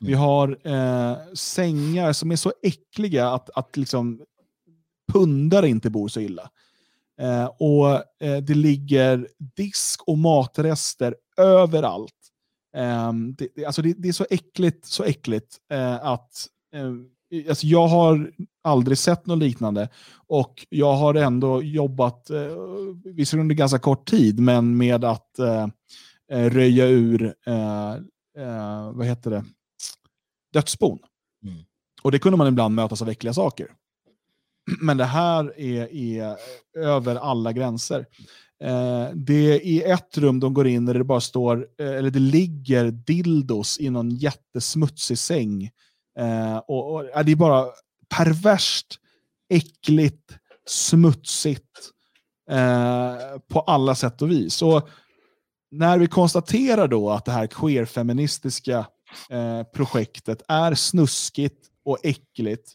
[SPEAKER 1] Vi har eh, sängar som är så äckliga att, att liksom pundare inte bor så illa. Eh, och eh, det ligger disk och matrester överallt. Eh, det, det, alltså det, det är så äckligt, så äckligt eh, att eh, alltså jag har aldrig sett något liknande och jag har ändå jobbat, eh, visserligen under ganska kort tid, men med att eh, eh, röja ur, eh, eh, vad heter det, dödsbon.
[SPEAKER 3] Mm.
[SPEAKER 1] Och det kunde man ibland mötas av äckliga saker. Men det här är, är över alla gränser. Eh, det är i ett rum de går in där det bara står, eh, eller det ligger dildos i någon jättesmutsig säng. Eh, och, och, ja, det är bara perverst, äckligt, smutsigt eh, på alla sätt och vis. Och när vi konstaterar då att det här queerfeministiska eh, projektet är snuskigt och äckligt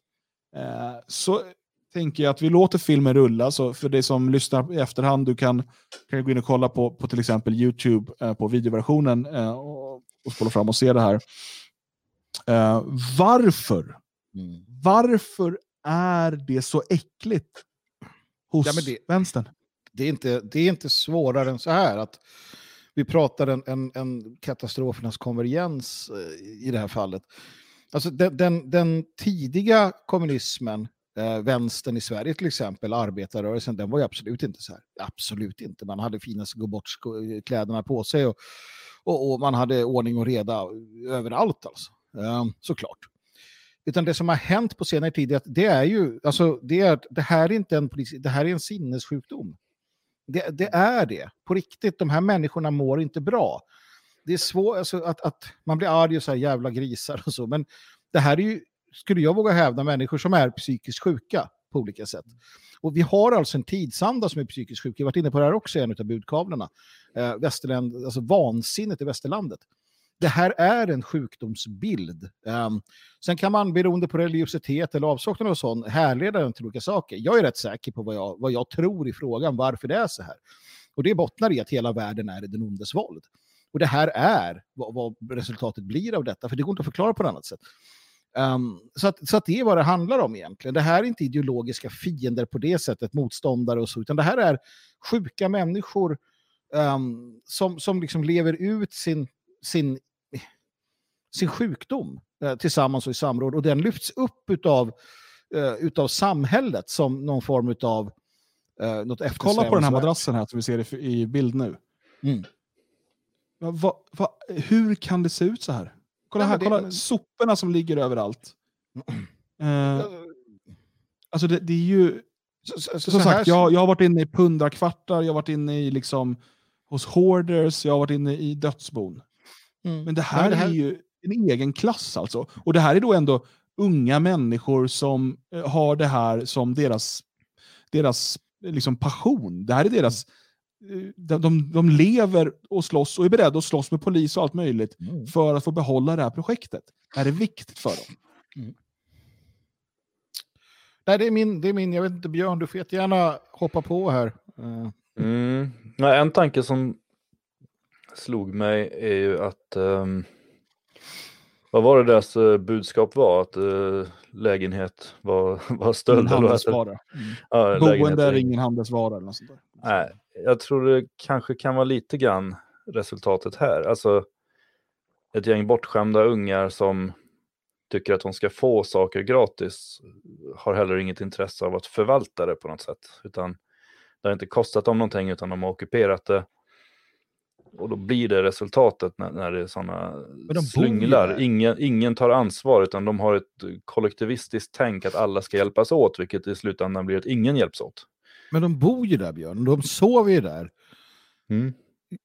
[SPEAKER 1] eh, så tänker jag att vi låter filmen rulla. Så för dig som lyssnar i efterhand, du kan, kan gå in och kolla på, på till exempel YouTube eh, på videoversionen eh, och, och spola fram och se det här. Eh, varför?
[SPEAKER 3] Mm.
[SPEAKER 1] Varför är det så äckligt hos
[SPEAKER 3] Ja, det-
[SPEAKER 1] vänstern?
[SPEAKER 3] det, är inte, det är inte svårare än så här. att Vi pratar en, en, en katastrofernas konvergens eh, i det här fallet. Alltså den, den, den tidiga kommunismen, eh, vänstern i Sverige till exempel, arbetarrörelsen, den var ju absolut inte så här. Absolut inte. Man hade finast gå bort sko- kläderna på sig och, Och, och man hade ordning och reda överallt alltså. Ehm, såklart. Utan det som har hänt på senare tid är att det är ju, alltså det, är, det här är inte en polis, det här är en sinnessjukdom. Det, det, är det, på riktigt. De här människorna mår inte bra. Det är svårt, alltså, att, att man blir arg och så här jävla grisar och så, men det här är ju, skulle jag våga hävda, människor som är psykiskt sjuka på olika sätt. Och vi har alltså en tidsanda som är psykiskt sjuk. Jag har varit inne på det här också i en av budkavlarna. Eh, Västerland, alltså vansinnet i västerlandet. Det här är en sjukdomsbild. Um, sen kan man beroende på religiositet eller avsaknad och sånt härleda den till olika saker. Jag är rätt säker på vad jag, vad jag tror i frågan varför det är så här. Och det bottnar i att hela världen är i den ondes våld. Och det här är vad, vad, resultatet blir av detta, för det går inte att förklara på något annat sätt. Um, så, att, så att det är vad det handlar om egentligen. Det här är inte ideologiska fiender på det sättet, motståndare och så, utan det här är sjuka människor um, som, som liksom lever ut sin, sin, sin sjukdom uh, tillsammans och i samråd. Och den lyfts upp utav, uh, utav samhället som någon form av uh, något
[SPEAKER 1] Kolla på den här madrassen här som vi ser i, i bild nu. Mm. Va, va, hur kan det se ut så här? Kolla här, kolla men... soporna som ligger överallt. Uh, alltså det, det, är ju... Så, så, som så sagt, jag, jag har varit inne i pundarkvartar, jag har varit inne i liksom hos hoarders, jag har varit inne i dödsbon. Mm. Men det här, men det här, är ju en egen klass alltså. Och det här är då ändå unga människor som eh, har det här som deras, deras liksom passion. Det här är deras de, de, de lever och slåss och är beredda att slåss med polis och allt möjligt mm. för att få behålla det här projektet. Det här är viktigt för dem. Mm.
[SPEAKER 3] Nej, det är, min, det är min, jag vet inte Björn, du får jättegärna hoppa på här.
[SPEAKER 2] Mm. Nej, en tanke som slog mig är ju att um, vad var det deras uh, budskap var? Att uh, lägenhet var, var stöld?
[SPEAKER 1] Ingen handelsvara. Mm. Ja, Boende är ingen handelsvara eller något sånt där.
[SPEAKER 2] Nej, jag tror det kanske kan vara lite grann resultatet här. Alltså ett gäng bortskämda ungar som tycker att de ska få saker gratis har heller inget intresse av att förvalta det på något sätt. Utan det har inte kostat dem någonting utan de har ockuperat det. Och då blir det resultatet när, när det är sådana de slynglar. Ingen, ingen tar ansvar utan de har ett kollektivistiskt tänk att alla ska hjälpas åt, vilket i slutändan blir att ingen hjälps åt.
[SPEAKER 3] Men de bor ju där Björn, de sover ju där.
[SPEAKER 2] Mm.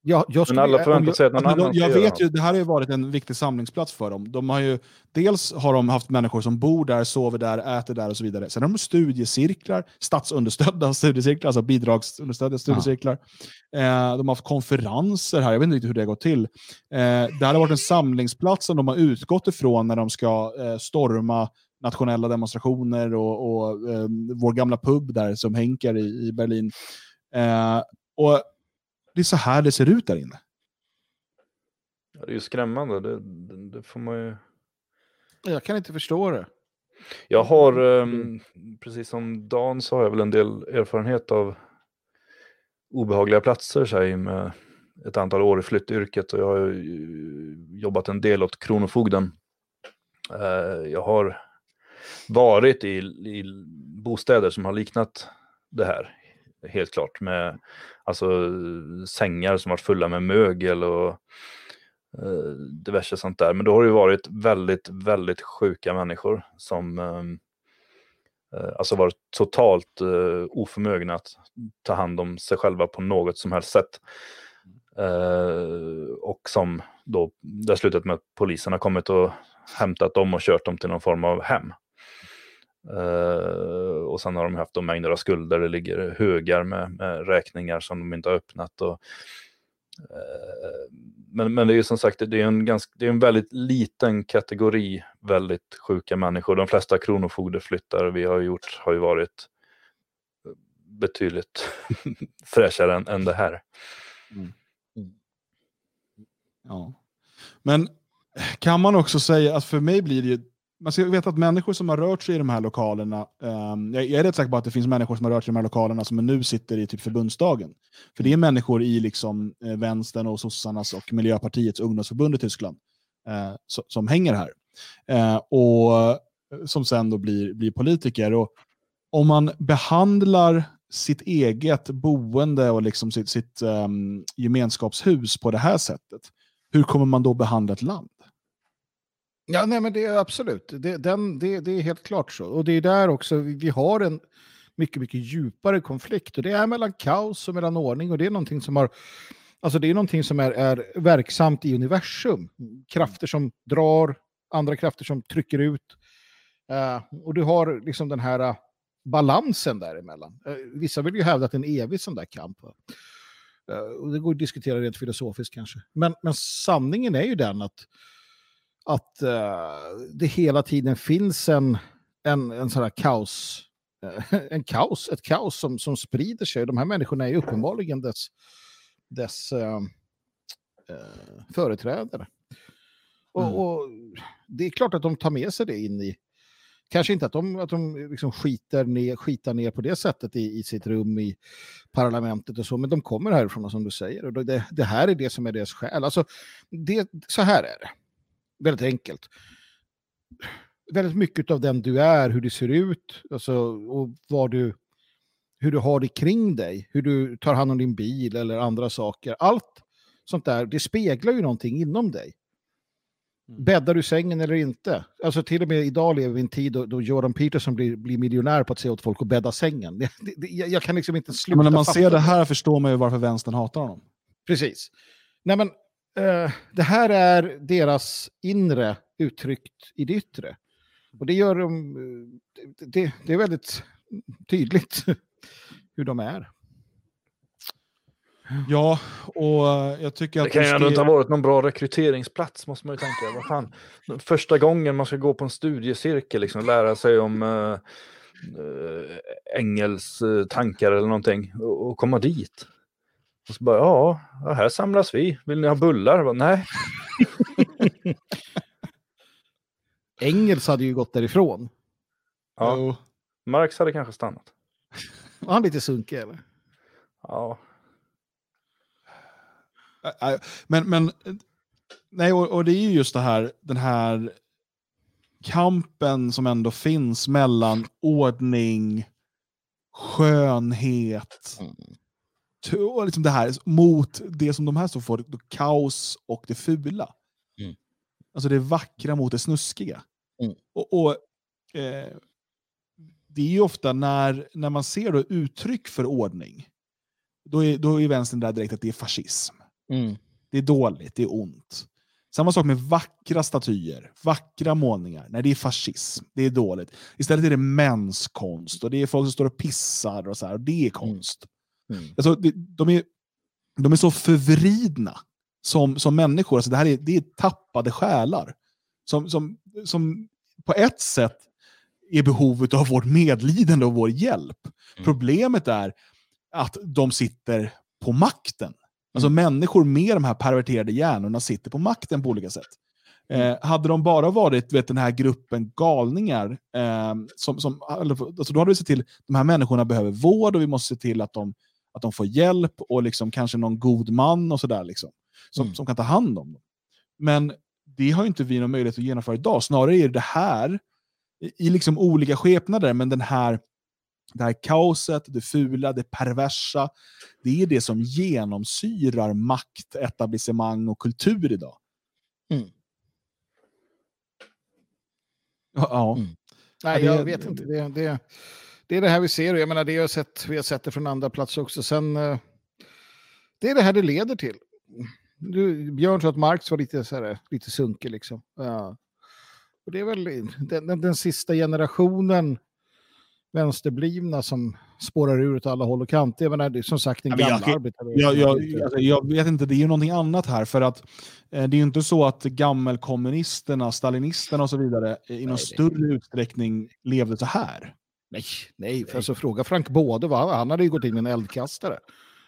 [SPEAKER 2] Jag, jag skulle, Men alla förväntar sig att någon
[SPEAKER 1] annan Jag vet ju, det här har ju varit en viktig samlingsplats för dem. De har ju, dels har de haft människor som bor där, sover där, äter där och så vidare. Sen har de studiecirklar, statsunderstödda studiecirklar, alltså bidragsunderstödda studiecirklar. Ja. Eh, de har haft konferenser här, jag vet inte riktigt hur det har gått till. Eh, det här har varit en samlingsplats som de har utgått ifrån när de ska eh, storma nationella demonstrationer och, och vår gamla pub där som Henker i, i Berlin. Och det är så här det ser ut där inne.
[SPEAKER 2] Ja, det är ju skrämmande, det, det, det får man ju...
[SPEAKER 3] Jag kan inte förstå det.
[SPEAKER 2] Jag har, um, precis som Dan så har jag väl en del erfarenhet av obehagliga platser så med ett antal år i flyttyrket och jag har jobbat en del åt Kronofogden. Uh, jag har varit i, i bostäder som har liknat det här, helt klart. Med alltså, sängar som varit fulla med mögel och eh, diverse sånt där. Men då har det varit väldigt, väldigt sjuka människor som ehm, eh, alltså varit totalt eh, oförmögna att ta hand om sig själva på något som helst sätt. Eh, och som då, det har slutat med att polisen har kommit och hämtat dem och kört dem till någon form av hem. Uh, och sen har de haft de mängder av skulder, det ligger högar med, med räkningar som de inte har öppnat. Och, uh, men, men det är ju som sagt det är, en ganska, det är en väldigt liten kategori väldigt sjuka människor. De flesta kronofogdeflyttar vi har gjort har ju varit betydligt fräschare än, än det här. Mm. mm.
[SPEAKER 1] Ja. Men kan man också säga att för mig blir det ju man ska veta att människor som har rört sig i de här lokalerna, um, jag, är rätt säker på att det finns människor som har rört sig i de här lokalerna som nu sitter i typ förbundsdagen. För det är människor i liksom, eh, vänstern och sossarnas och Miljöpartiets ungdomsförbund i Tyskland eh, so, som hänger här. Eh, och som sen då blir, blir politiker. Och om man behandlar sitt eget boende och liksom sitt, sitt um, gemenskapshus på det här sättet, hur kommer man då behandla ett land?
[SPEAKER 3] Ja, nej, men det är absolut. Det, den, det, det är helt klart så. Och det är där också vi, vi har en mycket, mycket djupare konflikt. Och det är mellan kaos och mellan ordning. Och det är någonting som har Alltså det är någonting som är, är verksamt i universum. Krafter som drar, andra krafter som trycker ut. Uh, och du har liksom den här uh, balansen däremellan. Uh, vissa vill ju hävda att det är en evig sån där kamp. Uh, och det går att diskutera rent filosofiskt kanske. Men, men sanningen är ju den att, att det hela tiden finns en, en, en sån här kaos. en kaos, ett kaos som, som sprider sig. De här människorna är uppenbarligen dess dess eh, eh, företrädare. Och, mm. och, det är klart att de tar med sig det in i, kanske inte att de, att de liksom skiter ner, skitar ner på det sättet i, i sitt rum i parlamentet och så, men de kommer härifrån som du säger. Och det, det här är det som är deras skäl. Alltså, det, så här är det, väldigt enkelt. Väldigt mycket av den du är, hur du ser ut, alltså, och vad du hur du har det kring dig, hur du tar hand om din bil eller andra saker. Allt sånt där, det speglar ju någonting inom dig. Mm. Bäddar du sängen eller inte? Alltså till och med idag lever vi i en tid då, då Jordan Peterson blir, blir miljonär på att säga åt folk att bädda sängen. Det, det, jag kan liksom inte sluta
[SPEAKER 1] Men när man ser det här förstår man ju varför vänstern hatar honom.
[SPEAKER 3] Precis. Nej men, uh, det här är deras inre uttryckt i det yttre. Och det gör dem... Uh, det, det är väldigt tydligt hur de är.
[SPEAKER 1] Ja, och eh, jag tycker att...
[SPEAKER 2] Det kan ju ändå inte ha varit någon bra rekryteringsplats, måste man ju tänka. Vad fan? Första gången man ska gå på en studiecirkel, liksom, lära sig om uh, uh, Engels tankar eller någonting, och, och, komma dit. Och så bara, ja, här samlas vi. Vill ni ha bullar? Bara, Nej.
[SPEAKER 3] Engels hade ju gått därifrån.
[SPEAKER 2] Ja. Marx hade kanske stannat.
[SPEAKER 3] Var han lite sunkig eller?
[SPEAKER 2] Ja.
[SPEAKER 1] Men, men nej, och, och, det är ju just det här, den här kampen som ändå finns mellan ordning, skönhet, mm. Och liksom det här, mot det som de här står för, kaos och det fula. Mm. Alltså det vackra mot det snuskiga. Mm. Och, och eh, det är ju ofta när, när man ser då uttryck för ordning, då är, då är vänstern där direkt att det är fascism. Mm. Det är dåligt, det är ont. Samma sak med vackra statyer, vackra målningar. Nej, det är fascism. Det är dåligt. Istället är det mänskonst och det är folk som står och pissar och så här, och det är mm. konst. Mm. Alltså, de, är, de är så förvridna som, som människor. Alltså, det här är, det är tappade själar. Som, som, som på ett sätt är behovet av vårt medlidande och vår hjälp. Mm. Problemet är att de sitter på makten. Alltså mm. människor med de här perverterade hjärnorna sitter på makten på olika sätt. Mm. Eh, hade de bara varit vet, den här gruppen galningar, eh, som, som, alltså då hade vi sett till att de här människorna behöver vård och vi måste se till att de, att de får hjälp och liksom kanske någon god man och sådär. Liksom, som, mm. som kan ta hand om dem. Men det har inte vi någon möjlighet att genomföra idag. Snarare är det här i liksom olika skepnader, men den här, det här kaoset, det fula, det perversa, det är det som genomsyrar makt, etablissemang och kultur idag. Mm. Ja.
[SPEAKER 3] Mm. Nej, det, jag vet inte. Det, det, det är det här vi ser. Jag menar, det har sett, vi har sett det från andra platser också. Sen, eh, det är det här det leder till. Du, Björn sa att Marx var lite, så här, lite sunkig. Liksom. Ja. Och det är väl den, den, den sista generationen vänsterblivna som spårar ur åt alla håll och kanter. Jag menar, det är som sagt en gammal
[SPEAKER 1] jag, arbetare. Jag, jag, alltså, jag, vet inte, det är ju någonting annat här. För att eh, det är ju inte så att gammelkommunisterna, stalinisterna och så vidare i någon nej, större utsträckning levde så här.
[SPEAKER 3] Nej, nej. För alltså, fråga Frank Både, va? han hade ju gått in i en eldkastare.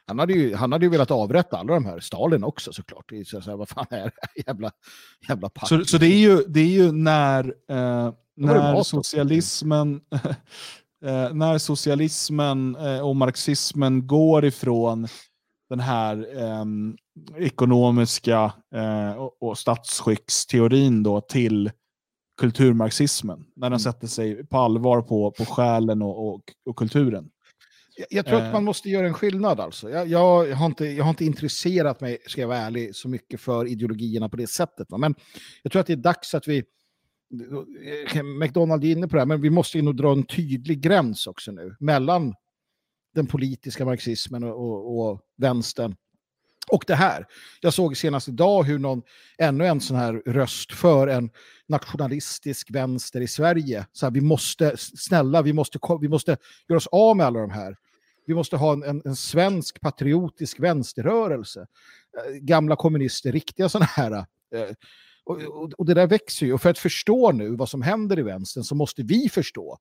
[SPEAKER 3] Han hade, ju, han hade ju velat avrätta alla de här, Stalin också såklart. Så, så här, vad fan är det jävla, jävla pack.
[SPEAKER 1] Så, så det, är ju, det är ju när, eh, när socialismen eh, när socialismen eh, och marxismen går ifrån den här eh, ekonomiska eh, och, och statsskicksteorin då till kulturmarxismen. När den mm. sätter sig på allvar på, på själen och, och, och kulturen.
[SPEAKER 3] Jag, jag tror
[SPEAKER 1] Eh.
[SPEAKER 3] att man måste göra en skillnad alltså. Jag, jag, har inte, jag har inte intresserat mig, ska jag vara ärlig, så mycket för ideologierna på det sättet. Va? Men jag tror att det är dags att vi, McDonald är inne på det här, men vi måste ju nog dra en tydlig gräns också nu mellan den politiska marxismen och, och, och vänstern och det här. Jag såg senast idag hur någon, ännu en sån här röst för en nationalistisk vänster i Sverige. Så här, vi måste, snälla, vi måste, vi måste göra oss av med alla de här. Vi måste ha en, en, en svensk patriotisk vänsterrörelse. Eh, gamla kommunister, riktiga sådana här. Eh, och, och, och det där växer ju. Och för att förstå nu vad som händer i vänstern så måste vi förstå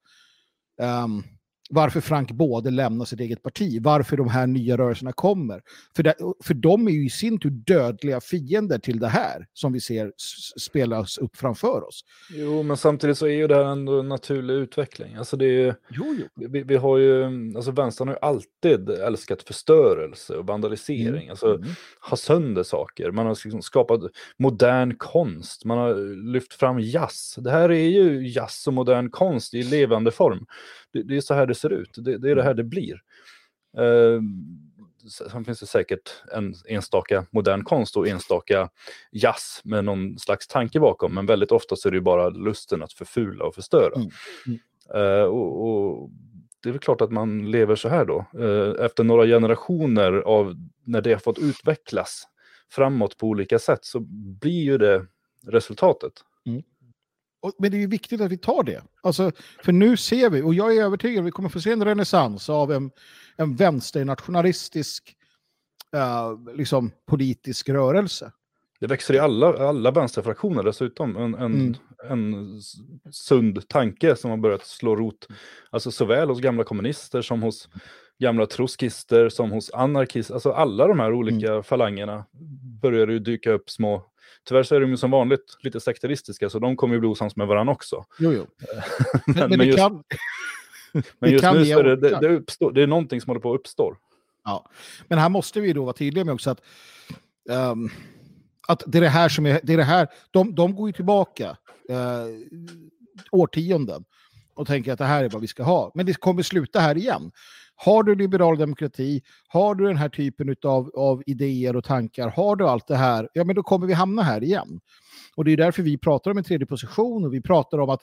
[SPEAKER 3] um, varför Frank Både lämnar sitt eget parti, varför de här nya rörelserna kommer. För, det, för de är ju i sin tur dödliga fiender till det här som vi ser spelas upp framför oss.
[SPEAKER 2] Jo, men samtidigt så är ju det här ändå en naturlig utveckling. Alltså det är ju,
[SPEAKER 3] Jo, jo.
[SPEAKER 2] vi, vi har ju, alltså vänstern har ju alltid älskat förstörelse och vandalisering. Alltså
[SPEAKER 3] Mm.
[SPEAKER 2] ha sönder saker. Man har liksom skapat modern konst. Man har lyft fram jazz. Det här är ju jazz och modern konst i levande form. Det, det är så här det ser ut. Det, det är det här det blir. Uh, sen finns det säkert en enstaka modern konst och enstaka jazz med någon slags tanke bakom. Men väldigt ofta så är det ju bara lusten att förfula och förstöra.
[SPEAKER 3] Mm. Mm.
[SPEAKER 2] Eh, och, och det är väl klart att man lever så här då. Eh, efter några generationer av när det har fått utvecklas framåt på olika sätt så blir ju det resultatet.
[SPEAKER 3] Och, men det är ju viktigt att vi tar det. Alltså, för nu ser vi, och jag är övertygad, vi kommer få se en renässans av en, en vänsternationalistisk eh, liksom, politisk rörelse.
[SPEAKER 2] Det växer i alla, alla vänsterfraktioner dessutom. En, en,
[SPEAKER 3] Mm.
[SPEAKER 2] en sund tanke som har börjat slå rot. Alltså såväl hos gamla kommunister som hos gamla trotskister som hos anarkister. Alltså alla de här olika
[SPEAKER 3] Mm.
[SPEAKER 2] falangerna börjar ju dyka upp små. Tyvärr så är de ju som vanligt lite sekteristiska så de kommer ju bli osams med varandra också.
[SPEAKER 3] Jo, jo.
[SPEAKER 2] Men,
[SPEAKER 3] Men,
[SPEAKER 2] men just,
[SPEAKER 3] kan,
[SPEAKER 2] men just nu så är det, det, det, uppstår, det är någonting som håller på att uppstå.
[SPEAKER 3] Ja. Men här måste vi då vara tydliga med också att, ehm, att det är det här som är, det är det här, de, de går ju tillbaka eh, årtionden och tänker att det här är vad vi ska ha. Men det kommer sluta här igen. Har du liberal demokrati, har du den här typen av, av idéer och tankar, har du allt det här, ja men då kommer vi hamna här igen. Och det är därför vi pratar om en tredje position och vi pratar om att,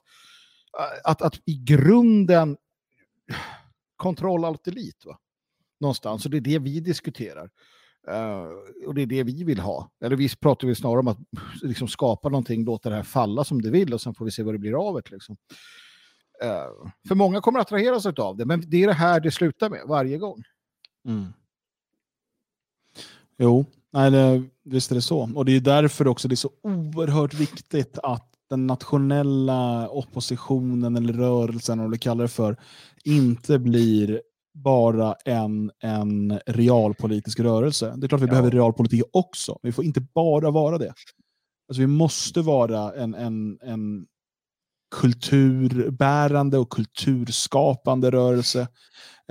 [SPEAKER 3] äh, att, att i grunden kontroll allt elit. Va? någonstans. Och det är det vi diskuterar. Uh, och det är det vi vill ha. Eller vi pratar vi snarare om att liksom, skapa någonting, låta det här falla som det vill och sen får vi se vad det blir av det. Liksom. Eh, för många kommer att attraheras av det, men det är det här det slutar med varje gång.
[SPEAKER 1] Mm. Jo, nej, det, visst är det så. Och det är därför också det är så oerhört viktigt att den nationella oppositionen eller rörelsen, eller vad du kallar det för, inte blir bara en, en realpolitisk rörelse. Det är klart vi
[SPEAKER 3] Ja.
[SPEAKER 1] behöver realpolitik också, men vi får inte bara vara det. Alltså vi måste vara en, en, en kulturbärande och kulturskapande rörelse.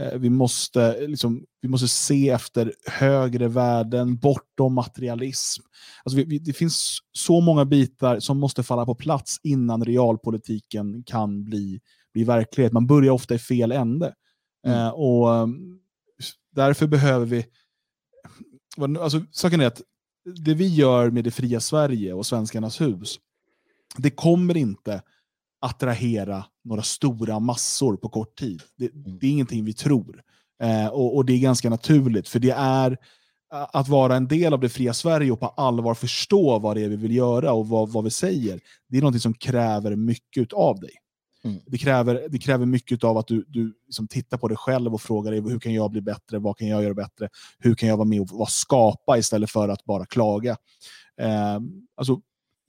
[SPEAKER 1] Eh, Vi måste, liksom, vi måste se efter högre värden, bortom materialism. Alltså vi, vi, det finns så många bitar som måste falla på plats innan realpolitiken kan bli, bli verklighet. Man börjar ofta i fel ände.
[SPEAKER 3] Mm.
[SPEAKER 1] Eh, och um, Därför behöver vi... Alltså, saken är att det vi gör med det fria Sverige och Svenskarnas hus, det kommer inte attrahera några stora massor på kort tid. Det, det är ingenting vi tror. Eh, och, och det är ganska naturligt, för det är att vara en del av det fria Sverige och på allvar förstå vad det är vi vill göra och vad, vad vi säger. Det är något som kräver mycket av dig.
[SPEAKER 3] Mm.
[SPEAKER 1] Det, kräver, det kräver mycket av att du, du liksom tittar på dig själv och frågar dig hur kan jag bli bättre, vad kan jag göra bättre, hur kan jag vara med och vad skapa istället för att bara klaga. Eh, alltså,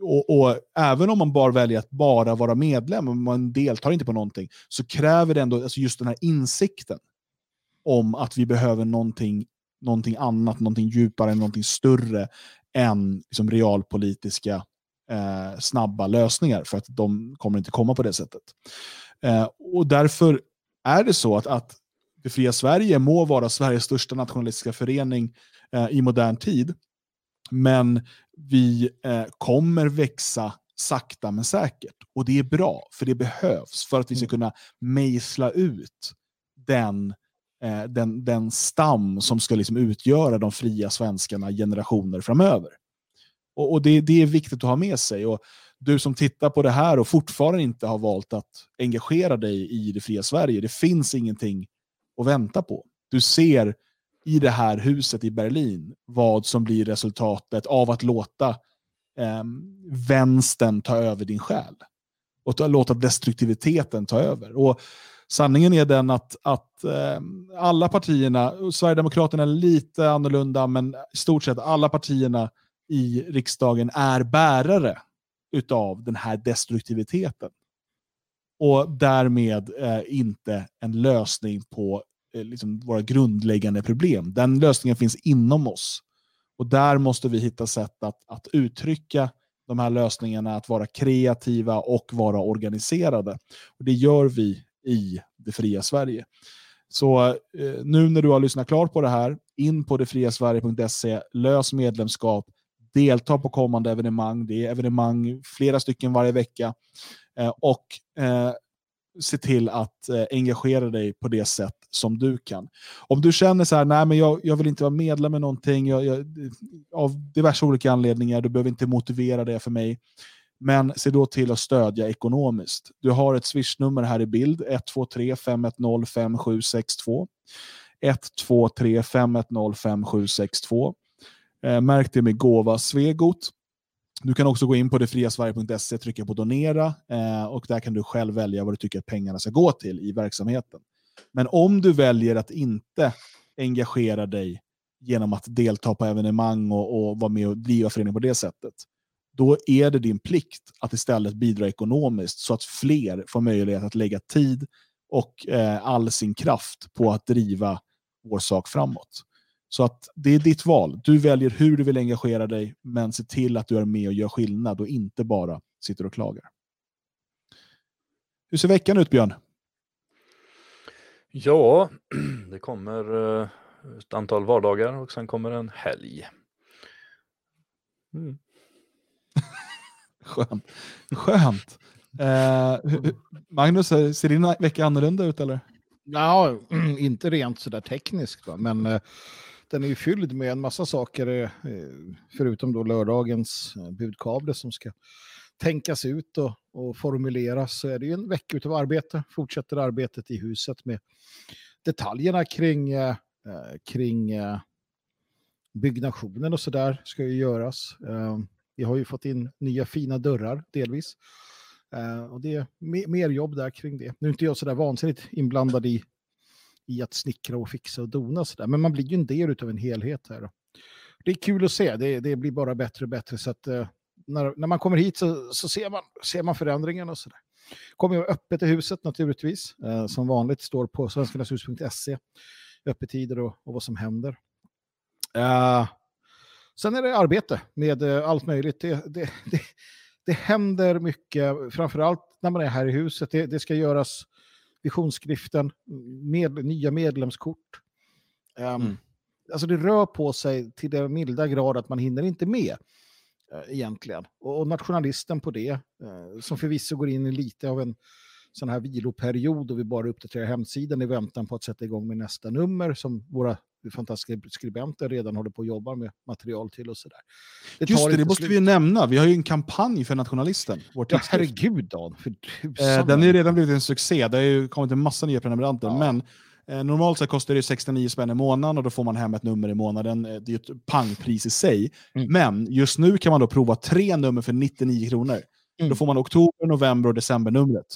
[SPEAKER 1] och, och Även om man bara väljer att bara vara medlem och man deltar inte på någonting så kräver det ändå alltså just den här insikten om att vi behöver någonting, någonting annat, någonting djupare, någonting större än liksom realpolitiska eh, snabba lösningar för att de kommer inte komma på det sättet. Eh, och därför är det så att, att det fria Sverige må vara Sveriges största nationalistiska förening eh, i modern tid, men vi eh, kommer växa sakta men säkert. Och det är bra, för det behövs för att vi ska
[SPEAKER 3] Mm.
[SPEAKER 1] kunna mejsla ut den eh, den, den stam som ska liksom utgöra de fria svenskarna generationer framöver. Och, och det, det, är viktigt att ha med sig. Och du som tittar på det här och fortfarande inte har valt att engagera dig i det fria Sverige, det finns ingenting att vänta på. Du ser i det här huset i Berlin vad som blir resultatet av att låta eh, vänstern ta över din själ. Och ta, låta destruktiviteten ta över. Och sanningen är den att, att eh, alla partierna, Sverigedemokraterna är lite annorlunda, men i stort sett alla partierna i riksdagen är bärare utav den här destruktiviteten. Och därmed eh, inte en lösning på Eh, liksom våra grundläggande problem. Den lösningen finns inom oss. Och där måste vi hitta sätt att, att uttrycka de här lösningarna, att vara kreativa och vara organiserade. Och Det gör vi i det fria Sverige. Så eh, nu när du har lyssnat klart på det här, in på detfriasverige.se, lös medlemskap, delta på kommande evenemang. Det är evenemang, flera stycken varje vecka. Eh, och eh, se till att eh, engagera dig på det sätt som du kan. Om du känner så här, nej men jag, jag vill inte vara medlem i någonting, jag, jag, av diverse olika anledningar, du behöver inte motivera det för mig. Men se då till att stödja ekonomiskt. Du har ett swishnummer här i bild, 123 510 5762. 123 510 5762. Eh, märk det med gåva Svegot. Du kan också gå in på detfriasverige.se, trycka på donera eh, och där kan du själv välja vad du tycker att pengarna ska gå till i verksamheten. Men om du väljer att inte engagera dig genom att delta på evenemang och, och vara med och driva föreningen på det sättet, då är det din plikt att istället bidra ekonomiskt så att fler får möjlighet att lägga tid och eh, all sin kraft på att driva vår sak framåt. Så att det är ditt val. Du väljer hur du vill engagera dig, men se till att du är med och gör skillnad och inte bara sitter och klagar. Hur ser veckan ut, Björn?
[SPEAKER 2] Ja, det kommer eh, ett antal vardagar och sen kommer en helg.
[SPEAKER 1] Mm. Skönt. Skönt. Eh, Magnus, ser din vecka annorlunda ut eller?
[SPEAKER 3] Ja, inte rent sådär tekniskt, va? men eh, den är ju fylld med en massa saker, eh, förutom då lördagens eh, budkavle som ska tänkas ut och, och formuleras, så är det ju en vecka av arbete. Fortsätter arbetet i huset med detaljerna kring, eh, eh kring eh, byggnationen och så där ska ju göras. Eh, vi har ju fått in nya fina dörrar delvis. Och det är mer jobb där kring det. Nu är inte jag så där vansinnigt inblandad i i att snickra och fixa och dona. Så där. Men man blir ju en del av en helhet här. Det är kul att se, det, det blir bara bättre och bättre. Så att, eh, när, när man kommer hit så, så ser, man, ser man förändringarna och så där. Kommer jag öppet i huset naturligtvis. Eh, som vanligt står på svenskarnashus.se öppettider och, och vad som händer. Eh, sen är det arbete med eh, allt möjligt. Det, det, det, det händer mycket, framförallt när man är här i huset. Det, det ska göras visionsskriften, med, nya medlemskort. Um, mm. Alltså det rör på sig till den milda grad att man hinner inte med uh, egentligen. Och, och, nationalisten på det, uh, som förvisso går in i lite av en sån här viloperiod och vi bara uppdaterar hemsidan i väntan på att sätta igång med nästa nummer som våra fantastiska skribenter redan håller på att jobba med material till och sådär.
[SPEAKER 1] Det Just det, det måste slut. vi nämna. Vi har ju en kampanj för Nationalisten.
[SPEAKER 3] Vår ja, herregud Dan. För
[SPEAKER 1] eh, den ju redan blivit en succé. Det har ju kommit en massa nya prenumeranter. Ja. Men eh, normalt så kostar det 69 spänn i månaden och då får man hem ett nummer i månaden. Eh, det är ett pangpris i sig. Mm. Men just nu kan man då prova tre nummer för 99 kronor. Mm. Då får man oktober, november och decembernumret.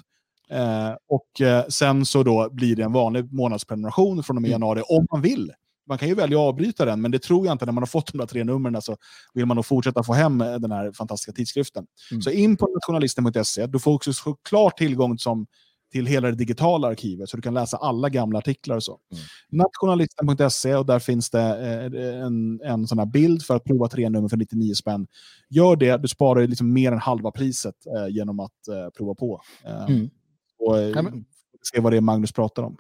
[SPEAKER 1] Eh, och eh, sen så då blir det en vanlig månadsprenumeration från och med mm. januari om man vill man kan ju välja att avbryta den, men det tror jag inte. När man har fått de där tre numren så vill man nog fortsätta få hem eh, den här fantastiska tidskriften. Mm. Så in på nationalisten.se. Du får också såklart tillgång som, till hela det digitala arkivet, så du kan läsa alla gamla artiklar och så. Mm. Nationalisten.se och där finns det eh, en, en sån här bild för att prova tre nummer för 99 spänn. Gör det, du sparar liksom mer än halva priset eh, genom att eh, prova på. Eh, mm. Och eh, se vad det är Magnus pratar om.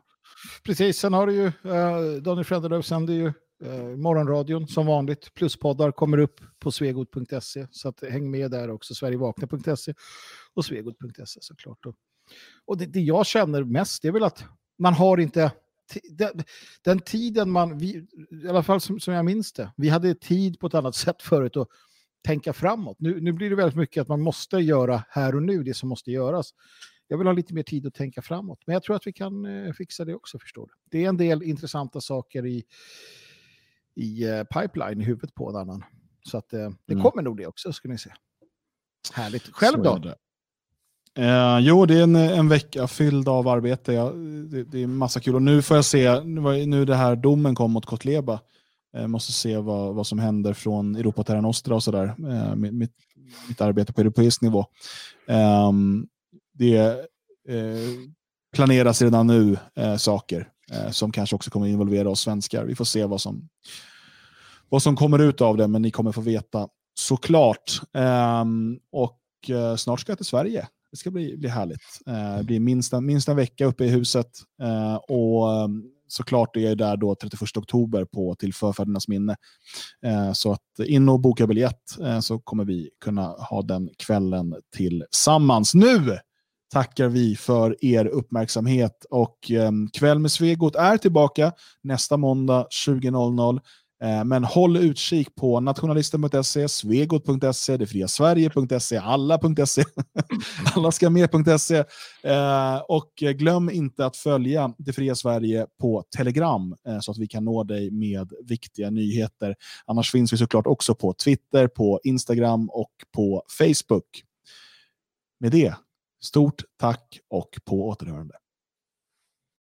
[SPEAKER 3] Precis, sen har du ju eh, Daniel Frändelöv sänder ju eh, morgonradion som vanligt. Pluspoddar kommer upp på svegot.se så att häng med där också. Sverigevakna.se och svegot.se såklart. Och, och det, det, jag känner mest är väl att man har inte den, den tiden man, vi, i alla fall som, som jag minns det, vi hade tid på ett annat sätt förut att tänka framåt. Nu, nu blir det väldigt mycket att man måste göra här och nu det som måste göras. Jag vill ha lite mer tid att tänka framåt, men jag tror att vi kan eh, fixa det också, förstår du. Det är en del intressanta saker i, i eh, pipeline i huvudet på en annan. Så att eh, det
[SPEAKER 1] Mm.
[SPEAKER 3] kommer nog det också, ska ni se. Härligt. Själv då?
[SPEAKER 1] Eh, jo, det är en, en vecka fylld av arbete. Ja, det, det är massa kul. Och nu får jag se, nu, det här domen kom mot Kotleba. Jag måste se vad, vad som händer från Europa Terra Nostra och sådär. Eh, mitt, mitt, arbete på europeisk nivå. Ehm, det eh, planeras redan nu eh, saker eh, som kanske också kommer involvera oss svenskar. Vi får se vad som, vad som kommer ut av det, men ni kommer få veta såklart. Ehm, och eh, snart ska jag till Sverige. Det ska bli, bli härligt. Eh, det blir minst en, minst en vecka uppe i huset. Eh, och eh, såklart är jag där då 31 oktober på till förfädernas minne. Eh, så att in och boka biljett eh, så kommer vi kunna ha den kvällen tillsammans. Nu tackar vi för er uppmärksamhet och eh, Kväll med Svegot är tillbaka nästa måndag 20.00. Eh, Men håll utkik på nationalisten.se, svegot.se, detfriasverige.se, alla.se, alla ska med.se. Eh, Och glöm inte att följa Det Fria Sverige på Telegram eh, så att vi kan nå dig med viktiga nyheter. Annars finns vi såklart också på Twitter, på Instagram och på Facebook. Med det, stort tack och på återhörande.